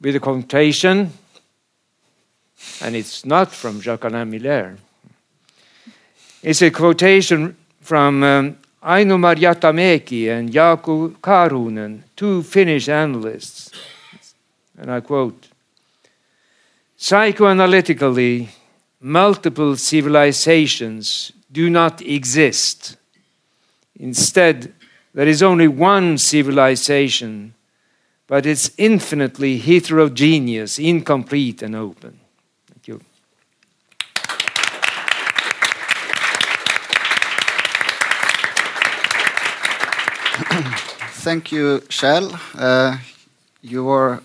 with a quotation, and it's not from Jacques-Alain Miller. It's a quotation from um, Aino Marjattamäki and Jaakko Karunen, two Finnish analysts. And I quote Psychoanalytically, multiple civilizations do not exist. Instead, there is only one civilization, but it's infinitely heterogeneous, incomplete, and open. Thank you. Thank you, Kjell. Uh, you were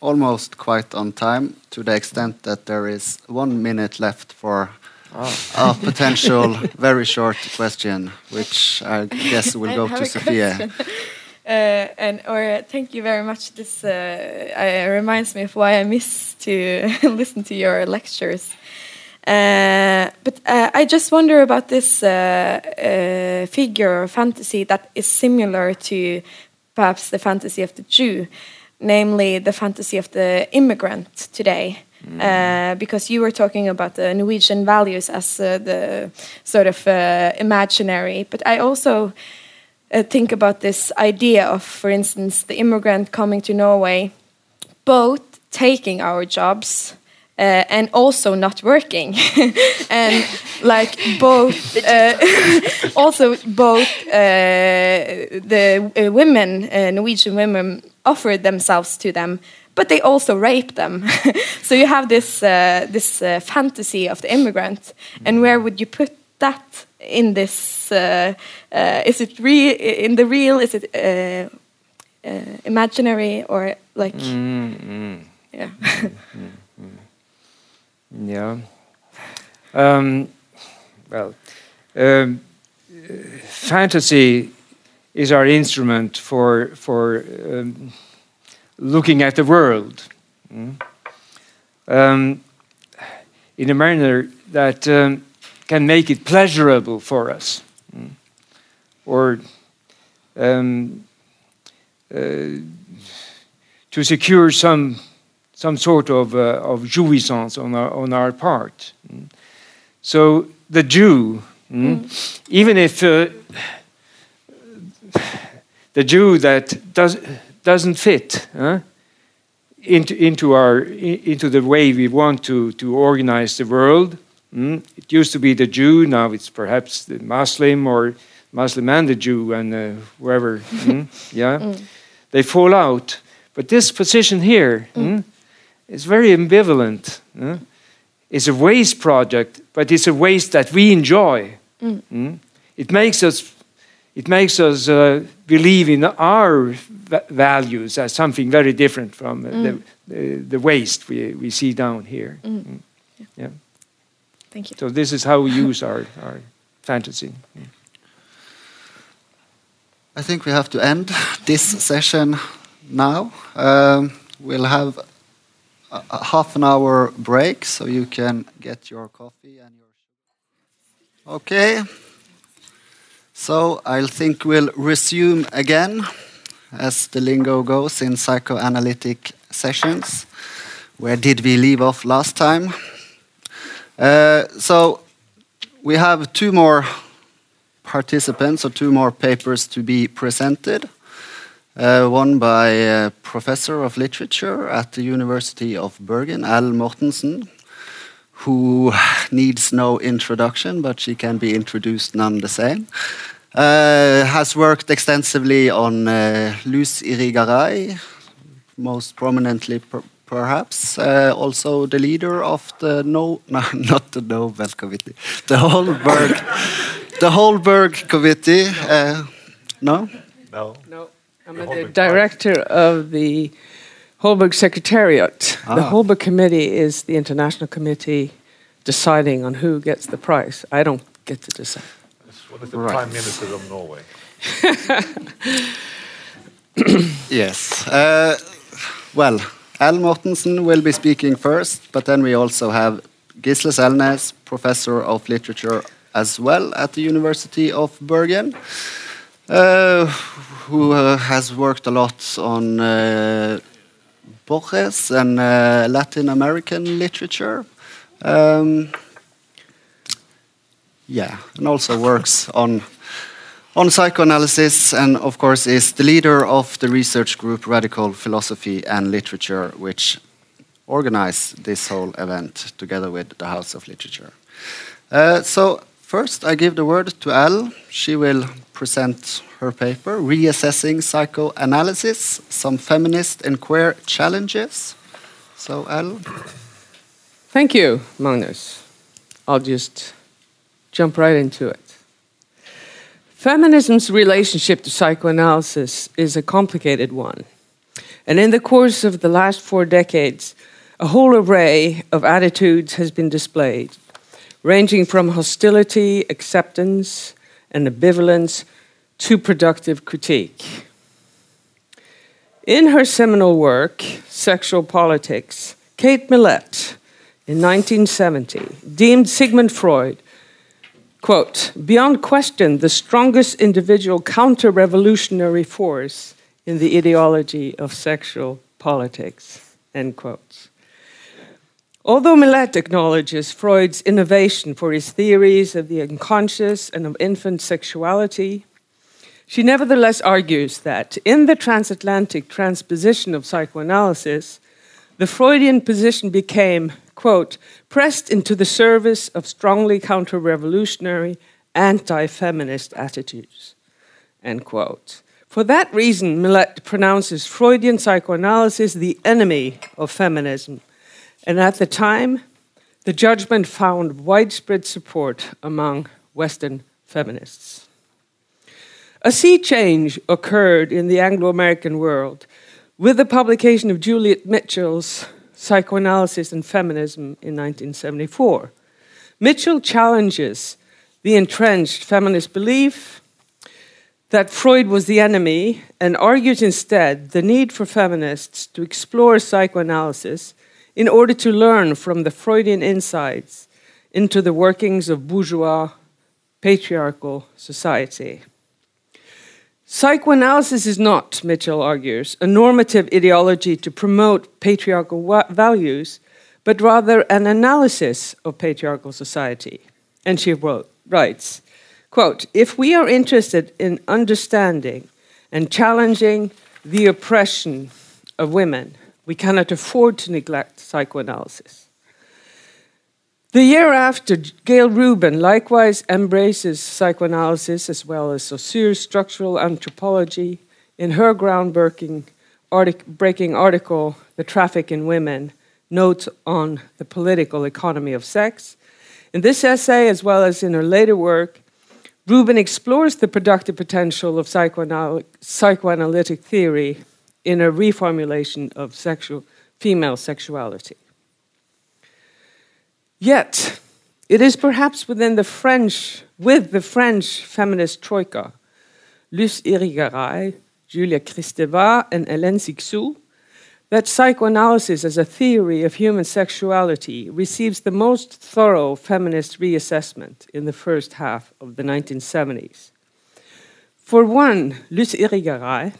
almost quite on time to the extent that there is one minute left for oh. a potential very short question, which I guess will go to Sophia. Uh, and or thank you very much. This uh, uh, reminds me of why I miss to listen to your lectures. Uh, but uh, I just wonder about this uh, figure or fantasy that is similar to perhaps the fantasy of the Jew, namely the fantasy of the immigrant today. Mm. Uh, because you were talking about the Norwegian values as uh, the sort of uh, imaginary, but I also uh, think about this idea of, for instance, the immigrant coming to Norway, both taking our jobs. Uh, and also not working, and like both, uh, also both the women, Norwegian women, offered themselves to them but they also rape them. so you have this uh, this uh, fantasy of the immigrant, and where would you put that in this? Uh, uh is it real? In the real? Is it uh, uh, imaginary or like? Mm, mm. Yeah. mm, mm. Yeah. Um, well, um, fantasy is our instrument for for. Um, looking at the world mm, in a manner that can make it pleasurable for us mm, or uh, to secure some some sort of uh, of jouissance on our on our part. Mm. So the Jew Mm? Even if uh, the Jew that does, doesn't fit huh, into, into, our, into the way we want to, to organize the world, mm? it used to be the Jew, now it's perhaps the Muslim or Muslim and the Jew and uh, whoever, mm? yeah, mm. they fall out. But this position here is very ambivalent. It's a waste project, but it's a waste that we enjoy. Mm. Mm? It makes us, it makes us uh, believe in our values as something very different from uh, mm. the, the, the, waste we, we see down here. Mm. Mm. Yeah. yeah. Thank you. So this is how we use our, our fantasy. I think we have to end this session now. Um, we'll have a, half an hour break so you can get your coffee and your. Okay. So I think we'll resume again, as the lingo goes in psychoanalytic sessions. Where did we leave off last time? Uh, so we have two more participants or two more papers to be presented. Uh, one by a professor of literature at the University of Bergen, Ellen Mortensen, who needs no introduction, but she can be introduced none the same. Uh, has worked extensively on uh, Luce Irigaray, most prominently per perhaps. Uh, also the leader of the no, no, not the Nobel Committee, the Holberg, the Holberg Committee. Uh, no. No. No. I'm the director of the Holberg Secretariat. Ah. The Holberg Committee is the international committee deciding on who gets the prize. I don't get to decide. What is the right. Prime Minister of Norway? yes. Uh, well, Ellen Mortensen will be speaking first, but then we also have Gisle Selnes, professor of literature as well at the University of Bergen. Uh, who uh, has worked a lot on uh, Borges and uh, Latin American literature. Um, yeah, and also works on on psychoanalysis, and of course is the leader of the research group Radical Philosophy and Literature, which organized this whole event together with the House of Literature. Uh, so first, I give the word to Ellen. She will present her paper, Reassessing Psychoanalysis Some Feminist and Queer Challenges. So, Ellen. Thank you, Magnus. I'll just jump right into it. Feminism's relationship to psychoanalysis is a complicated one. And in the course of the last four decades, a whole array of attitudes has been displayed, ranging from hostility, acceptance, and ambivalence to productive critique. In her seminal work, Sexual Politics, Kate Millett, in 1970, deemed Sigmund Freud, quote, beyond question, the strongest individual counter revolutionary force in the ideology of sexual politics, end quotes. Although Millett acknowledges Freud's innovation for his theories of the unconscious and of infant sexuality, she nevertheless argues that in the transatlantic transposition of psychoanalysis, the Freudian position became, quote, pressed into the service of strongly counter revolutionary, anti feminist attitudes, end quote. For that reason, Millett pronounces Freudian psychoanalysis the enemy of feminism and at the time, the judgment found widespread support among Western feminists. A sea change occurred in the Anglo American world with the publication of Juliet Mitchell's Psychoanalysis and Feminism in 1974. Mitchell challenges the entrenched feminist belief that Freud was the enemy and argues instead the need for feminists to explore psychoanalysis in order to learn from the Freudian insights into the workings of bourgeois patriarchal society. Psychoanalysis is not, Mitchell argues, a normative ideology to promote patriarchal values, but rather an analysis of patriarchal society. And she wrote writes, quote, if we are interested in understanding and challenging the oppression of women, we cannot afford to neglect psychoanalysis. The year after, Gayle Rubin likewise embraces psychoanalysis as well as Saussure's structural anthropology in her groundbreaking artic breaking article, The Traffic in Women Notes on the Political Economy of Sex. In this essay, as well as in her later work, Rubin explores the productive potential of psychoanal psychoanalytic theory in a reformulation of sexual, female sexuality. Yet, it is perhaps within the French, with the French feminist troika, Luce Irigaray, Julia Kristeva, and Hélène Cixous, that psychoanalysis as a theory of human sexuality receives the most thorough feminist reassessment in the first half of the 1970s. For one, Luce Irigaray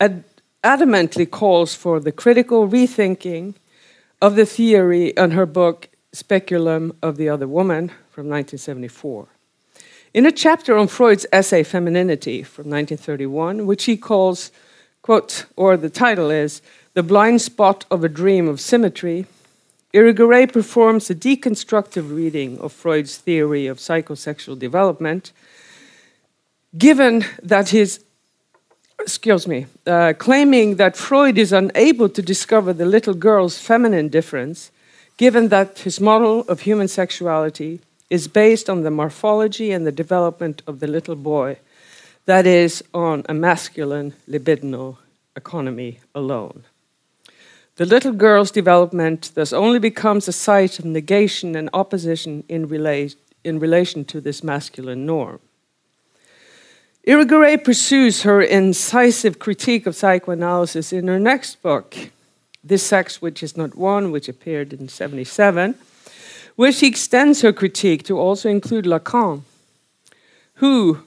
ad adamantly calls for the critical rethinking of the theory in her book Speculum of the Other Woman from 1974. In a chapter on Freud's essay Femininity from 1931, which he calls, quote, or the title is, The Blind Spot of a Dream of Symmetry, Irigaray performs a deconstructive reading of Freud's theory of psychosexual development, given that his excuse me, uh, claiming that Freud is unable to discover the little girl's feminine difference, given that his model of human sexuality is based on the morphology and the development of the little boy, that is, on a masculine libidinal economy alone. The little girl's development thus only becomes a site of negation and opposition in, rela in relation to this masculine norm. Irigaray pursues her incisive critique of psychoanalysis in her next book, This Sex Which Is Not One, which appeared in 77, where she extends her critique to also include Lacan, who,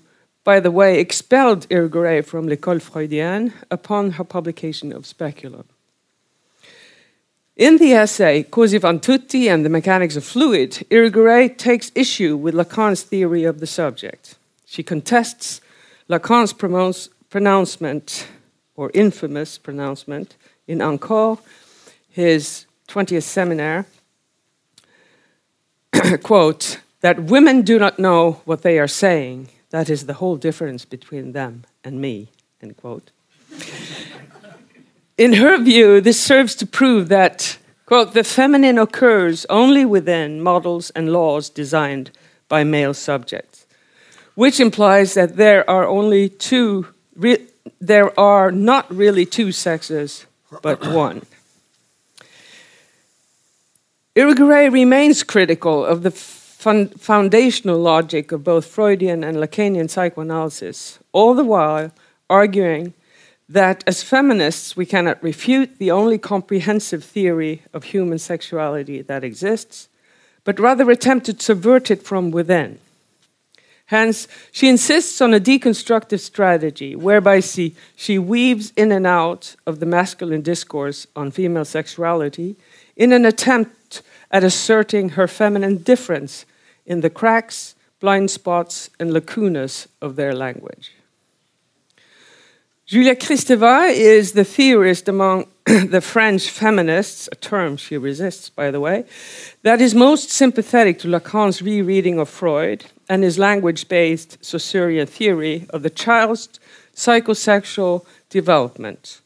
by the way, expelled Irigaray from L'École Freudienne upon her publication of Speculum. In the essay Così fan tutte and the Mechanics of Fluid, Irigaray takes issue with Lacan's theory of the subject. She contests Lacan's pronouncement, or infamous pronouncement, in Encore, his 20th seminar, quote, that women do not know what they are saying. That is the whole difference between them and me, end quote. in her view, this serves to prove that, quote, the feminine occurs only within models and laws designed by male subjects which implies that there are only two, there are not really two sexes, but one. Irigaray remains critical of the foundational logic of both Freudian and Lacanian psychoanalysis, all the while arguing that as feminists we cannot refute the only comprehensive theory of human sexuality that exists, but rather attempt to subvert it from within. Hence, she insists on a deconstructive strategy whereby she, she weaves in and out of the masculine discourse on female sexuality in an attempt at asserting her feminine difference in the cracks, blind spots, and lacunas of their language. Julia Kristeva is the theorist among the French feminists, a term she resists, by the way, that is most sympathetic to Lacan's rereading of Freud and his language based Saussurean theory of the child's psychosexual development.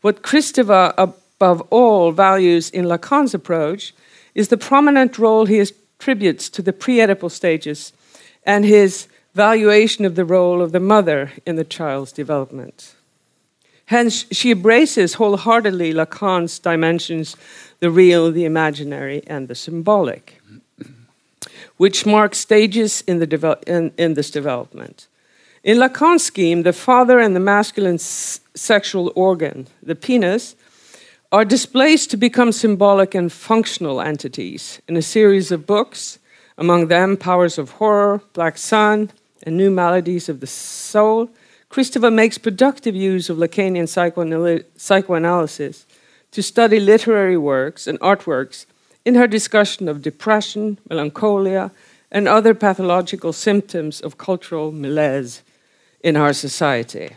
What Kristeva, above all, values in Lacan's approach is the prominent role he attributes to the pre Oedipal stages and his valuation of the role of the mother in the child's development. Hence, she embraces wholeheartedly Lacan's dimensions the real, the imaginary, and the symbolic, which mark stages in, the in, in this development. In Lacan's scheme, the father and the masculine sexual organ, the penis, are displaced to become symbolic and functional entities in a series of books, among them Powers of Horror, Black Sun, and New Maladies of the Soul, Kristeva makes productive use of Lacanian psychoanalysis to study literary works and artworks in her discussion of depression, melancholia, and other pathological symptoms of cultural malaise in our society.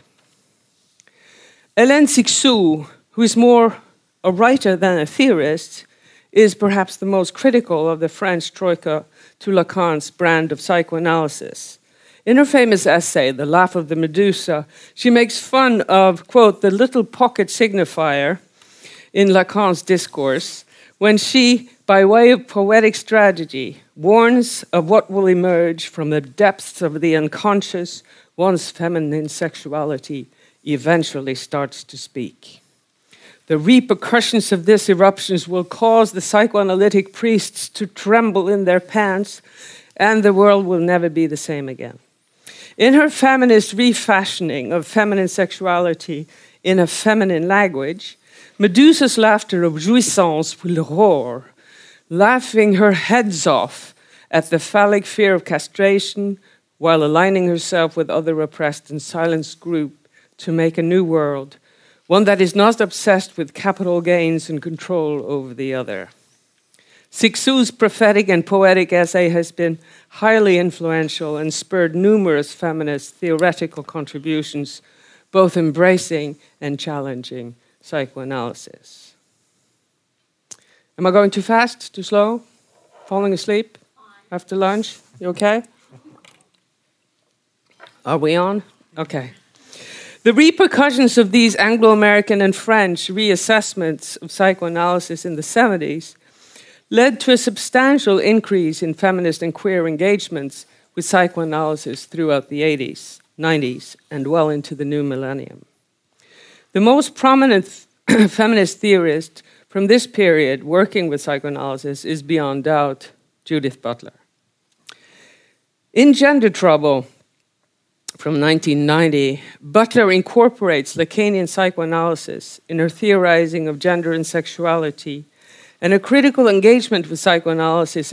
Hélène Cixous, who is more a writer than a theorist, is perhaps the most critical of the French Troika to Lacan's brand of psychoanalysis. In her famous essay, The Laugh of the Medusa, she makes fun of, quote, the little pocket signifier in Lacan's discourse when she, by way of poetic strategy, warns of what will emerge from the depths of the unconscious once feminine sexuality eventually starts to speak. The repercussions of this eruptions will cause the psychoanalytic priests to tremble in their pants, and the world will never be the same again. In her feminist refashioning of feminine sexuality in a feminine language, Medusa's laughter of jouissance will roar, laughing her heads off at the phallic fear of castration while aligning herself with other oppressed and silenced groups to make a new world, one that is not obsessed with capital gains and control over the other. Cixous's prophetic and poetic essay has been highly influential and spurred numerous feminist theoretical contributions, both embracing and challenging psychoanalysis. Am I going too fast, too slow? Falling asleep after lunch? You okay? Are we on? Okay. The repercussions of these Anglo American and French reassessments of psychoanalysis in the 70s led to a substantial increase in feminist and queer engagements with psychoanalysis throughout the 80s, 90s, and well into the new millennium. The most prominent feminist theorist from this period working with psychoanalysis is beyond doubt Judith Butler. In Gender Trouble from 1990, Butler incorporates Lacanian psychoanalysis in her theorizing of gender and sexuality and a critical engagement with psychoanalysis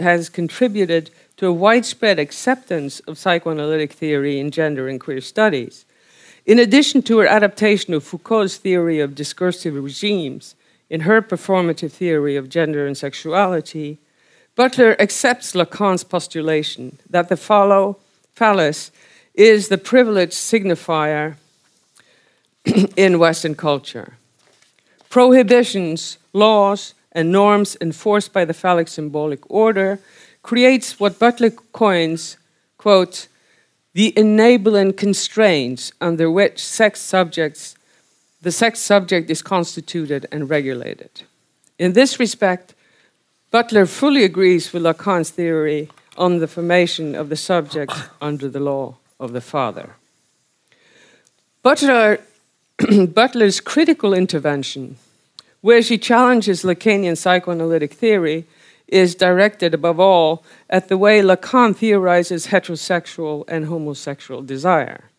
has contributed to a widespread acceptance of psychoanalytic theory in gender and queer studies. In addition to her adaptation of Foucault's theory of discursive regimes in her performative theory of gender and sexuality, Butler accepts Lacan's postulation that the phallus is the privileged signifier in Western culture. Prohibitions, laws, and norms enforced by the phallic symbolic order creates what Butler coins, quote, the enabling constraints under which sex subjects, the sex subject is constituted and regulated. In this respect, Butler fully agrees with Lacan's theory on the formation of the subject under the law of the father. Butler, Butler's critical intervention where she challenges Lacanian psychoanalytic theory is directed above all at the way Lacan theorizes heterosexual and homosexual desire.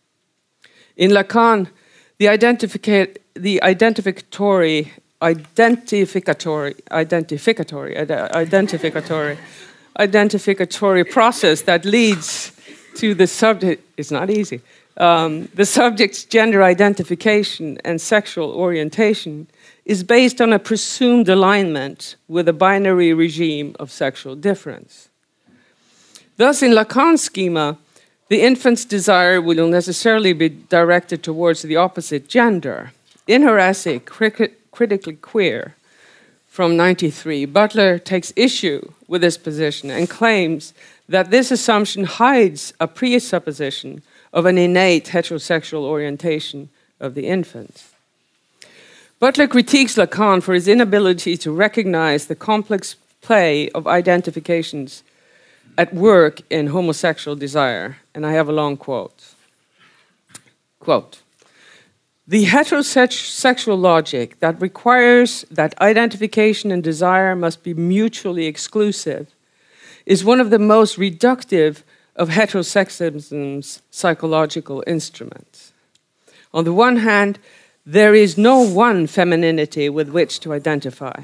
In Lacan, the, identifica- the identificatory, identificatory, identificatory, identificatory, identificatory process that leads to the subject is not easy. Um, the subject's gender identification and sexual orientation is based on a presumed alignment with a binary regime of sexual difference. Thus, in Lacan's schema, the infant's desire will necessarily be directed towards the opposite gender. In her essay, Critically Queer, from 93, Butler takes issue with this position and claims that this assumption hides a presupposition of an innate heterosexual orientation of the infant. Butler critiques Lacan for his inability to recognize the complex play of identifications at work in homosexual desire. And I have a long quote. Quote The heterosexual logic that requires that identification and desire must be mutually exclusive is one of the most reductive of heterosexism's psychological instruments. On the one hand, there is no one femininity with which to identify,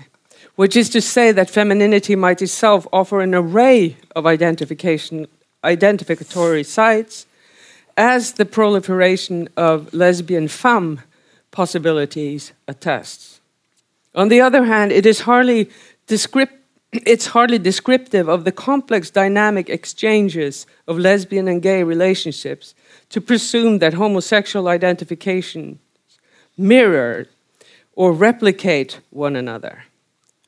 which is to say that femininity might itself offer an array of identification, identificatory sites, as the proliferation of lesbian femme possibilities attests. On the other hand, it is hardly it's hardly descriptive of the complex dynamic exchanges of lesbian and gay relationships to presume that homosexual identification mirror or replicate one another.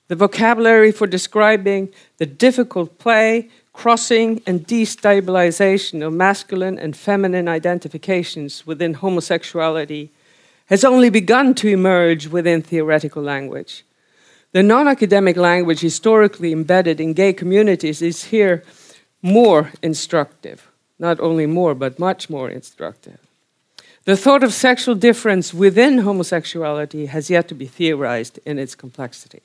The vocabulary for describing the difficult play, crossing, and destabilization of masculine and feminine identifications within homosexuality has only begun to emerge within theoretical language. The non academic language historically embedded in gay communities is here more instructive. Not only more, but much more instructive. The thought of sexual difference within homosexuality has yet to be theorized in its complexity.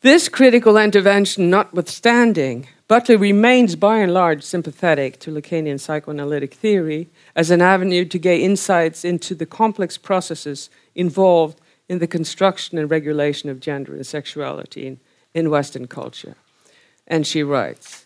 This critical intervention notwithstanding, Butler remains by and large sympathetic to Lacanian psychoanalytic theory as an avenue to gain insights into the complex processes involved in the construction and regulation of gender and sexuality in, in Western culture. And she writes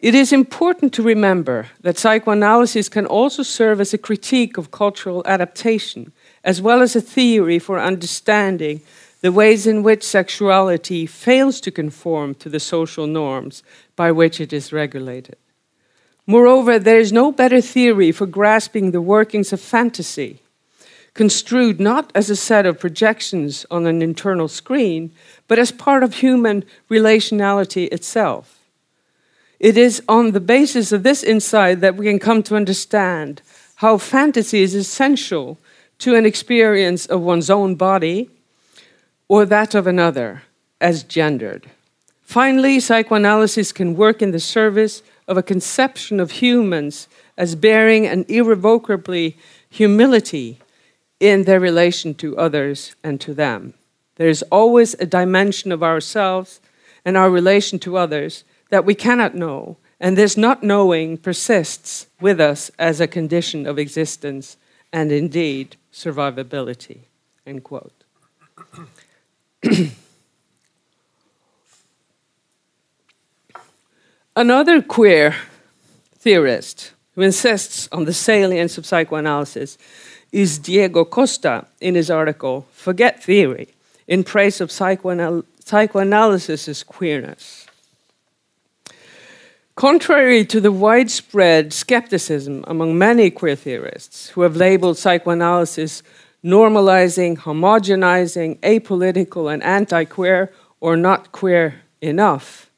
it is important to remember that psychoanalysis can also serve as a critique of cultural adaptation, as well as a theory for understanding the ways in which sexuality fails to conform to the social norms by which it is regulated. Moreover, there is no better theory for grasping the workings of fantasy, construed not as a set of projections on an internal screen, but as part of human relationality itself. It is on the basis of this insight that we can come to understand how fantasy is essential to an experience of one's own body or that of another as gendered. Finally, psychoanalysis can work in the service of a conception of humans as bearing an irrevocably humility in their relation to others and to them. There is always a dimension of ourselves and our relation to others that we cannot know, and this not knowing persists with us as a condition of existence and indeed survivability. End quote. Another queer theorist who insists on the salience of psychoanalysis is Diego Costa in his article Forget Theory in praise of psychoanal- queerness. Contrary to the widespread skepticism among many queer theorists who have labeled psychoanalysis normalizing, homogenizing, apolitical, and anti queer, or not queer enough,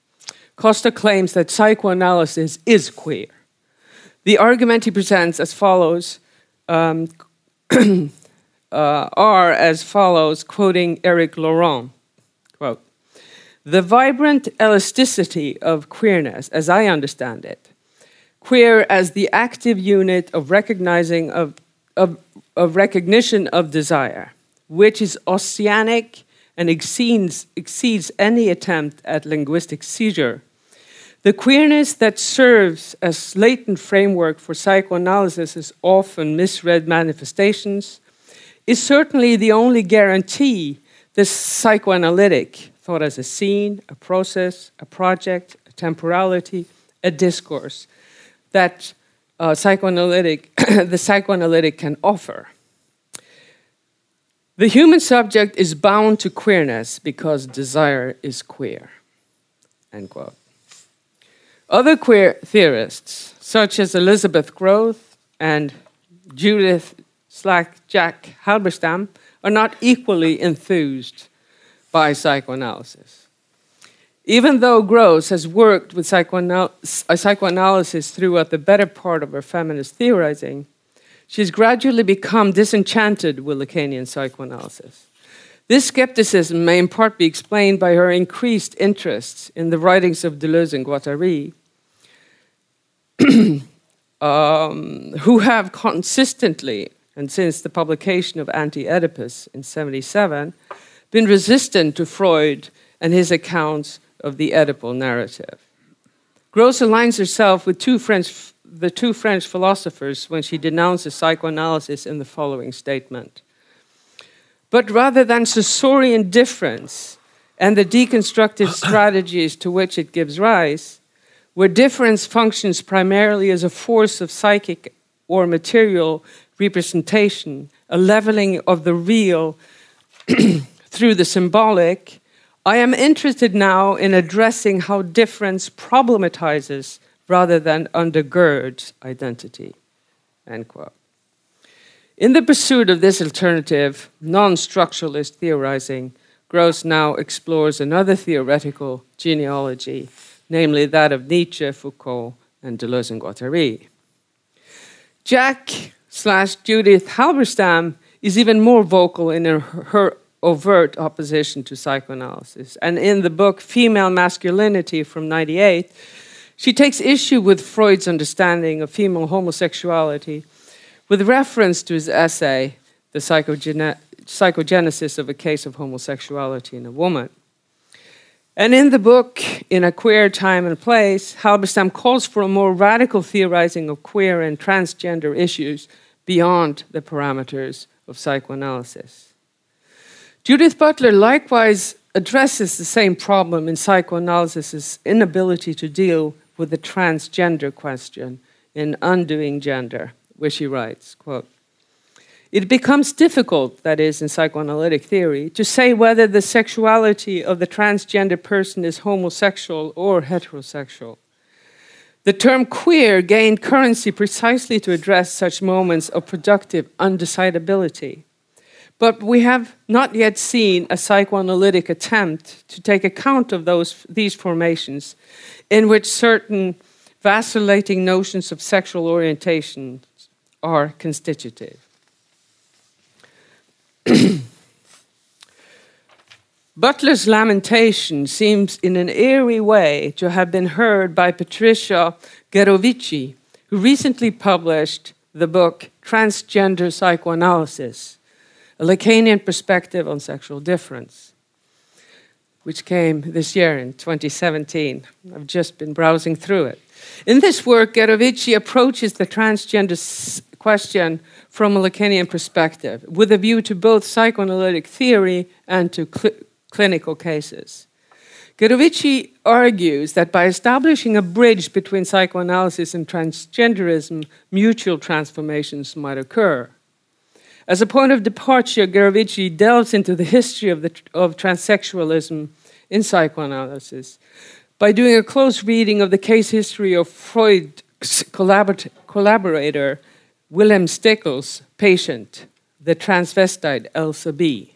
Costa claims that psychoanalysis is queer. The argument he presents as follows um, uh, are as follows, quoting Eric Laurent the vibrant elasticity of queerness, as I understand it, queer as the active unit of recognizing of, of, of recognition of desire, which is oceanic and exceeds, exceeds any attempt at linguistic seizure. The queerness that serves as latent framework for psychoanalysis' is often misread manifestations is certainly the only guarantee the psychoanalytic thought as a scene, a process, a project, a temporality, a discourse that uh, psychoanalytic, the psychoanalytic can offer. The human subject is bound to queerness because desire is queer. End quote. Other queer theorists, such as Elizabeth Grosz and Judith Slack Jack Halberstam, are not equally enthused by psychoanalysis. Even though Grosz has worked with psychoanal psychoanalysis throughout the better part of her feminist theorizing, she's gradually become disenchanted with Lacanian psychoanalysis. This skepticism may in part be explained by her increased interest in the writings of Deleuze and Guattari, um, who have consistently, and since the publication of Anti Oedipus in 77, been resistant to Freud and his accounts of the Oedipal narrative. Grosz aligns herself with two French, the two French philosophers when she denounces psychoanalysis in the following statement. But rather than Saussurean difference and the deconstructive strategies to which it gives rise, where difference functions primarily as a force of psychic or material representation, a leveling of the real through the symbolic, I am interested now in addressing how difference problematizes rather than undergirds identity. End quote. In the pursuit of this alternative, non structuralist theorizing, Grosz now explores another theoretical genealogy, namely that of Nietzsche, Foucault, and Deleuze and Guattari. Jack slash Judith Halberstam is even more vocal in her, her overt opposition to psychoanalysis. And in the book Female Masculinity from 98, she takes issue with Freud's understanding of female homosexuality with reference to his essay, The Psychogene- Psychogenesis of a Case of Homosexuality in a Woman. And in the book, In a Queer Time and Place, Halberstam calls for a more radical theorizing of queer and transgender issues beyond the parameters of psychoanalysis. Judith Butler likewise addresses the same problem in psychoanalysis' inability to deal with the transgender question in Undoing Gender, where she writes, quote, it becomes difficult, that is, in psychoanalytic theory, to say whether the sexuality of the transgender person is homosexual or heterosexual. The term queer gained currency precisely to address such moments of productive undecidability. But we have not yet seen a psychoanalytic attempt to take account of those, these formations in which certain vacillating notions of sexual orientation are constitutive. Butler's lamentation seems in an eerie way to have been heard by Patricia Gherovici, who recently published the book Transgender Psychoanalysis A Lacanian Perspective on Sexual Difference, which came this year in 2017. I've just been browsing through it. In this work, Gherovici approaches the transgender question from a Lacanian perspective, with a view to both psychoanalytic theory and to cl clinical cases. Gherovici argues that by establishing a bridge between psychoanalysis and transgenderism, mutual transformations might occur. As a point of departure, Gherovici delves into the history of, the, of transsexualism in psychoanalysis by doing a close reading of the case history of Freud's collaborator Wilhelm Stekel's patient, the transvestite Elsa B.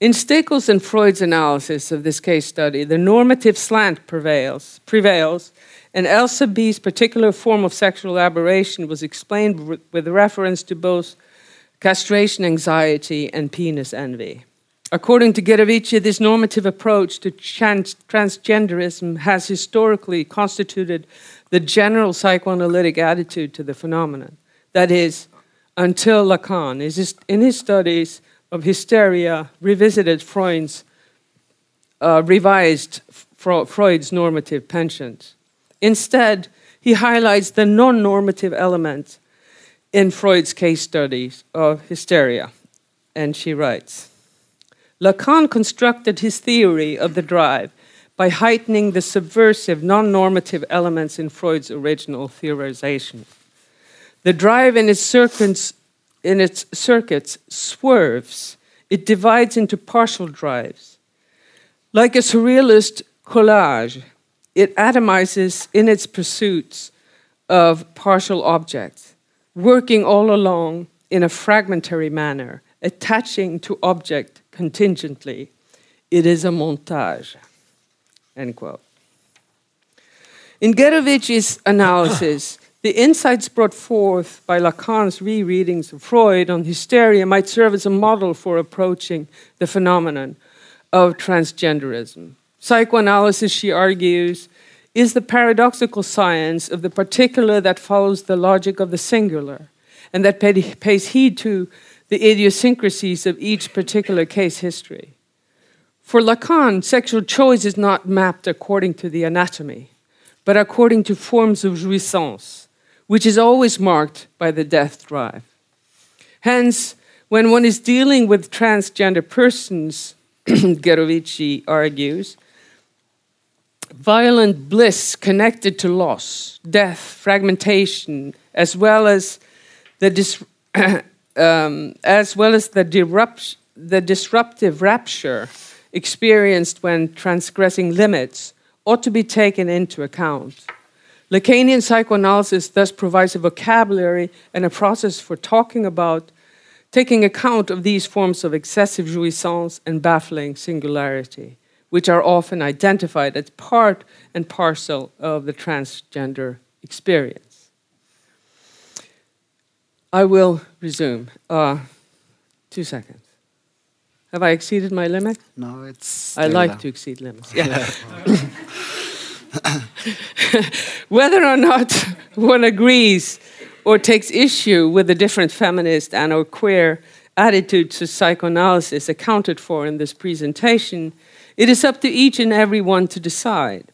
In Stekel's and Freud's analysis of this case study, the normative slant prevails, prevails and Elsa B's particular form of sexual aberration was explained with reference to both castration anxiety and penis envy. According to Gherovici, this normative approach to trans transgenderism has historically constituted the general psychoanalytic attitude to the phenomenon. That is, until Lacan, in his studies of hysteria, revisited Freud's, uh, revised Freud's normative penchant. Instead, he highlights the non normative element in Freud's case studies of hysteria. And she writes Lacan constructed his theory of the drive by heightening the subversive, non normative elements in Freud's original theorization. The drive in its circuits, in its circuits swerves, it divides into partial drives. Like a surrealist collage, it atomizes in its pursuits of partial objects, working all along in a fragmentary manner, attaching to object contingently. It is a montage. End quote. In Gherovici's analysis, the insights brought forth by Lacan's rereadings of Freud on hysteria might serve as a model for approaching the phenomenon of transgenderism. Psychoanalysis, she argues, is the paradoxical science of the particular that follows the logic of the singular and that pays heed to the idiosyncrasies of each particular case history. For Lacan, sexual choice is not mapped according to the anatomy, but according to forms of jouissance, which is always marked by the death drive. Hence, when one is dealing with transgender persons, Gherovici argues, violent bliss connected to loss, death, fragmentation, as well as the dis- um, as well as the, the disruptive rapture experienced when transgressing limits ought to be taken into account. Lacanian psychoanalysis thus provides a vocabulary and a process for talking about, taking account of these forms of excessive jouissance and baffling singularity, which are often identified as part and parcel of the transgender experience. I will resume. Uh, two seconds. Have I exceeded my limit? No, it's. I like to exceed limits. Yeah. Whether or not one agrees or takes issue with the different feminist and or queer attitudes to psychoanalysis accounted for in this presentation, it is up to each and every one to decide.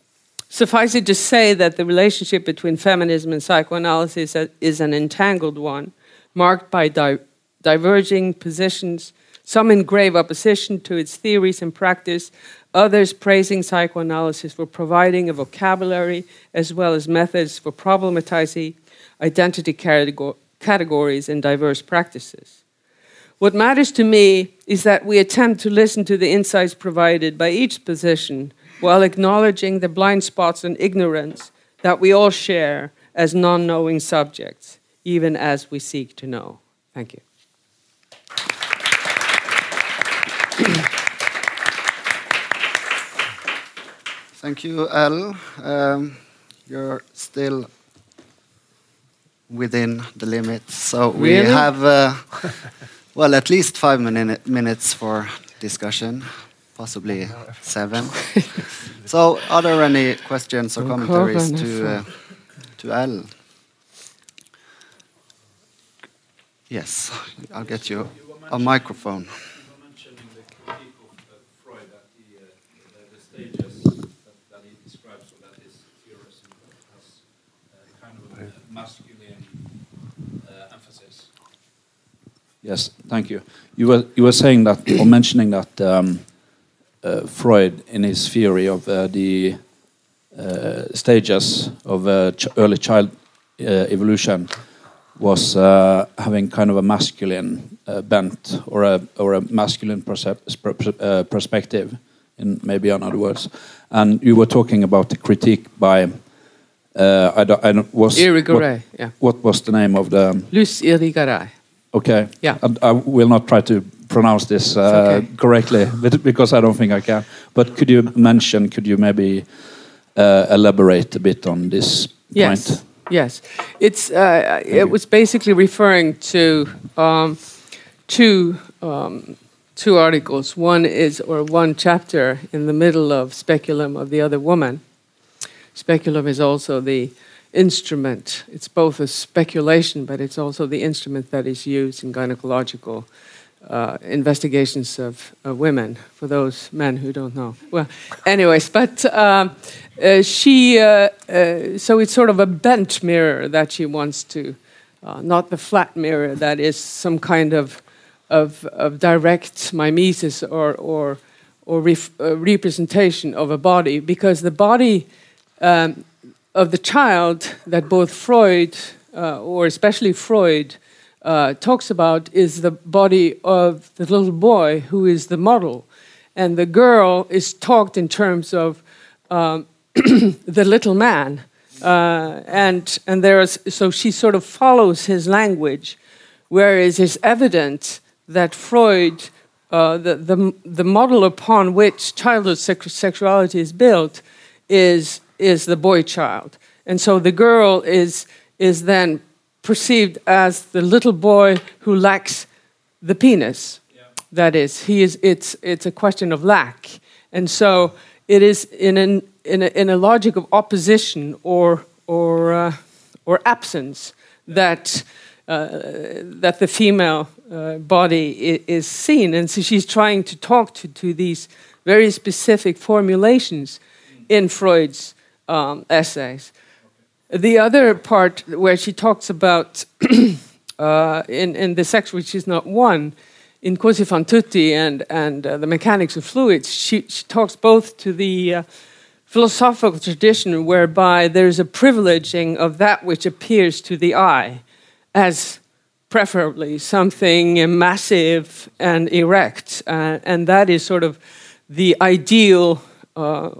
Suffice it to say that the relationship between feminism and psychoanalysis is an entangled one, marked by di- diverging positions, some in grave opposition to its theories and practice, others praising psychoanalysis for providing a vocabulary as well as methods for problematizing identity categories and diverse practices. What matters to me is that we attempt to listen to the insights provided by each position while acknowledging the blind spots and ignorance that we all share as non knowing subjects, even as we seek to know. Thank you. Thank you, Al. Um, you're still within the limit, so we Really? have uh, well at least five mini- minutes for discussion, possibly seven. so, are there any questions or commentaries to uh, to Al? Yes, I'll get you a microphone. Yes, thank you. You were you were saying that or mentioning that um, uh, Freud, in his theory of uh, the uh, stages of uh, ch early child uh, evolution, was uh, having kind of a masculine uh, bent or a or a masculine uh, perspective, in maybe in other words. And you were talking about the critique by. Uh, I don't, I don't, was Irigaray, what, yeah. what was the name of the Luce Irigaray. Okay. Yeah. And I will not try to pronounce this uh, okay. correctly because I don't think I can. But could you mention, could you maybe uh, elaborate a bit on this Yes. point? Yes, it's uh, it was basically referring to um, two um, two articles. One is or one chapter in the middle of Speculum of the Other Woman. Speculum is also the instrument. It's both a speculation, but it's also the instrument that is used in gynecological uh, investigations of, of women. For those men who don't know, well, anyways, but um, uh, she. Uh, uh, so it's sort of a bent mirror that she wants to, uh, not the flat mirror that is some kind of of, of direct mimesis or or or uh, representation of a body, because the body um, of the child that both Freud, uh, or especially Freud, uh, talks about is the body of the little boy who is the model. And the girl is talked in terms of um, the little man. Uh, and and there's, so she sort of follows his language, whereas it's evident that Freud, uh, the, the, the model upon which childhood sex- sexuality is built, is is the boy child. And so the girl is, is then perceived as the little boy who lacks the penis. That is, he is, it's, it's a question of lack. And so it is in, an, in, a, in a logic of opposition or, or, uh, or absence that, uh, that the female uh, body is seen. And so she's trying to talk to, to these very specific formulations in Freud's um, essays. The other part where she talks about uh, in, in the sex which is not one, in Cosi fan tutti and, and uh, the mechanics of fluids, she, she talks both to the uh, philosophical tradition whereby there's a privileging of that which appears to the eye as preferably something massive and erect, uh, and that is sort of the ideal uh,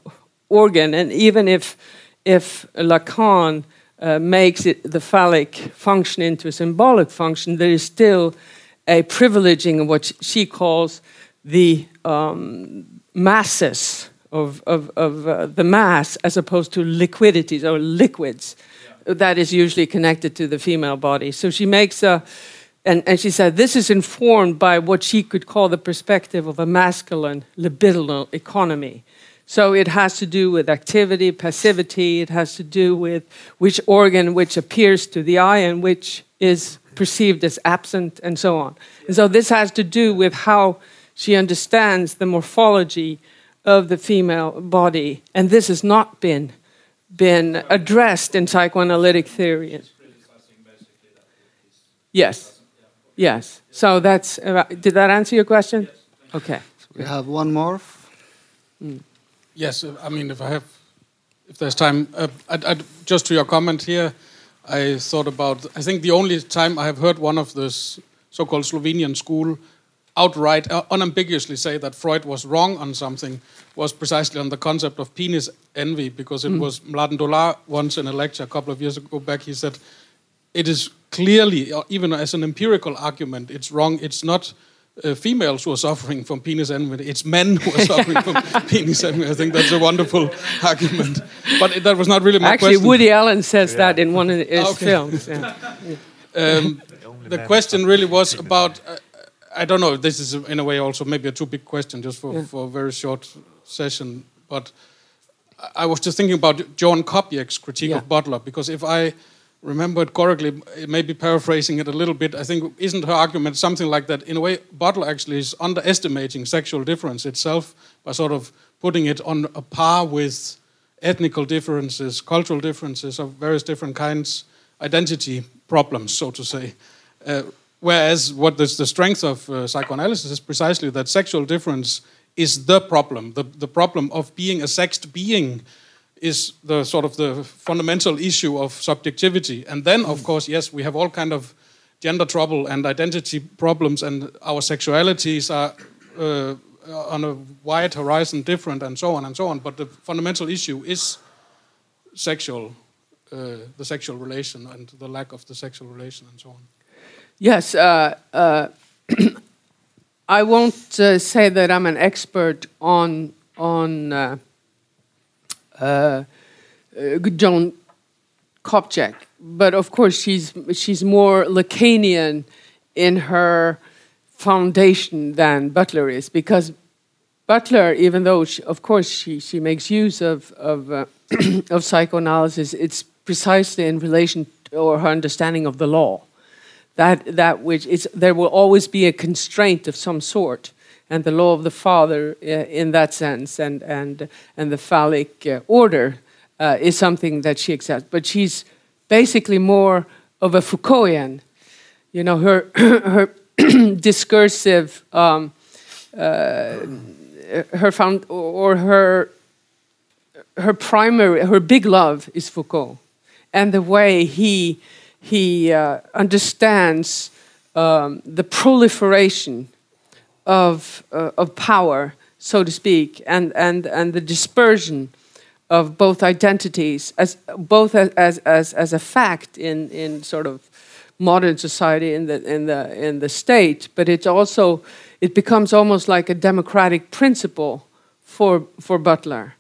organ. And even if, if Lacan uh, makes it, the phallic function into a symbolic function, there is still a privileging of what she calls the um, masses of, of, of uh, the mass as opposed to liquidities or liquids yeah. that is usually connected to the female body. So she makes a, and, and she said this is informed by what she could call the perspective of a masculine libidinal economy. So it has to do with activity, passivity, it has to do with which organ which appears to the eye and which is perceived as absent, and so on. And so this has to do with how she understands the morphology of the female body, and this has not been been addressed in psychoanalytic theory. Yes, yes. So that's uh, did that answer your question? Okay. We have one more. Mm. Yes, I mean if I have, if there's time, uh, I'd, I'd, just to your comment here, I thought about. I think the only time I have heard one of this so-called Slovenian school outright, uh, unambiguously say that Freud was wrong on something was precisely on the concept of penis envy, because it mm. was Mladen Dolar once in a lecture a couple of years ago back, he said, it is clearly, uh, even as an empirical argument, it's wrong. It's not uh, females who are suffering from penis envy, it's men who are suffering from penis envy. I think that's a wonderful argument. But it, that was not really my Actually, question. Woody Allen says yeah. that in one of his okay. films. Yeah. Um, the question really was about. Uh, I don't know. This is in a way also maybe a too big question just for, yeah. for a very short session. But I was just thinking about Joan Copjec's critique yeah. of Butler because if I remember it correctly, maybe paraphrasing it a little bit, I think isn't her argument something like that? In a way, Butler actually is underestimating sexual difference itself by sort of putting it on a par with ethnical differences, cultural differences of various different kinds, identity problems, so to say. Uh, Whereas what is the strength of uh, psychoanalysis is precisely that sexual difference is the problem. The, the problem of being a sexed being is the sort of the fundamental issue of subjectivity. And then, of course, yes, we have all kind of gender trouble and identity problems, and our sexualities are uh, on a wide horizon different, and so on and so on. But the fundamental issue is sexual, uh, the sexual relation, and the lack of the sexual relation, and so on. Yes, uh, uh, I won't uh, say that I'm an expert on on uh, uh, Joan Copjec, but of course she's she's more Lacanian in her foundation than Butler is, because Butler, even though she, of course she, she makes use of of, uh, of psychoanalysis, it's precisely in relation to, or her understanding of the law that, that which is, there will always be a constraint of some sort. And the law of the father, uh, in that sense, and, and, and the phallic uh, order uh, is something that she accepts. But she's basically more of a Foucaultian. You know, her, her discursive, um, uh, her found, or her, her primary, her big love is Foucault. And the way he he uh, understands um, the proliferation of, uh, of power, so to speak, and, and, and the dispersion of both identities, as, both as, as, as a fact in, in sort of modern society in the, in, the, in the state, but it also it becomes almost like a democratic principle for, for Butler.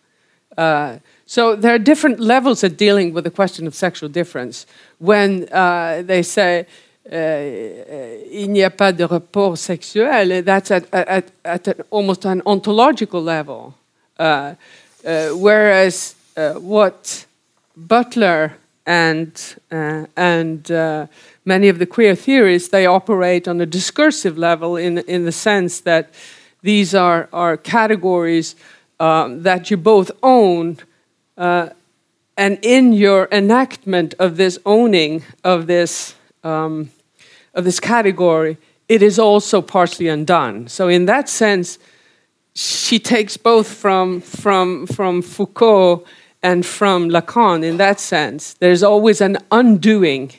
Uh, so there are different levels of dealing with the question of sexual difference. When uh, they say il n'y a pas de rapport sexuel, that's at, at, at an, almost an ontological level. Uh, uh whereas uh, what Butler and, uh, and many of the queer theories, they operate on a discursive level in, in the sense that these are, are categories um, that you both own uh, and in your enactment of this owning of this, um, of this category, it is also partially undone. So, in that sense, she takes both from, from, from Foucault and from Lacan in that sense. There's always an undoing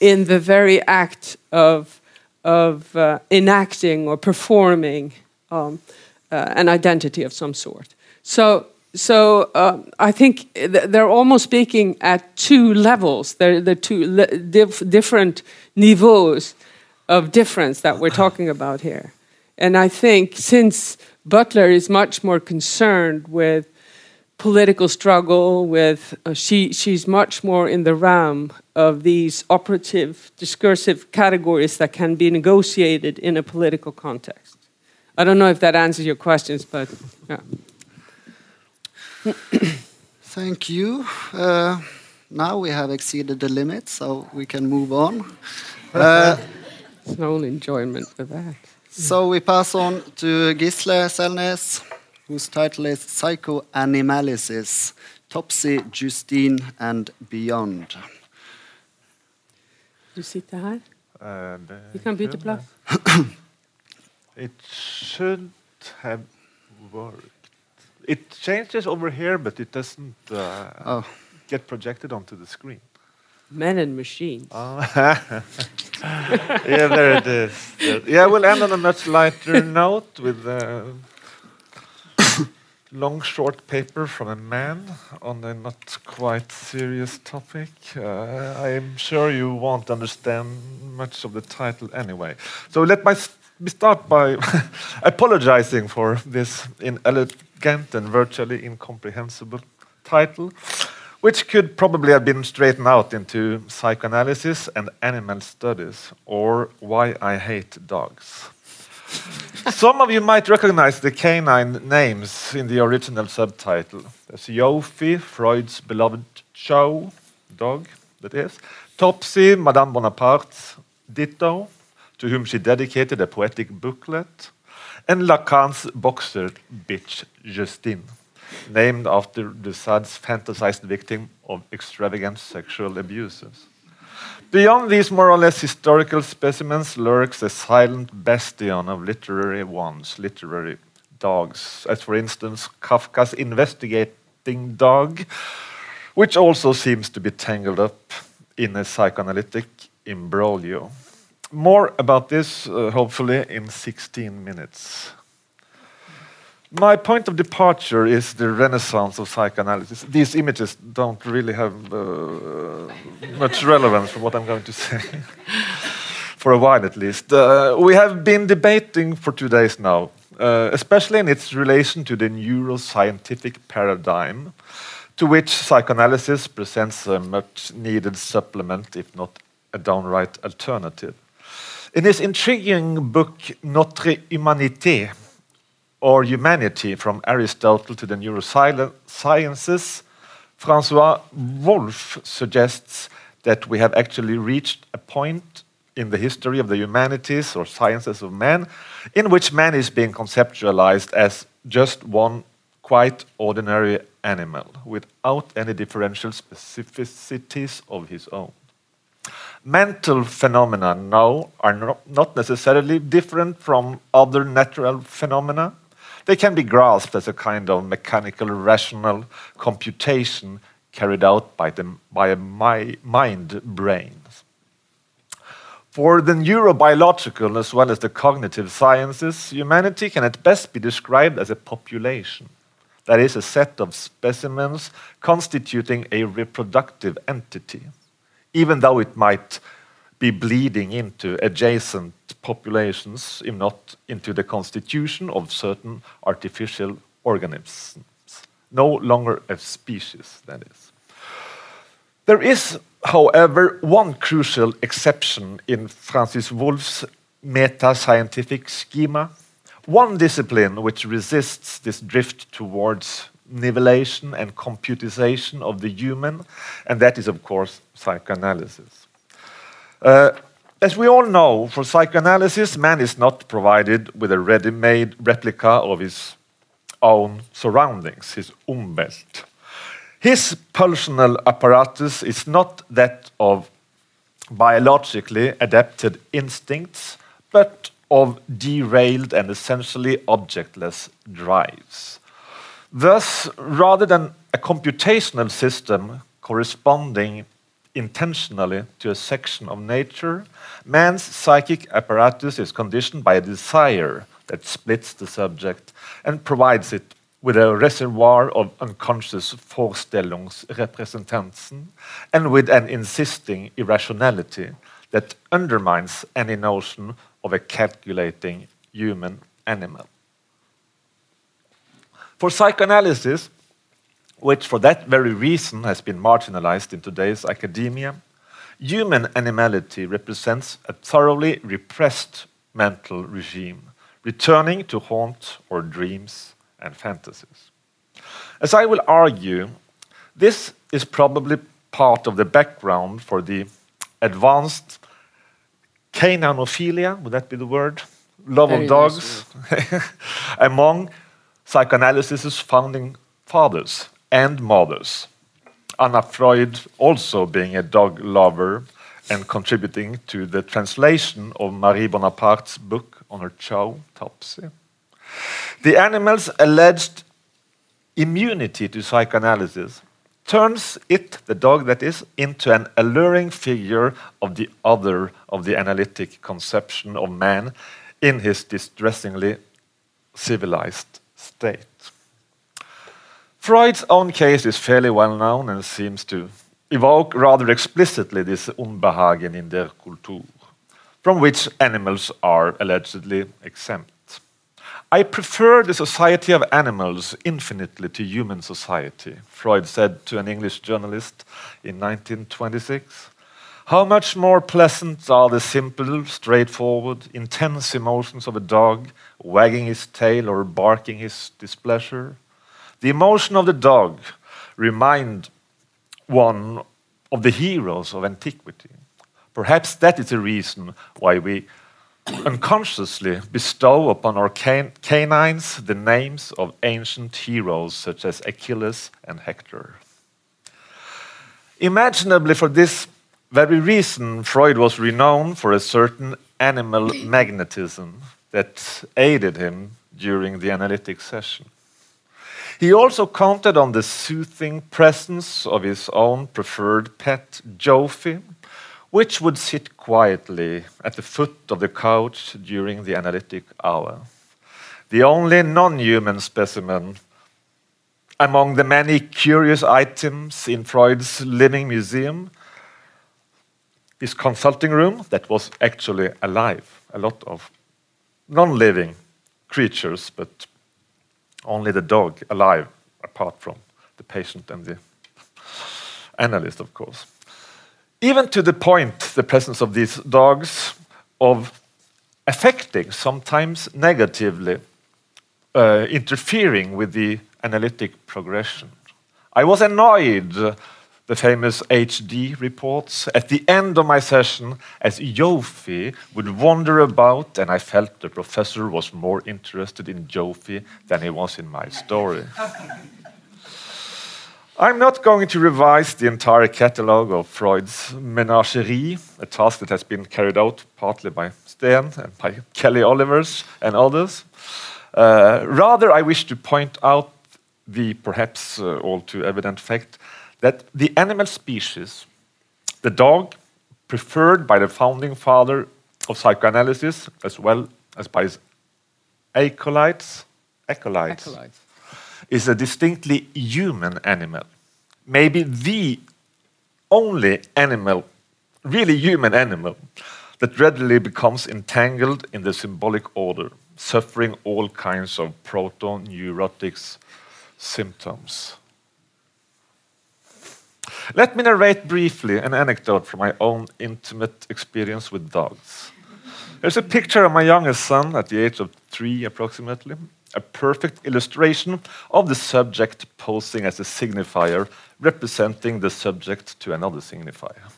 in the very act of, of uh, enacting or performing um, uh, an identity of some sort. So, so uh, I think they're almost speaking at two levels. They're the two le- dif- different niveaus of difference that we're talking about here. And I think since Butler is much more concerned with political struggle, with uh, she she's much more in the realm of these operative discursive categories that can be negotiated in a political context. I don't know if that answers your questions, but yeah. Thank you. Uh, now we have exceeded the limit, so we can move on. Uh, it's no enjoyment for that. So we pass on to Gisle Selnes, whose title is Psychoanimalysis, Topsy, Justine, and Beyond. Du sitter här. Uh, Vi kan byta plats. it shouldn't have worked. It changes over here, but it doesn't uh, oh. get projected onto the screen. Men and machines. Oh. yeah, there it is. Yeah, we'll end on a much lighter note with a long, short paper from a man on a not quite serious topic. Uh, I'm sure you won't understand much of the title anyway. So let me start by apologizing for this in inelegant and virtually incomprehensible title which could probably have been straightened out into psychoanalysis and animal studies, or why I hate dogs. Some of you might recognize the canine names in the original subtitle. There's Jofi, Freud's beloved chow, dog, that is. Topsy, Madame Bonaparte, ditto, to whom she dedicated a poetic booklet. And Lacan's boxer bitch, Justine named after the Sade's fantasized victim of extravagant sexual abuses. Beyond these more or less historical specimens lurks a silent bastion of literary ones, literary dogs, as for instance Kafka's investigating dog, which also seems to be tangled up in a psychoanalytic imbroglio. More about this, uh, hopefully, in 16 minutes. My point of departure is the renaissance of psychoanalysis. These images don't really have uh, much relevance for what I'm going to say, for a while at least. Uh, we have been debating for two days now, uh, especially in its relation to the neuroscientific paradigm, to which psychoanalysis presents a much needed supplement, if not a downright alternative. In his intriguing book, Notre Humanité, or humanity from Aristotle to the neurosciences, Francois Wolff suggests that we have actually reached a point in the history of the humanities or sciences of man in which man is being conceptualized as just one quite ordinary animal without any differential specificities of his own. Mental phenomena now are not necessarily different from other natural phenomena they can be grasped as a kind of mechanical, rational computation carried out by, the, by a mind brain. For the neurobiological as well as the cognitive sciences, humanity can at best be described as a population. That is, a set of specimens constituting a reproductive entity, even though it might be bleeding into adjacent populations, if not into the constitution of certain artificial organisms. No longer a species, that is. There is, however, one crucial exception in Francis Wolff's meta scientific schema, one discipline which resists this drift towards nivellation and computization of the human, and that is, of course, psychoanalysis. Uh, as we all know, for psychoanalysis, man is not provided with a ready made replica of his own surroundings, his umwelt. His pulsional apparatus is not that of biologically adapted instincts, but of derailed and essentially objectless drives. Thus, rather than a computational system corresponding intentionally to a section of nature, man's psychic apparatus is conditioned by a desire that splits the subject and provides it with a reservoir of unconscious Vorstellungsrepräsentanzen and with an insisting irrationality that undermines any notion of a calculating human animal. For psychoanalysis, which for that very reason has been marginalized in today's academia, human animality represents a thoroughly repressed mental regime, returning to haunt our dreams and fantasies. As I will argue, this is probably part of the background for the advanced caninophilia, would that be the word? Love Very of dogs among psychoanalysis's founding fathers and mothers. Anna Freud also being a dog lover and contributing to the translation of Marie Bonaparte's book on her chow, Topsy. The animal's alleged immunity to psychoanalysis turns it, the dog that is, into an alluring figure of the other of the analytic conception of man in his distressingly civilized state. Freud's own case is fairly well known and seems to evoke rather explicitly this Unbehagen in der Kultur, from which animals are allegedly exempt. I prefer the society of animals infinitely to human society, Freud said to an English journalist in 1926. How much more pleasant are the simple, straightforward, intense emotions of a dog wagging his tail or barking his displeasure? The emotion of the dog remind one of the heroes of antiquity. Perhaps that is the reason why we unconsciously bestow upon our can canines the names of ancient heroes such as Achilles and Hector. Imaginably, for this very reason, Freud was renowned for a certain animal magnetism that aided him during the analytic session. He also counted on the soothing presence of his own preferred pet, Jofi, which would sit quietly at the foot of the couch during the analytic hour. The only non human specimen among the many curious items in Freud's living museum, his consulting room that was actually alive, a lot of non living creatures, but only the dog alive, apart from the patient and the analyst, of course even to the point, the presence of these dogs, of affecting, sometimes negatively, uh, interfering with the analytic progression. I was annoyed, the famous HD reports, at the end of my session, as Jofi would wander about, and I felt the professor was more interested in Jofi than he was in my story. I'm not going to revise the entire catalogue of Freud's menagerie, a task that has been carried out partly by Sten and by Kelly Olivers and others. Uh, rather, I wish to point out the perhaps uh, all too evident fact that the animal species, the dog, preferred by the founding father of psychoanalysis as well as by his acolytes, acolytes, acolytes is a distinctly human animal. Maybe the only animal, really human animal, that readily becomes entangled in the symbolic order, suffering all kinds of proto-neurotics symptoms. Let me narrate briefly an anecdote from my own intimate experience with dogs. There's a picture of my youngest son at the age of three, approximately a perfect illustration of the subject posing as a signifier representing the subject to another signifier.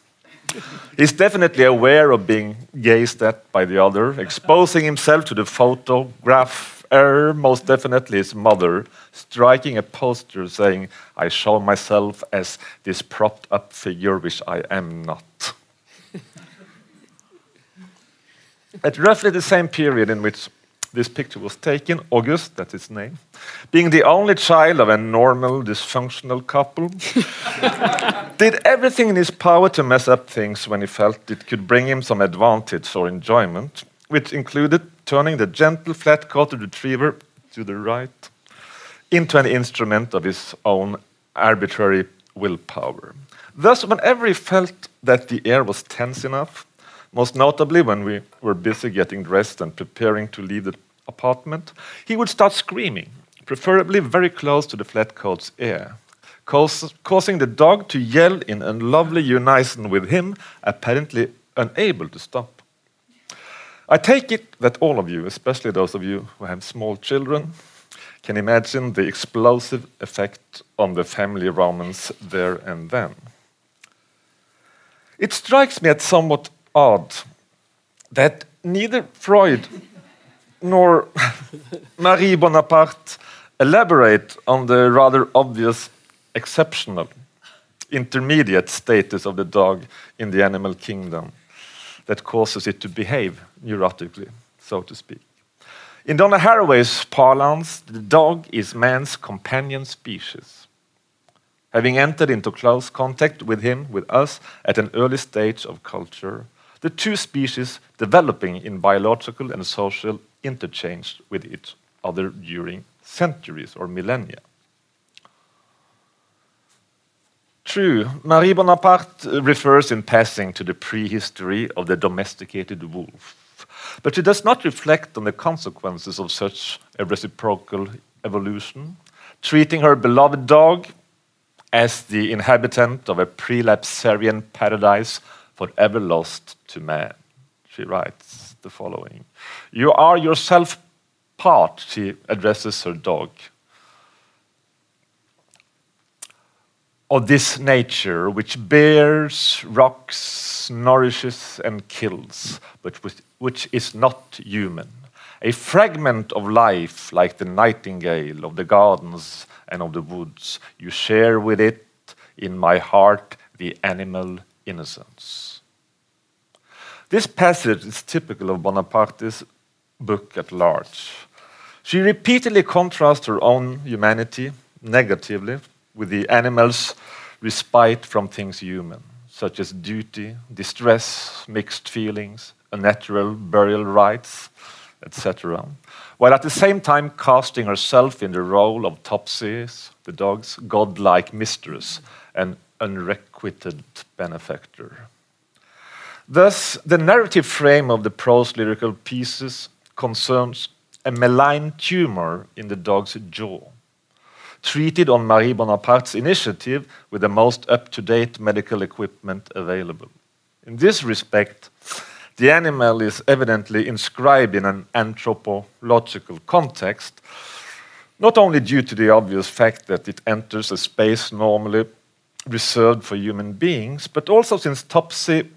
He's definitely aware of being gazed at by the other, exposing himself to the photograph er, most definitely his mother, striking a poster saying, I show myself as this propped up figure which I am not. At roughly the same period in which this picture was taken, August, that's his name, being the only child of a normal, dysfunctional couple, did everything in his power to mess up things when he felt it could bring him some advantage or enjoyment, which included turning the gentle, flat coated retriever to the right into an instrument of his own arbitrary willpower. Thus, whenever he felt that the air was tense enough, most notably when we were busy getting dressed and preparing to leave the apartment, he would start screaming, preferably very close to the flatcoat's ear, causing the dog to yell in unlovely unison with him, apparently unable to stop. I take it that all of you, especially those of you who have small children, can imagine the explosive effect on the family romance there and then. It strikes me as somewhat odd that neither Freud nor Marie Bonaparte elaborate on the rather obvious exceptional intermediate status of the dog in the animal kingdom that causes it to behave neurotically, so to speak. In Donna Haraway's parlance, the dog is man's companion species. Having entered into close contact with him, with us, at an early stage of culture, the two species developing in biological and social interchange with each other during centuries or millennia. True, Marie Bonaparte uh, refers in passing to the prehistory of the domesticated wolf. But she does not reflect on the consequences of such a reciprocal evolution, treating her beloved dog as the inhabitant of a prelapsarian paradise forever lost to man. She writes the following You are yourself part, she addresses her dog, of this nature which bears, rocks, nourishes, and kills, but which, is not human. A fragment of life, like the nightingale of the gardens and of the woods. You share with it in my heart the animal innocence. This passage is typical of Bonaparte's book at large. She repeatedly contrasts her own humanity negatively with the animal's respite from things human, such as duty, distress, mixed feelings, unnatural burial rites, etc., while at the same time casting herself in the role of Topsy, the dog's godlike mistress and unrequited benefactor. Thus, the narrative frame of the prose lyrical pieces concerns a malign tumor in the dog's jaw treated on Marie Bonaparte's initiative with the most up to date medical equipment available. In this respect, the animal is evidently inscribed in an anthropological context, not only due to the obvious fact that it enters a space normally reserved for human beings, but also since Topsy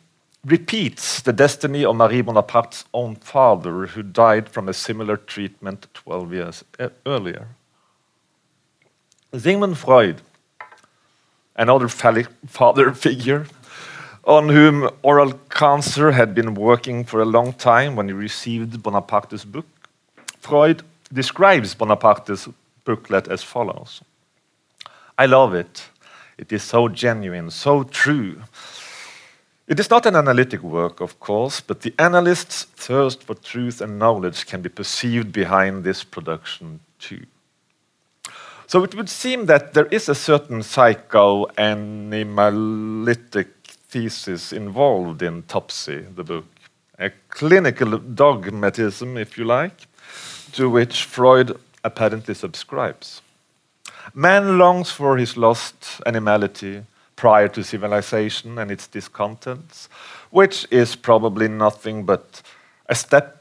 repeats the destiny of Marie Bonaparte's own father, who died from a similar treatment 12 years earlier. Sigmund Freud, another father figure, on whom oral cancer had been working for a long time when he received Bonaparte's book, Freud describes Bonaparte's booklet as follows I love it. It is so genuine, so true. It is not an analytic work, of course, but the analyst's thirst for truth and knowledge can be perceived behind this production, too. So it would seem that there is a certain psychoanalytic thesis involved in Topsy, the book, a clinical dogmatism, if you like, to which Freud apparently subscribes. Man longs for his lost animality prior to civilization and its discontents, which is probably nothing but a step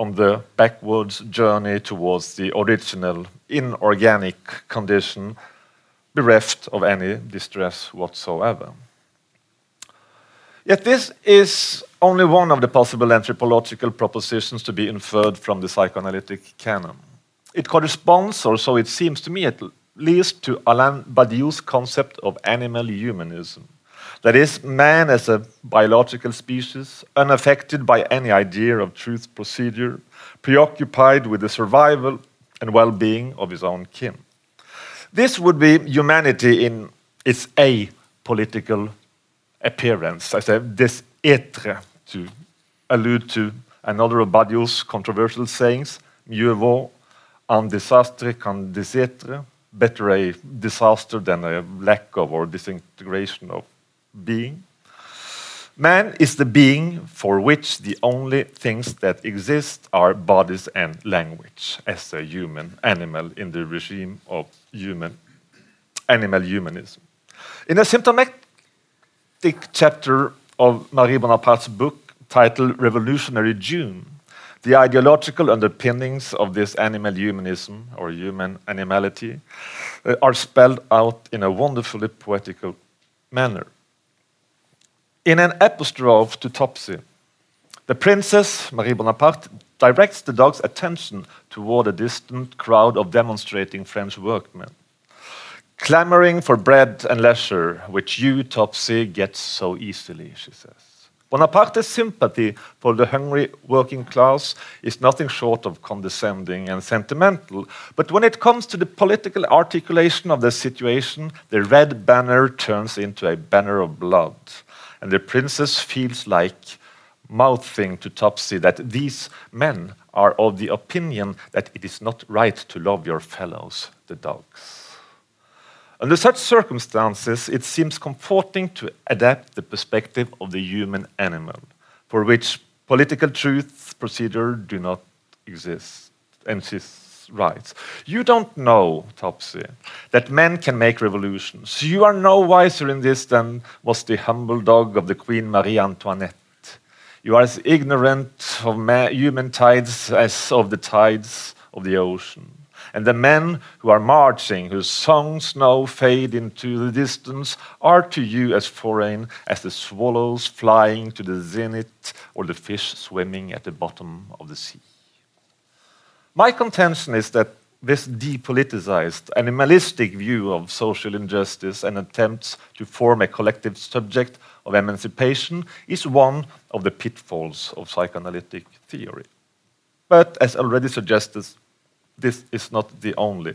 on the backwards journey towards the original inorganic condition, bereft of any distress whatsoever. Yet this is only one of the possible anthropological propositions to be inferred from the psychoanalytic canon. It corresponds, or so it seems to me at least, to Alain Badiou's concept of animal humanism. That is, man as a biological species, unaffected by any idea of truth procedure, preoccupied with the survival and well being of his own kin. This would be humanity in its apolitical appearance. I say this etre to allude to another of Badiou's controversial sayings, mieux vaut un désastre qu'un désêtre, better a disaster than a lack of or disintegration of being. Man is the being for which the only things that exist are bodies and language, as a human animal in the regime of human animal humanism. In a symptomatic chapter of Marie Bonaparte's book titled Revolutionary June, the ideological underpinnings of this animal humanism or human animality uh, are spelled out in a wonderfully poetical manner. In an apostrophe to Topsy, the princess, Marie Bonaparte, directs the dog's attention toward a distant crowd of demonstrating French workmen, clamoring for bread and leisure, which you, Topsy, get so easily, she says. Bonaparte's sympathy for the hungry working class is nothing short of condescending and sentimental, but when it comes to the political articulation of the situation, the red banner turns into a banner of blood, and the princess feels like mouthing to Topsy that these men are of the opinion that it is not right to love your fellows, the dogs. Under such circumstances, it seems comforting to adapt the perspective of the human animal, for which political truths procedure do not exist. And she's right. You don't know, Topsy, that men can make revolutions. You are no wiser in this than was the humble dog of the Queen Marie Antoinette. You are as ignorant of human tides as of the tides of the ocean and the men who are marching, whose songs now fade into the distance, are to you as foreign as the swallows flying to the zenith or the fish swimming at the bottom of the sea. My contention is that this depoliticized, animalistic view of social injustice and attempts to form a collective subject of emancipation is one of the pitfalls of psychoanalytic theory. But as already suggested, this is not the only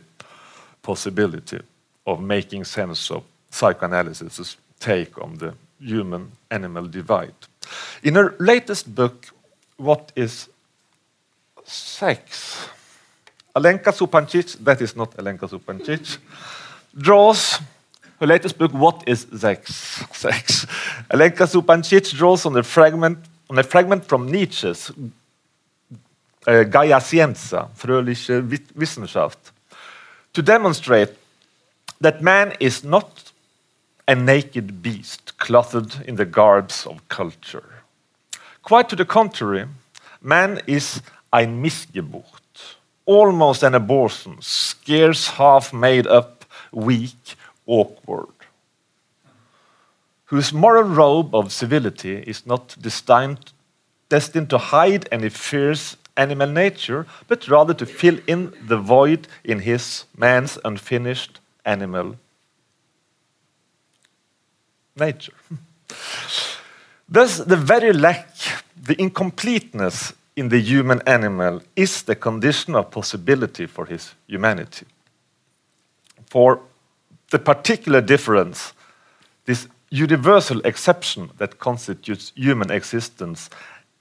possibility of making sense of psychoanalysis' take on the human animal divide. In her latest book, What is Sex? Alenka Zupančič, that is not Alenka Zupančič, draws her latest book, What is Sex? Sex. Alenka Zupančič draws on a fragment on a fragment from Nietzsche's uh, Gaia Scienza, fröhliche Wissenschaft, to demonstrate that man is not a naked beast clothed in the garbs of culture. Quite to the contrary, man is ein Missgeburt, almost an abortion, scarce half made up, weak, awkward, whose moral robe of civility is not destined, destined to hide any fierce animal nature, but rather to fill in the void in his man's unfinished animal nature. Thus, the very lack, the incompleteness in the human animal is the condition of possibility for his humanity. For the particular difference, this universal exception that constitutes human existence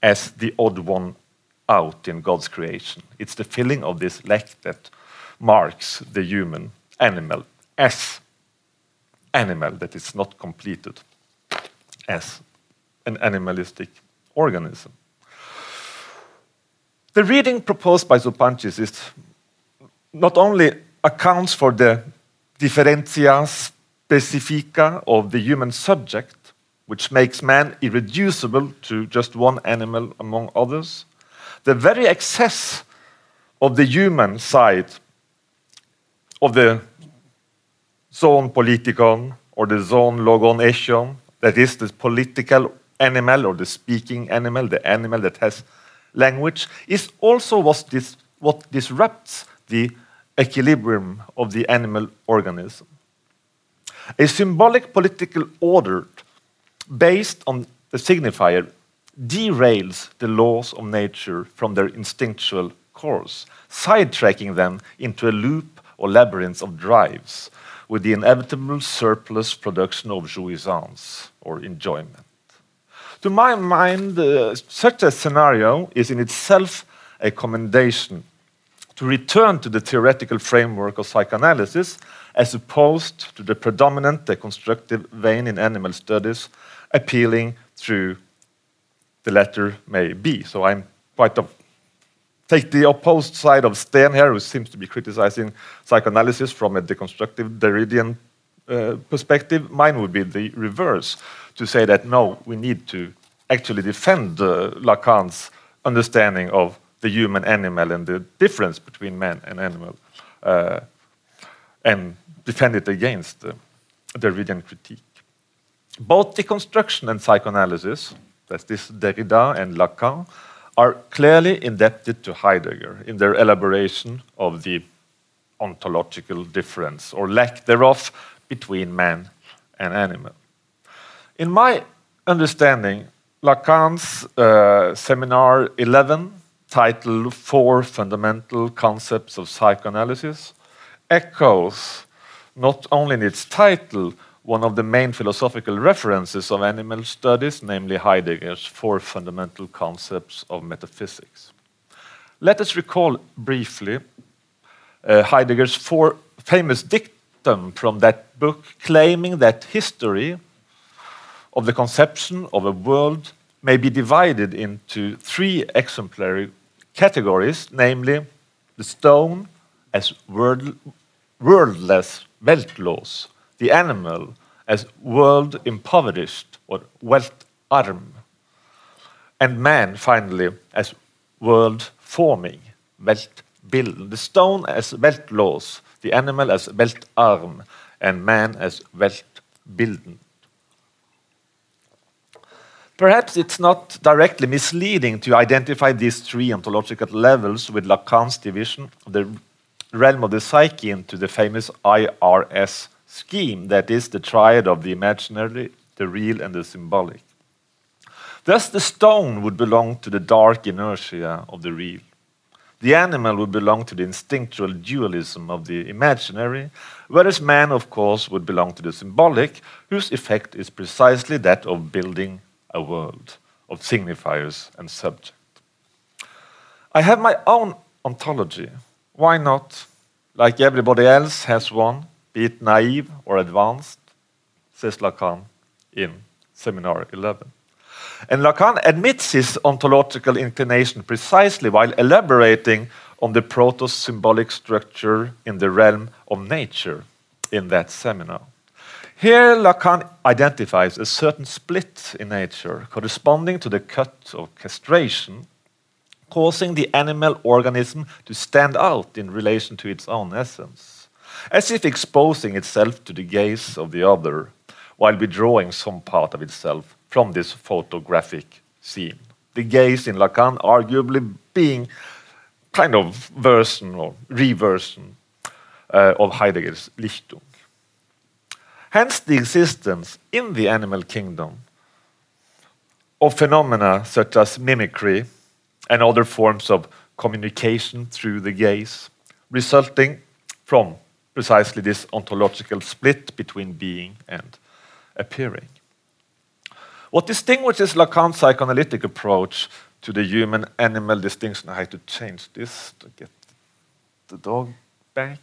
as the odd one out in God's creation. It's the filling of this lack that marks the human animal as animal that is not completed as an animalistic organism. The reading proposed by Zupančič is not only accounts for the differentia specifica of the human subject, which makes man irreducible to just one animal among others, the very excess of the human side of the zoon politikon or the zoon logon echon, that is the political animal or the speaking animal, the animal that has language, is also what, dis what disrupts the equilibrium of the animal organism. A symbolic political order based on the signifier derails the laws of nature from their instinctual course, sidetracking them into a loop or labyrinth of drives with the inevitable surplus production of jouissance or enjoyment. To my mind, uh, such a scenario is in itself a commendation to return to the theoretical framework of psychoanalysis as opposed to the predominant deconstructive vein in animal studies appealing through the latter may be. So I'm quite of take the opposed side of Stern here, who seems to be criticizing psychoanalysis from a deconstructive Derridian uh, perspective. Mine would be the reverse, to say that no, we need to actually defend uh, Lacan's understanding of the human animal and the difference between man and animal, uh, and defend it against the Derridian critique. Both deconstruction and psychoanalysis, that's this Derrida and Lacan, are clearly indebted to Heidegger in their elaboration of the ontological difference or lack thereof between man and animal. In my understanding, Lacan's uh, seminar 11, titled Four Fundamental Concepts of Psychoanalysis, echoes not only in its title one of the main philosophical references of animal studies, namely Heidegger's four fundamental concepts of metaphysics. Let us recall briefly uh, Heidegger's four famous dictum from that book, claiming that history of the conception of a world may be divided into three exemplary categories, namely the stone as world, worldless weltlos, the animal as world impoverished or welt arm, and man finally as world forming, welt bild. The stone as weltlos, the animal as welt arm, and man as bilden. Perhaps it's not directly misleading to identify these three ontological levels with Lacan's division of the realm of the psyche into the famous IRS scheme that is the triad of the imaginary, the real, and the symbolic. Thus, the stone would belong to the dark inertia of the real. The animal would belong to the instinctual dualism of the imaginary, whereas man, of course, would belong to the symbolic, whose effect is precisely that of building a world of signifiers and subject. I have my own ontology. Why not? Like everybody else has one, be it naive or advanced, says Lacan in Seminar 11. And Lacan admits his ontological inclination precisely while elaborating on the proto symbolic structure in the realm of nature in that seminar. Here, Lacan identifies a certain split in nature corresponding to the cut of castration, causing the animal organism to stand out in relation to its own essence as if exposing itself to the gaze of the other while withdrawing some part of itself from this photographic scene. The gaze in Lacan arguably being kind of version or reversion uh, of Heidegger's Lichtung. Hence, the existence in the animal kingdom of phenomena such as mimicry and other forms of communication through the gaze, resulting from precisely this ontological split between being and appearing. What distinguishes Lacan's psychoanalytic approach to the human animal distinction, I had to change this to get the dog back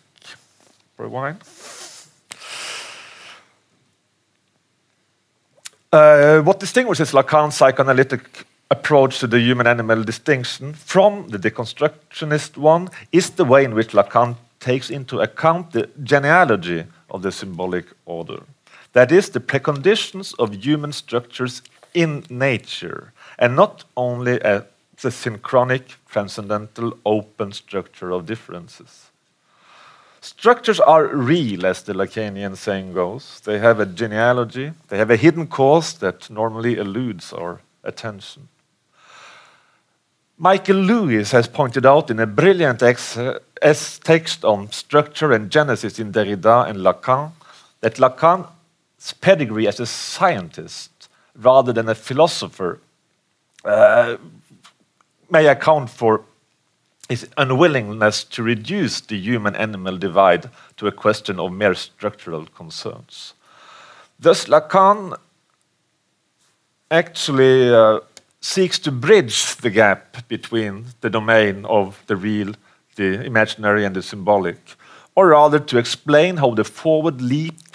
while. Uh, what distinguishes Lacan's psychoanalytic approach to the human animal distinction from the deconstructionist one is the way in which Lacan takes into account the genealogy of the symbolic order. That is, the preconditions of human structures in nature, and not only a, the synchronic, transcendental, open structure of differences. Structures are real, as the Lacanian saying goes. They have a genealogy, they have a hidden cause that normally eludes our attention. Michael Lewis has pointed out in a brilliant ex text on structure and genesis in Derrida and Lacan that Lacan's pedigree as a scientist rather than a philosopher uh, may account for his unwillingness to reduce the human animal divide to a question of mere structural concerns. Thus, Lacan actually uh, seeks to bridge the gap between the domain of the real, the imaginary, and the symbolic, or rather to explain how the forward leap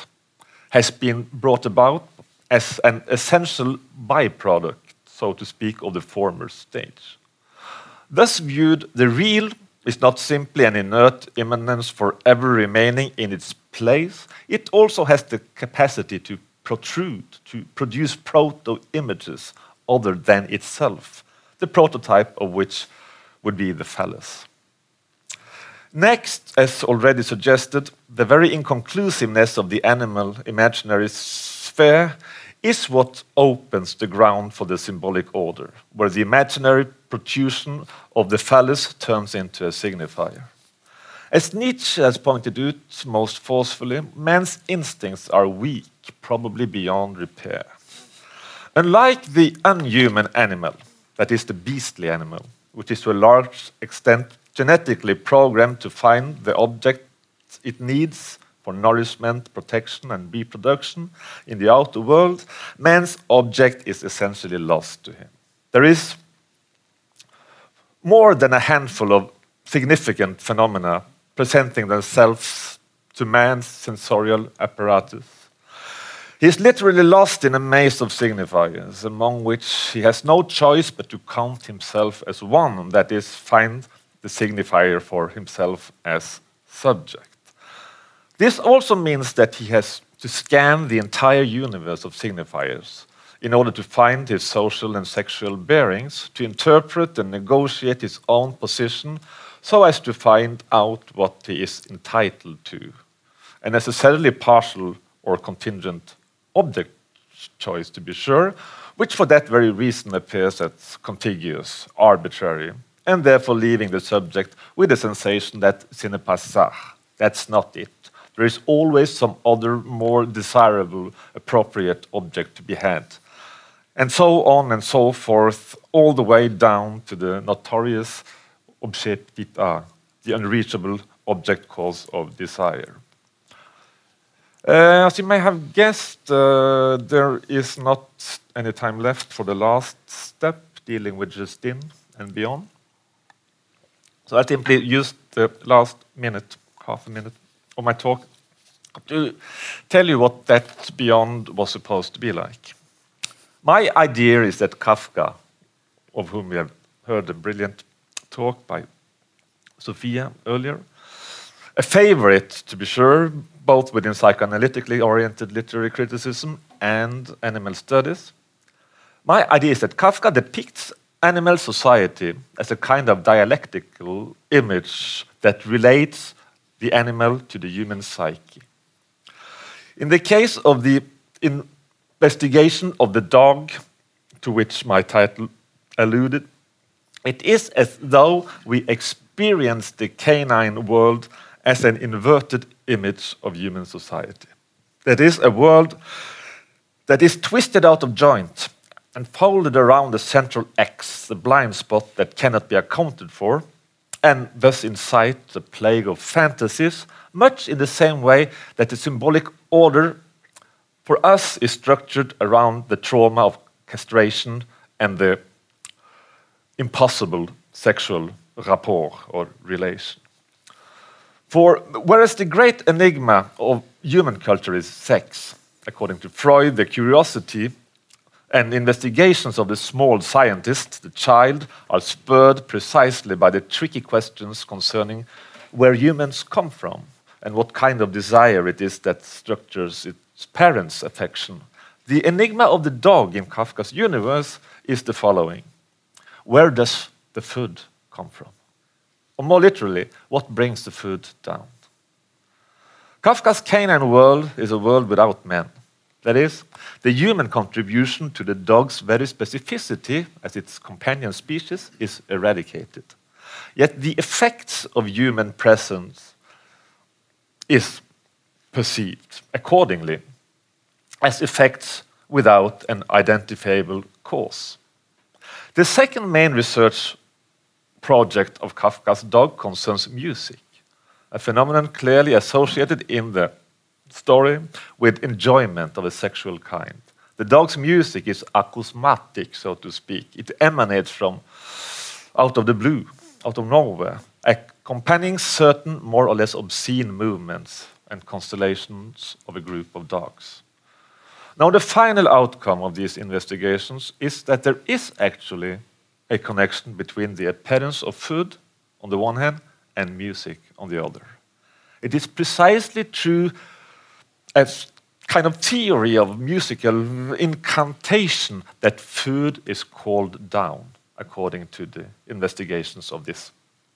has been brought about as an essential byproduct, so to speak, of the former stage. Thus viewed, the real is not simply an inert immanence forever remaining in its place, it also has the capacity to protrude, to produce proto images other than itself, the prototype of which would be the phallus. Next, as already suggested, the very inconclusiveness of the animal imaginary sphere is what opens the ground for the symbolic order, where the imaginary protrusion of the phallus turns into a signifier. As Nietzsche has pointed out most forcefully, man's instincts are weak, probably beyond repair. Unlike the unhuman animal, that is the beastly animal, which is to a large extent genetically programmed to find the object it needs for nourishment, protection, and reproduction in the outer world, man's object is essentially lost to him. There is more than a handful of significant phenomena presenting themselves to man's sensorial apparatus. He is literally lost in a maze of signifiers, among which he has no choice but to count himself as one, that is, find the signifier for himself as subject. This also means that he has to scan the entire universe of signifiers in order to find his social and sexual bearings, to interpret and negotiate his own position so as to find out what he is entitled to, a necessarily partial or contingent object choice, to be sure, which for that very reason appears as contiguous, arbitrary, and therefore leaving the subject with the sensation that c'est pas ça, that's not it. There is always some other, more desirable, appropriate object to be had. And so on and so forth, all the way down to the notorious objet d'etat, the unreachable object cause of desire. Uh, as you may have guessed, uh, there is not any time left for the last step, dealing with Justine and beyond. So I simply used the last minute, half a minute of my talk to tell you what that beyond was supposed to be like. My idea is that Kafka, of whom we have heard a brilliant talk by Sophia earlier, a favorite, to be sure, both within psychoanalytically oriented literary criticism and animal studies. My idea is that Kafka depicts animal society as a kind of dialectical image that relates the animal to the human psyche. In the case of the investigation of the dog, to which my title alluded, it is as though we experience the canine world as an inverted image of human society. That is, a world that is twisted out of joint and folded around the central X, the blind spot that cannot be accounted for, and thus incite the plague of fantasies, much in the same way that the symbolic order for us is structured around the trauma of castration and the impossible sexual rapport or relation. For whereas the great enigma of human culture is sex, according to Freud, the curiosity and investigations of the small scientist, the child, are spurred precisely by the tricky questions concerning where humans come from and what kind of desire it is that structures its parents' affection. The enigma of the dog in Kafka's universe is the following Where does the food come from? Or more literally, what brings the food down? Kafka's canine world is a world without men. That is, the human contribution to the dog's very specificity as its companion species is eradicated. Yet the effects of human presence is perceived accordingly as effects without an identifiable cause. The second main research project of Kafka's dog concerns music, a phenomenon clearly associated in the story with enjoyment of a sexual kind. The dog's music is acousmatic, so to speak. It emanates from out of the blue, out of nowhere, accompanying certain more or less obscene movements and constellations of a group of dogs. Now, the final outcome of these investigations is that there is actually a connection between the appearance of food on the one hand and music on the other. It is precisely through a kind of theory of musical incantation that food is called down, according to the investigations of this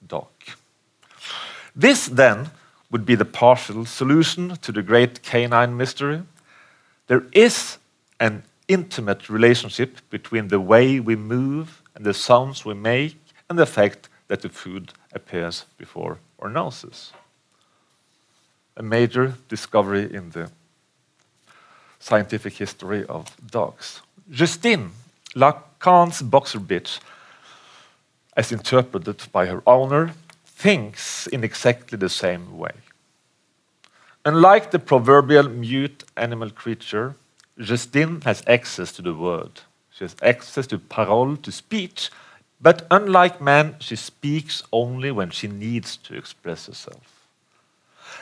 dog. This then would be the partial solution to the great canine mystery there is an intimate relationship between the way we move and the sounds we make and the fact that the food appears before our noses. A major discovery in the scientific history of dogs. Justine, Lacan's boxer bitch, as interpreted by her owner, thinks in exactly the same way. Unlike the proverbial mute animal creature, Justine has access to the word. She has access to parole, to speech, but unlike man, she speaks only when she needs to express herself.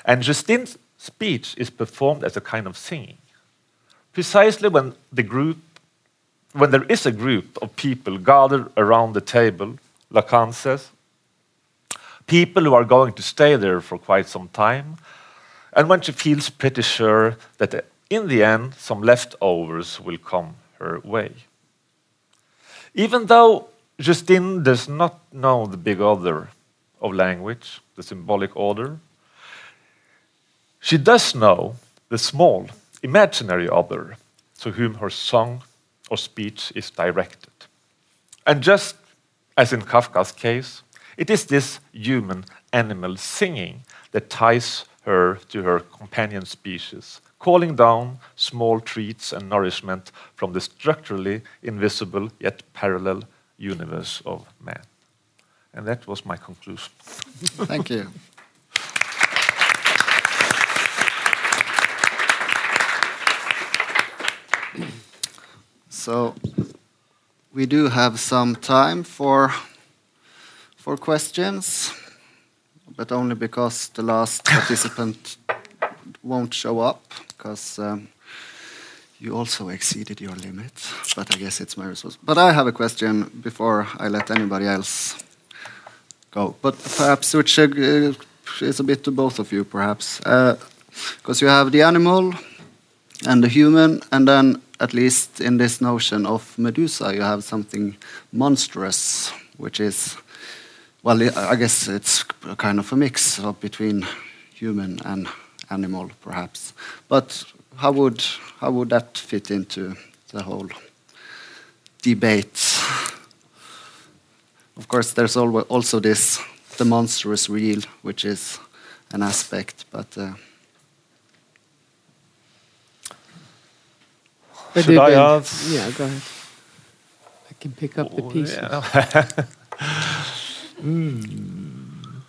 And Justine's speech is performed as a kind of singing. Precisely when the group when there is a group of people gathered around the table, Lacan says, people who are going to stay there for quite some time, and when she feels pretty sure that uh, in the end some leftovers will come her way. Even though Justine does not know the big other of language, the symbolic order, she does know the small, imaginary other to whom her song or speech is directed. And just as in Kafka's case, it is this human animal singing that ties her to her companion species, calling down small treats and nourishment from the structurally invisible yet parallel universe of man. And that was my conclusion. Thank you. So we do have some time for for questions but only because the last participant won't show up because um, you also exceeded your limit. But I guess it's my responsibility. But I have a question before I let anybody else go. But perhaps which uh, is a bit to both of you, perhaps, because uh, you have the animal and the human, and then at least in this notion of Medusa, you have something monstrous, which is well, I guess it's kind of a mix between human and animal, perhaps. But how would how would that fit into the whole debate? Of course, there's also this the monstrous real, which is an aspect, but. Uh, Should I ask? Yeah, go ahead. I can pick up the pieces. Yeah. Mm.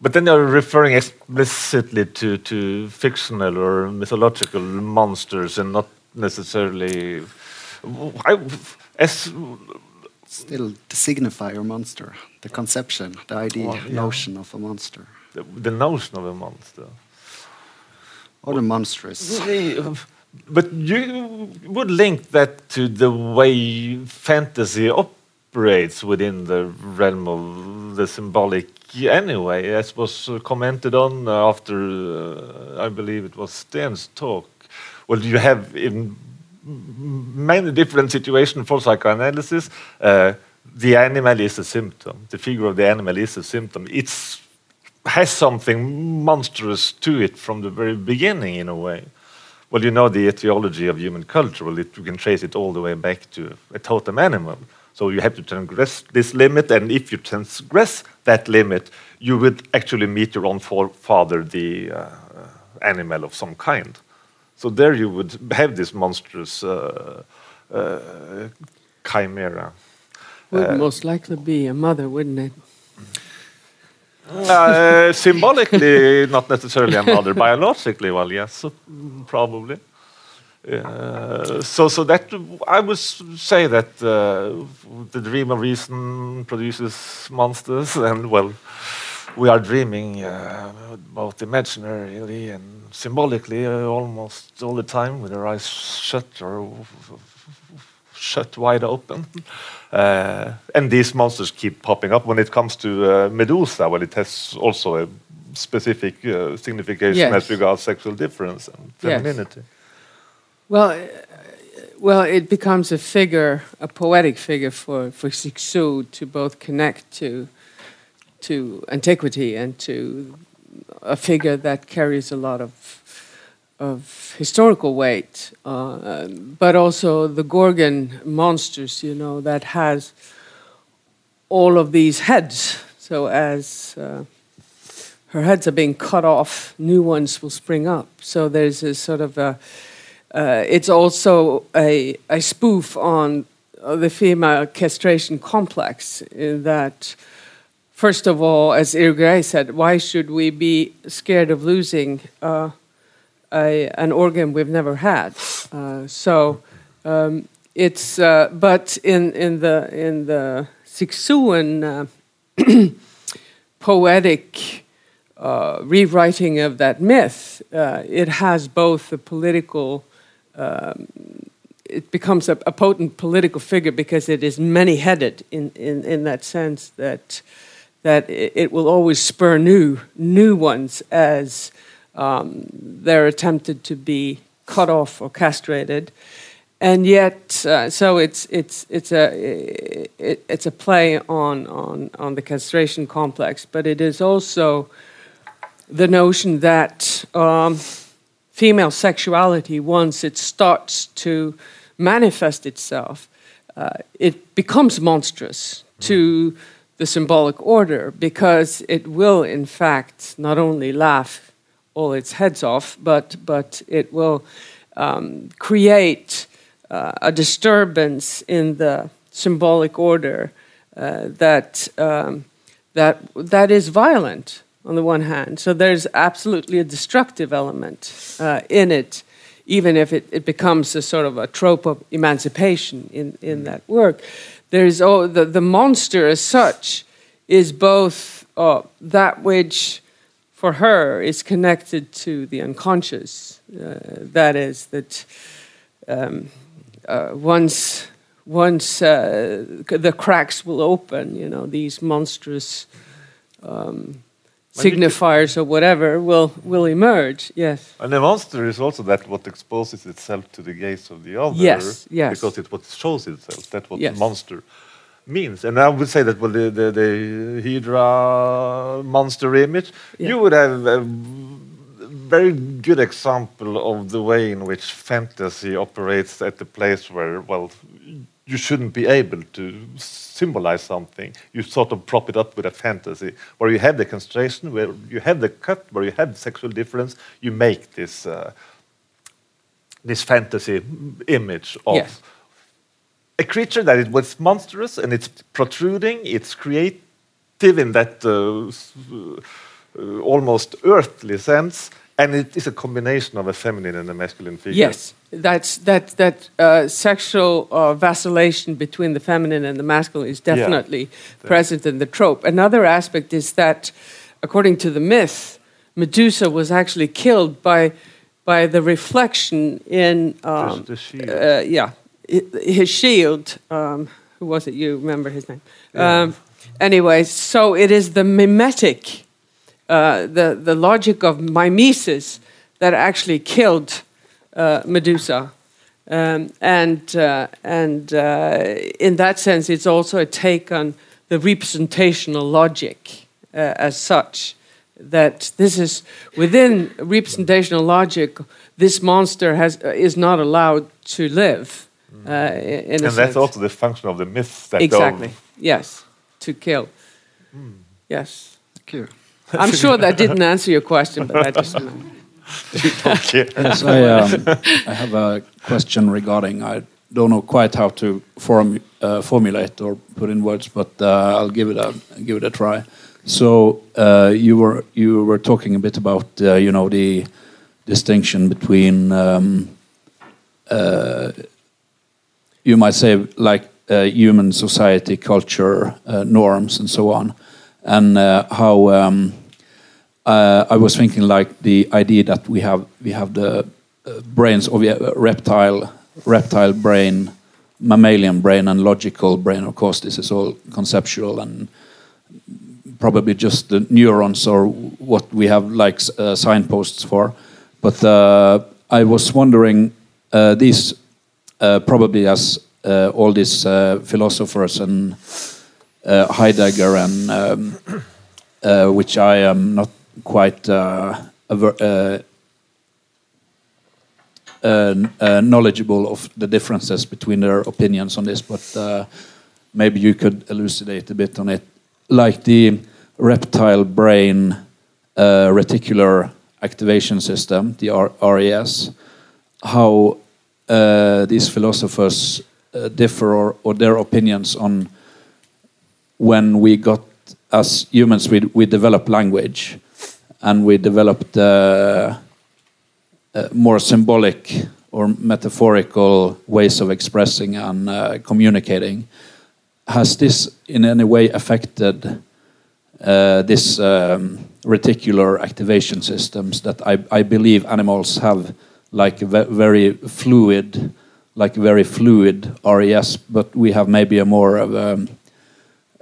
But then you're referring explicitly to, to fictional or mythological monsters and not necessarily. I, as Still, the signifier monster, the conception, the idea, well, yeah. notion of a monster. The, the, notion of a monster. Or the monstrous. But you would link that to the way fantasy operates within the realm of the symbolic anyway, as was commented on after, uh, I believe it was Sten's talk. Well, you have in many different situations for psychoanalysis, uh, the animal is a symptom. The figure of the animal is a symptom. It has something monstrous to it from the very beginning, in a way. Well, you know the etiology of human culture. Well, it, you can trace it all the way back to a totem animal. So you have to transgress this limit, and if you transgress that limit, you would actually meet your own father, the uh, animal of some kind. So there you would have this monstrous uh, uh, chimera. Would uh, most likely be a mother, wouldn't it? Uh, symbolically, not necessarily another. Biologically, well, yes, probably. Uh, so, so that I would say that uh, the dream of reason produces monsters, and well, we are dreaming uh, both imaginarily and symbolically uh, almost all the time with our eyes shut or shut wide open. Uh, and these monsters keep popping up when it comes to uh, Medusa, well, it has also a specific uh, signification Yes. as regards sexual difference and Yes. femininity. Well, uh, well, it becomes a figure, a poetic figure for for Cixous to both connect to to antiquity and to a figure that carries a lot of of historical weight, uh, but also the Gorgon monsters, you know, that has all of these heads. So as uh, her heads are being cut off, new ones will spring up. So there's a sort of a uh, it's also a, a spoof on uh, the female castration complex in that, first of all, as Irigaray said, why should we be scared of losing uh, a, an organ we've never had? Uh, so um, it's, uh, but in, in the, in the Cixousian uh, poetic uh, rewriting of that myth, uh, it has both the political, um, it becomes a, a potent political figure because it is many-headed in, in, in that sense that that it, it will always spur new new ones as um, they're attempted to be cut off or castrated, and yet uh, so it's it's it's a it, it's a play on on on the castration complex, but it is also the notion that um, female sexuality, once it starts to manifest itself, uh, it becomes monstrous to the symbolic order because it will, in fact, not only laugh all its heads off, but, but it will um, create uh, a disturbance in the symbolic order uh, that, um, that, that is violent on the one hand. So there's absolutely a destructive element uh, in it, even if it, it becomes a sort of a trope of emancipation in, in that work. There's oh, the, the monster as such is both uh, that which for her is connected to the unconscious. Uh, that is, that um, uh, once once uh, the cracks will open, you know, these monstrous um, signifiers or whatever will will emerge. Yes. And the monster is also that what exposes itself to the gaze of the other. Yes, yes. Because it's what shows itself. That's what Yes. the monster means. And I would say that well, the, the, the Hydra monster image, Yeah. you would have a very good example of the way in which fantasy operates at the place where, well, you shouldn't be able to symbolize something. You sort of prop it up with a fantasy where you have the castration, where you have the cut, where you have sexual difference. You make this uh, this fantasy image of Yes. A creature that it was monstrous and it's protruding. It's creative in that uh, uh, almost earthly sense, and it is a combination of a feminine and a masculine figure. Yes, that's that that uh, sexual uh, vacillation between the feminine and the masculine is definitely present in the trope. Another aspect is that, according to the myth, Medusa was actually killed by by the reflection in um, the shield. Uh, yeah, his shield. Um, who was it? You remember his name? Um, anyway, so it is the mimetic uh, the, the logic of mimesis that actually killed uh, Medusa. Um, and uh, and uh, in that sense, it's also a take on the representational logic uh, as such. That this is within representational logic, this monster has uh, is not allowed to live. Uh, in a and that's sense. also the function of the myth. That exactly yes to kill. Hmm. Yes. Thank you. I'm sure that didn't answer your question, but that just. Yes, I, um, I have a question regarding. I don't know quite how to form, uh, formulate or put in words, but uh, I'll give it a give it a try. So uh, you were you were talking a bit about uh, you know the distinction between um, uh, you might say like uh, human society, culture, uh, norms, and so on, and uh, how um, uh, I was thinking like the idea that we have we have the uh, brains of reptile reptile brain, mammalian brain, and logical brain. Of course, this is all conceptual and probably just the neurons or what we have like uh, signposts for. But I was wondering, these probably as uh, all these uh, philosophers and Heidegger and um, which I am not quite knowledgeable of the differences between their opinions on this, but maybe you could elucidate a bit on it. Like the reptile brain uh, reticular activation system, the R RAS, how uh, these philosophers uh, differ or, or, their opinions on when we got, as humans, we, we developed language and we developed uh, uh, more symbolic or metaphorical ways of expressing and communicating. Has this in any way affected this um, reticular activation systems that I, I, believe animals have like very fluid like very fluid RES but we have maybe a more of a,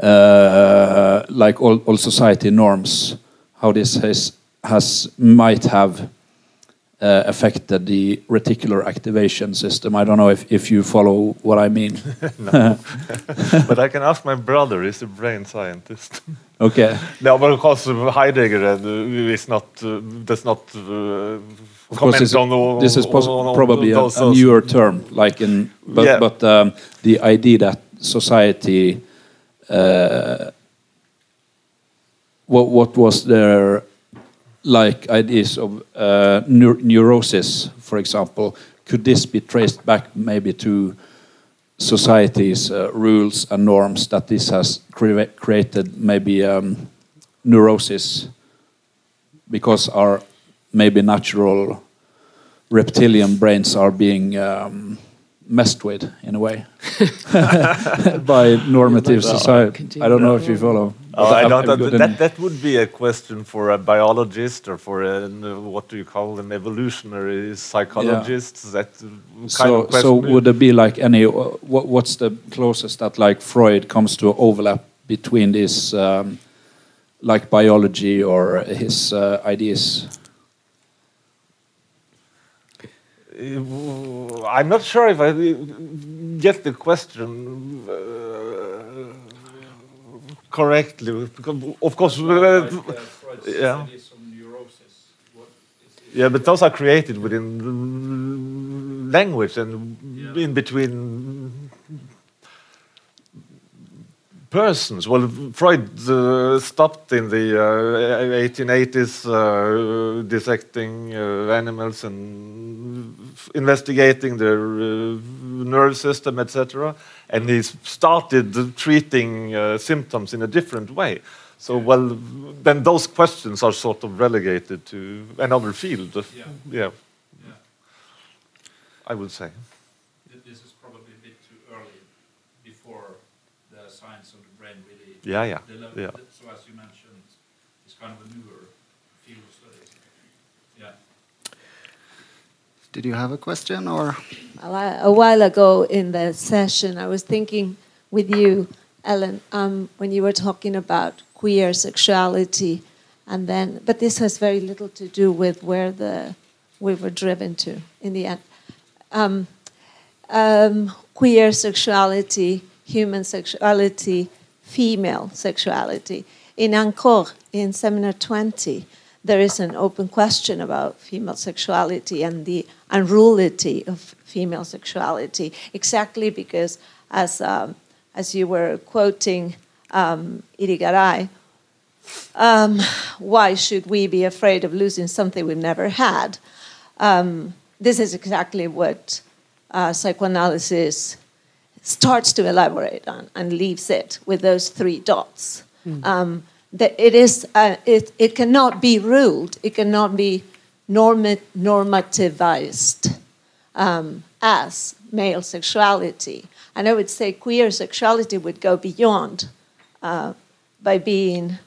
uh, like all, all society norms how this has, has might have uh, affected the reticular activation system. I don't know if, if you follow what I mean. no, but I can ask my brother. He's a brain scientist. Okay. no, but of course Heidegger uh, is not uh, does not uh, of course, this, on, this is on, probably a, a, newer term, like in but yeah. but um, the idea that society. Uh, what what was their like ideas of uh, neurosis, for example, could this be traced back maybe to society's uh, rules and norms that this has cre created maybe um, neurosis because our maybe natural reptilian brains are being um, messed with in a way by normative society. I don't know if you follow. Oh, I don't, that, that, that would be a question for a biologist or for a, what do you call them, evolutionary psychologists. Yeah. That kind so, of question. So would there be like any, what, what's the closest that like Freud comes to overlap between this um, like biology or his uh, ideas? I'm not sure if I get the question uh, correctly. Of course, uh, yeah. Yeah, but those are created within language and yeah. in between persons. Well, Freud uh, stopped in the uh, 1880s uh, dissecting uh, animals and investigating their uh, nerve system, etc. And he started treating uh, symptoms in a different way. So, well, then those questions are sort of relegated to another field. Yeah. yeah. yeah. I would say. Yeah, yeah. yeah. So as you mentioned, it's kind of a newer field of studies. Yeah. Did you have a question or? A while ago in the session, I was thinking with you, Ellen, um, when you were talking about queer sexuality, and then, but this has very little to do with where the we were driven to in the end. Um, um, queer sexuality, human sexuality, female sexuality. In Encore, in Seminar 20, there is an open question about female sexuality and the unruly of female sexuality, exactly because, as, um, as you were quoting um, Irigaray, um, why should we be afraid of losing something we've never had? Um, this is exactly what uh, psychoanalysis starts to elaborate on and leaves it with those three dots. Mm. Um, that it is uh, it, it cannot be ruled it cannot be normativized um, as male sexuality. And I would say queer sexuality would go beyond uh, by being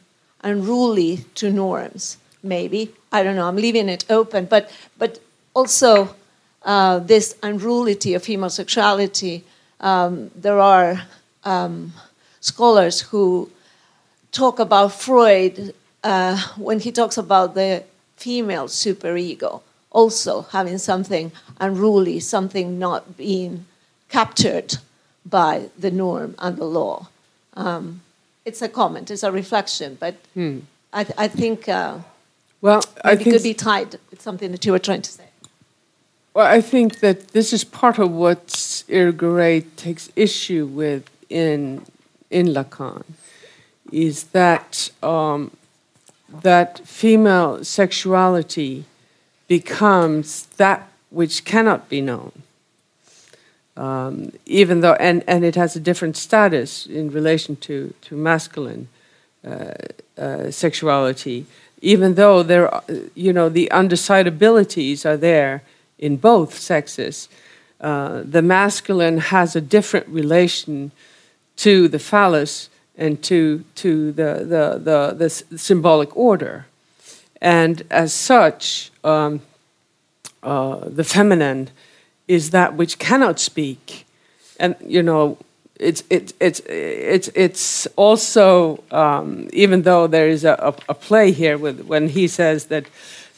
unruly to norms, maybe. I don't know, I'm leaving it open. But, but also, uh, this unruly of female sexuality, um, there are um, scholars who talk about Freud uh, when he talks about the female superego, also having something unruly, something not being captured by the norm and the law. Um, it's a comment, it's a reflection, but hmm. I, th I, think uh, well, I think it could be tied with something that you were trying to say. Well, I think that this is part of what Irigaray takes issue with in in Lacan, is that um, that female sexuality becomes that which cannot be known. Um, even though, and, and it has a different status in relation to, to masculine uh, uh, sexuality, even though there, are, you know, the undecidabilities are there in both sexes. Uh, the masculine has a different relation to the phallus and to, to the, the, the, the symbolic order. And as such, um, uh, the feminine is that which cannot speak. And, you know, it's, it, it's, it's, it's also, um, even though there is a, a, play here with, when he says that,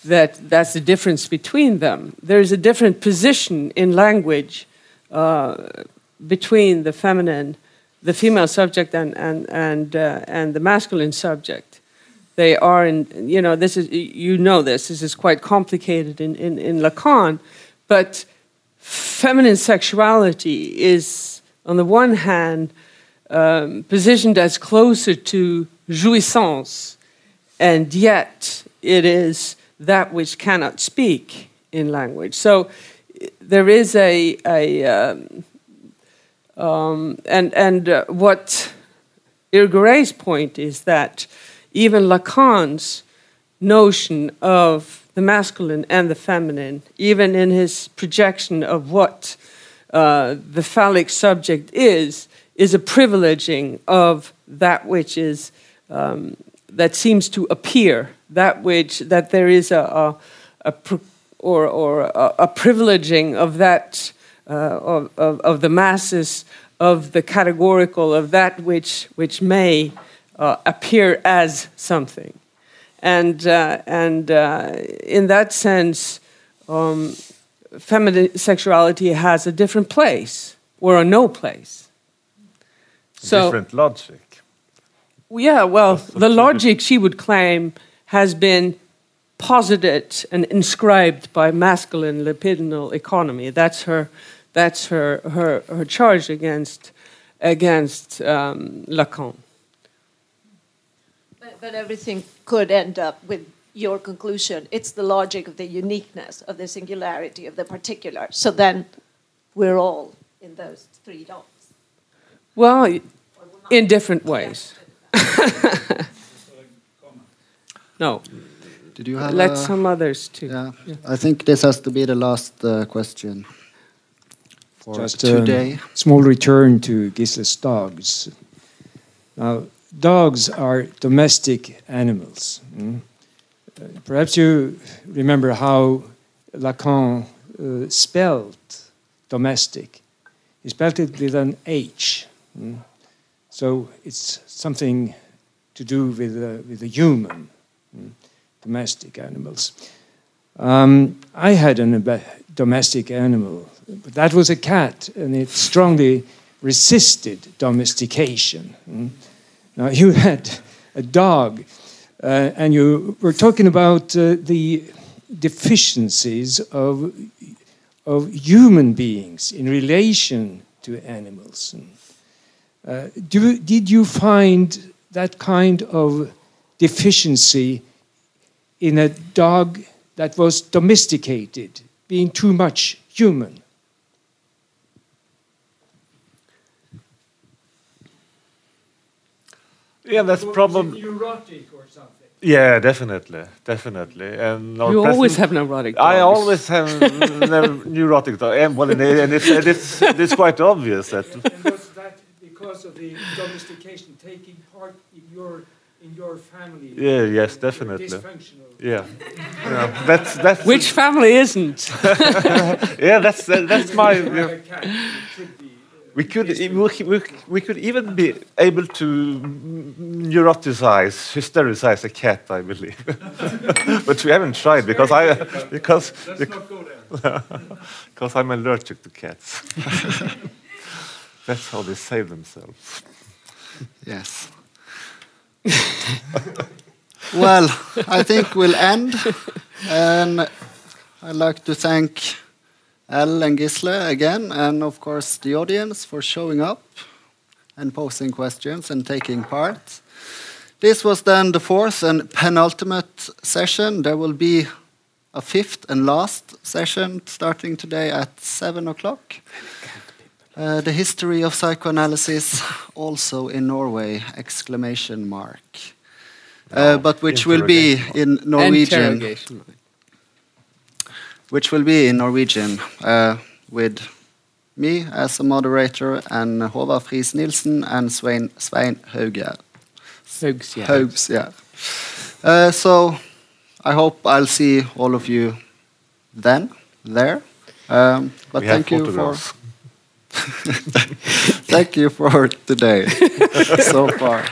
that that's the difference between them, there's a different position in language uh, between the feminine the female subject and and and uh, and the masculine subject. They are in you know this is you know this this is quite complicated in in, in Lacan, but feminine sexuality is on the one hand um, positioned as closer to jouissance, and yet it is that which cannot speak in language. So there is a a um, um, and and uh, what Irigaray's point is that even Lacan's notion of the masculine and the feminine, even in his projection of what uh, the phallic subject is, is a privileging of that which is um, that seems to appear, that which that there is a, a, a or or a, a privileging of that of, of, of, the masses, of the categorical, of that which, which may uh, appear as something. And, uh, and uh, in that sense, um, feminine sexuality has a different place or a no place. So, different logic. Yeah, well, the logic she would claim has been posited and inscribed by masculine libidinal economy. That's her that's her, her, her charge against, against um, Lacan. But, but everything could end up with your conclusion. It's the logic of the uniqueness, of the singularity, of the particular. So then we're all in those three dots. Well, in different ways. no. Did you have Let some others too. Yeah. yeah. I think this has to be the last uh, question for Just today. A small return to Gisle's dogs. Now, dogs are domestic animals. Mm? Uh, perhaps you remember how Lacan uh, spelled domestic. He spelled it with an H. Mm? So it's something to do with, uh, with the human, mm? Domestic animals. Um, I had a domestic animal but that was a cat, and it strongly resisted domestication. Mm. Now, you had a dog, uh, and you were talking about uh, the deficiencies of, of human beings in relation to animals. Uh, do, did you find that kind of deficiency in a dog that was domesticated, being too much human? Yeah, that's probably neurotic or something. Yeah, definitely, definitely. And you always have neurotic. Dogs. I always have neurotic dogs, and well, and it's, and it's, it's quite obvious that. And was that because of the domestication taking part in your in your family? Yeah. Yes, definitely. Yeah. yeah. That's that's. Which family isn't? yeah, that's that's my. Yeah. We could, we, we could even be able to neuroticize, hystericize a cat, I believe. but we haven't tried because I because because I'm allergic to cats. That's how they save themselves. Yes. well, I think we'll end, and I'd like to thank Al and Gisle again, and of course the audience for showing up and posing questions and taking part. This was then the fourth and penultimate session. There will be a fifth and last session starting today at seven o'clock. Uh, the history of psychoanalysis, also in Norway! Exclamation mark. Uh, but which will be in Norwegian which will be in Norwegian uh, with me as a moderator and Håvard Friis Nielsen and Svein, Svein Hauge. Haugs, yeah. Haugs, yeah. Uh, so I hope I'll see all of you then, there. Um, but we thank you for. thank you for today so far.